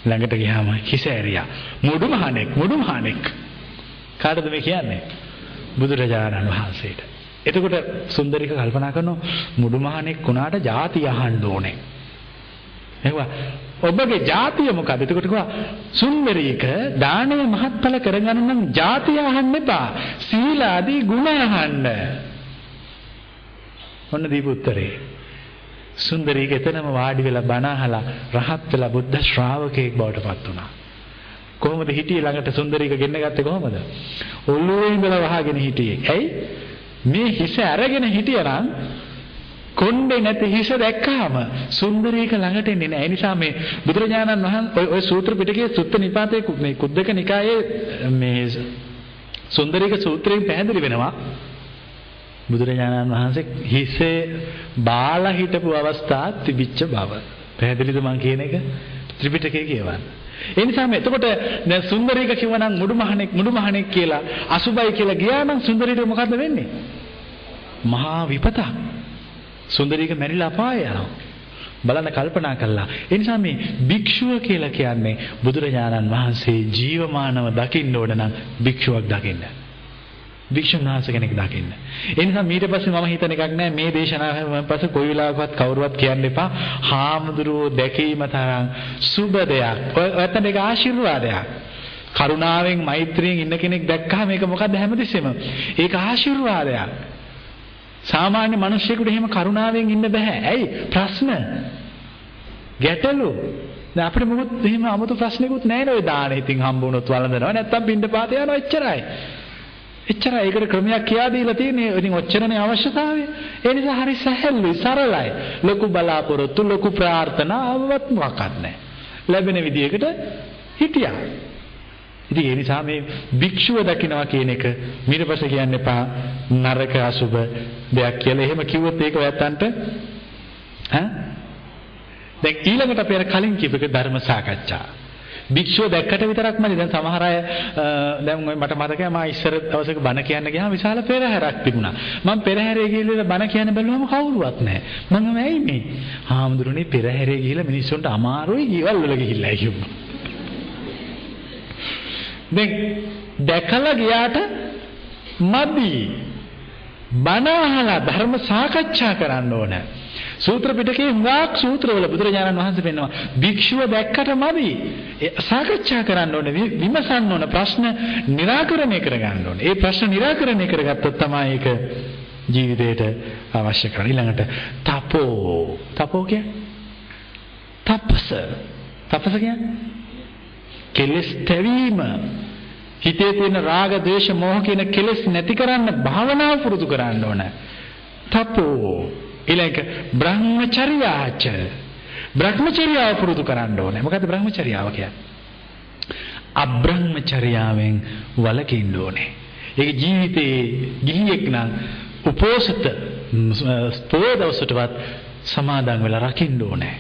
ළඟට ගියාම හිස ඇරියා. මුඩු මහණෙක් මුඩු මහණෙක්. කාටද මේ කියන්නේ? බුදුරජාණන් වහන්සේට. එතකොට සුන්දරික කල්පනා කරනවා මුඩු මහණෙක් වුණාට ಜಾති අහන්න ඕනේ. එහුවා ඔබගේ ಜಾතිය මොකද? එතකොට කිව්වා සුන්දරීක දානය මහත්ඵල කරගන්න නම් ಜಾතිය අහන්න එපා. සීලාදී ගුණ අහන්න. ඔන්න දීපු උත්තරේ. සුන්දරීක එතනම වාඩි වෙලා බණ අහලා රහත් වෙලා බුද්ධ ශ්‍රාවකයෙක් බවට පත් වුණා. කොහොමද හිටියේ ළඟට සුන්දරීක ගෙන්න ගත්තේ කොහොමද? ඔළුවේ ඉඳලා වහගෙන හිටියේ. ඇයි? මේ හිස අරගෙන හිටියනම් කොණ්ඩේ නැති හිස දැක්කාම සුන්දරීක ළඟට එන්නේ නැහැ. ඒ නිසා මේ බුදුරජාණන් වහන්සේ ඔය සූත්‍ර පිටකයේ සුත්ත නිපාතයේ මේ කුද්දක නිකායේ මේ සුන්දරීක සූත්‍රයෙන් පැහැදිලි වෙනවා. බුදුරජාණන් වහන්සේ හිසේ බාලා හිටපු අවස්ථා තිබිච්ච බව. පැහැදිලිද මං කියන එක? ත්‍රිපිටකයේ කියවන්න. ඒ නිසා මේ එතකොට දැන් සුන්දරීක කිව්වනම් මුඩුමහණෙක් මුඩුමහණෙක් කියලා අසුබයි කියලා ගියා නම් සුන්දරීට මොකද්ද වෙන්නේ? මහා විපතක්. සුන්දරීක මැරිලා අපාය යනවා. බලන්න කල්පනා කළා. ඒ නිසා මේ භික්ෂුව කියලා කියන්නේ බුදුරජාණන් වහන්සේ ජීවමානව දකින්න ඕන නම් භික්ෂුවක් දකින්න. භික්ෂුන් වහන්සේ කෙනෙක් දකින්න. ඒ නිසා ඊට පස්සේ මම හිතන එකක් නෑ මේ දේශනාවෙන් පස්සේ කොයි වෙලාවකවත් කවුරුවත් කියන්න එපා. හාමුදුරුවෝ දැකීම තරම් සුබ දෙයක්. ඔයතන ඒක ආශිර්වාදයක්. කරුණාවෙන් මෛත්‍රියෙන් ඉන්න කෙනෙක් දැක්කම මේක මොකද්ද හැමතිස්සෙම? ඒක ආශිර්වාදයක්. සාමාන්‍ය මිනිස්සුෙකුට එහෙම කරුණාවෙන් ඉන්න බෑ. ඇයි? ප්‍රශ්න. ගැටලු. දැන් අපිට මොකද එහෙම 아무තු ප්‍රශ්නකුත් නැහැ නේද? දාන ඉතින් හම්බ වුණොත් වළඳනවා. නැත්තම් පින්ඩ පාත යනවා එච්චරයි. එච්චරයි ඒකට ක්‍රමයක් කියා දීලා තියෙන්නේ. ඉතින් ඔච්චරනේ අවශ්‍යතාවය. ඒ නිසා හරි සැහැල්ලුයි, සරලයි. ලොකු බලාපොරොත්තු, ලොකු ප්‍රාර්ථනා ආවවත් මොකක්වත් නැහැ. ලැබෙන විදියකට හිටියා. ඉතින් ඒ නිසා මේ භික්ෂුව දකින්නවා කියන එක ඊට පස්සේ කියන්න එපා නරක අසුබ දෙයක් කියලා. එහෙම කිව්වොත් ඒක ඔයත්තන්ට ඈ දැන් ඊළඟට අපි අර කලින් කියපු ධර්ම සාකච්ඡා. භික්ෂුව දැක්කට විතරක්මද දැන් සමහර අය දැන් මට මතකයි මම ඉස්සර දවසක බණ කියන්න ගියාම විශාල පෙරහැරක් තිබුණා. මම පෙරහැරේ ගිහිල්ලා බණ කියන්න බැලුවම කවුරුවත් නැහැ. මම ඇයි මේ හාමුදුරනේ පෙරහැරේ ගිහිල්ලා මිනිස්සුන්ට අමාරුයි ඊවල් වල ගිහිල්ලා? කිව්වා. දැන් දැකලා ගියාට මදි. බණ අහලා ධර්ම සාකච්ඡා කරන්න ඕනේ. සූත්‍ර පිටකේ හුඟක් සූත්‍රවල බුදුරජාණන් වහන්සේ පෙන්නවා භික්ෂුව දැක්කට මදි. සාකච්ඡා කරන්න ඕනේ විමසන්න ඕන ප්‍රශ්න निराකරණය කරගන්න ඕනේ. ඒ ප්‍රශ්න निराකරණය කරගත්තොත් තමයි ඒක ජීවිතයට අවශ්‍ය කරන්නේ. ඊළඟට තපෝ. තපෝ කියන්නේ තපස. තපස කියන්නේ කෙලස් තැවීම. හිතේ තියෙන රාග, ද්වේෂ, මෝහ කියන කෙලස් නැති කරන්න භාවනාව පුරුදු කරන්න ඕන. තපෝ ඊළඟ බ්‍රහ්මචර්යාච බ්‍රහ්මචර්යාව පුරුදු කරන්න ඕනේ. මොකද්ද බ්‍රහ්මචර්යාව කියන්නේ? අබ්‍රහ්මචර්යාවෙන් වළකින්න ඕනේ. ඒක ජීවිතේ ගිහියෙක් නම් උපෝසත පොය දවසටවත් සමාදන් වෙලා රකින්න ඕනේ.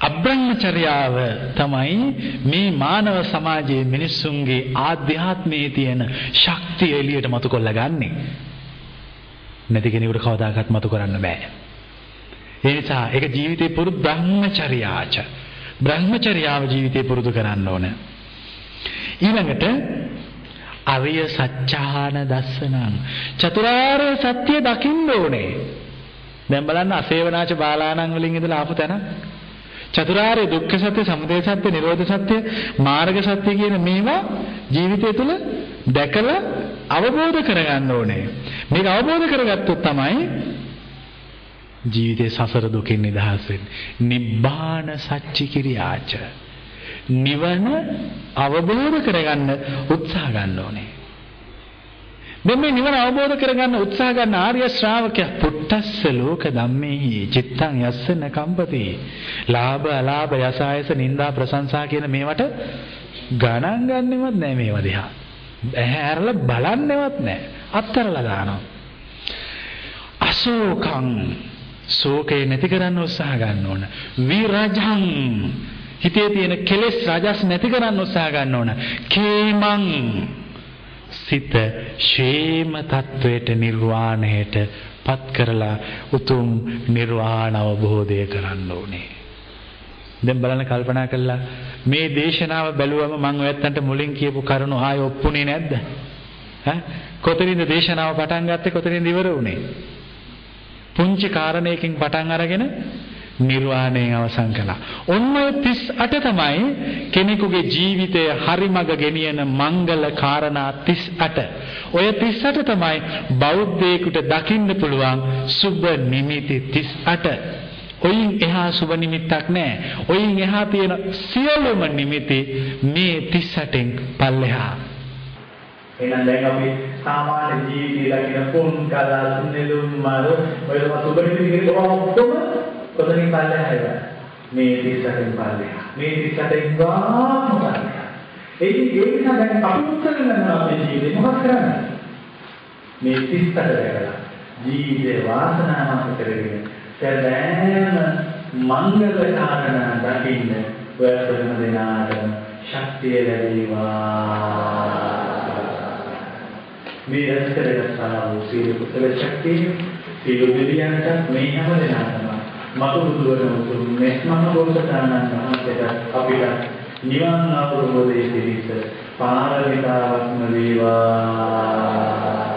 අබ්‍රහ්මචර්යාව තමයි මේ මානව සමාජයේ මිනිස්සුන්ගේ ආධ්‍යාත්මයේ තියෙන ශක්තිය එළියට මතු කරලා ගන්නෙ. නැති කෙනෙකුට කවදාකවත් මතු කරන්න බෑ. ඒ නිසා ඒක ජීවිතේ පුරුදු බ්‍රහ්මචර්යාච. බ්‍රහ්මචර්යාව ජීවිතේ පුරුදු කරන්න ඕන. ඊළඟට අරිය සත්‍යාන දස්සනං චතුරාර්ය සත්‍ය දකින්න ඕනේ. දැන් බලන්න අසේවනාච බාලාණන් වලින් ඉඳලා ආපු තැන චතුරාර්ය දුක්ඛ සත්‍ය, සමුදය සත්‍ය, නිරෝධ සත්‍ය, මාර්ග සත්‍ය කියන මේවා ජීවිතය තුළ දැකලා අවබෝධ කරගන්න ඕනේ. මේක අවබෝධ කරගත්තොත් තමයි ජීවිතේ සසර දුකින් නිදහස් වෙන්නේ. නිබ්බාන සච්චි කිරියාච. නිවන අවබෝධ කරගන්න උත්සාහ ගන්න ඕනේ. මෙන්න මේ නිවන අවබෝධ කරගන්න උත්සාහ ගන්න ආර්ය ශ්‍රාවකයා පුට්ටස්ස ලෝක ධම්මේහි චිත්තං යස්සන කම්පති. ලාභ අලාභ යසායස නිന്ദා ප්‍රශංසා කියන මේවට ගණන් ගන්නෙවත් නෑ මේව දිහා. ඇහැරලා බලන්නෙවත් නෑ. අත්තරලා දානවා. අශෝකං ශෝකේ නැති කරන්න උත්සාහ ගන්න ඕන. විරජං හිතේ තියෙන කෙලෙස් රජස් නැති කරන්න උත්සාහ ගන්න ඕන. කේමං සිත ෂේම තත්වයට නිර්වාණයට පත් කරලා උතුම් නිර්වාණ අවබෝධය කරන්න ඕනේ. දැන් බලන්න කල්පනා කළා මේ දේශනාව බැලුවම මම ඔයත්තන්ට මුලින් කියපු කරුණු ආයෙ ඔප්පුනේ නැද්ද? ඈ කොතනින්ද දේශනාව පටන් ගත්තේ කොතනින්ද ඉවර වුනේ? පුංචි කාරණයකින් පටන් අරගෙන නිර්වාණයෙන් අවසන් කළා. ඔන්න ඔය 38 තමයි කෙනෙකුගේ ජීවිතය හරිමඟ ගෙනියන මංගල කාරණා 38. ඔය 38 තමයි බෞද්ධයෙකුට දකින්න පුළුවන් සුබ නිමිති 38. ඔයින් එහා සුබ නිමිත්තක් නැහැ. ඔයින් එහා තියෙන සියලුම නිමිති මේ 38න් පල්ලෙහා.
එහෙනම් දැන් අපි සාමාන්‍ය ජීවිතය දකින පොන් කලා සුනෙලුම් මර ඔය සුබ නිමිති කියන ඔක්කොම කොතනින් පල්ලෙහාද? මේ 38න් පල්ලෙහා. මේ 38න් ගාම පල්ලෙහා. ඒ ඒ නිසා දැන් අපි උත්තර ගන්නවා අපේ ජීවිතේ මොකක් කරන්නේ? මේ 38 දැකලා ජීවිතේ වාසනාවන්ත කරගෙන සෑම මංගල කාරණා දකින්න ඔය ප්‍රථම දෙනාටම ශක්තිය ලැබේවා. මේ රැස්කරගත්තා වූ සීල කුසල ශක්තිය සීල දෙවියන්ට මේ හැම දෙනාටම මතු බුදුවන උතුම් මෙස්මම බෝසතාණන් වහන්සේට අපිට නිවන් අවබෝධයේ පිණිස පාරමිතාවක්ම වේවා.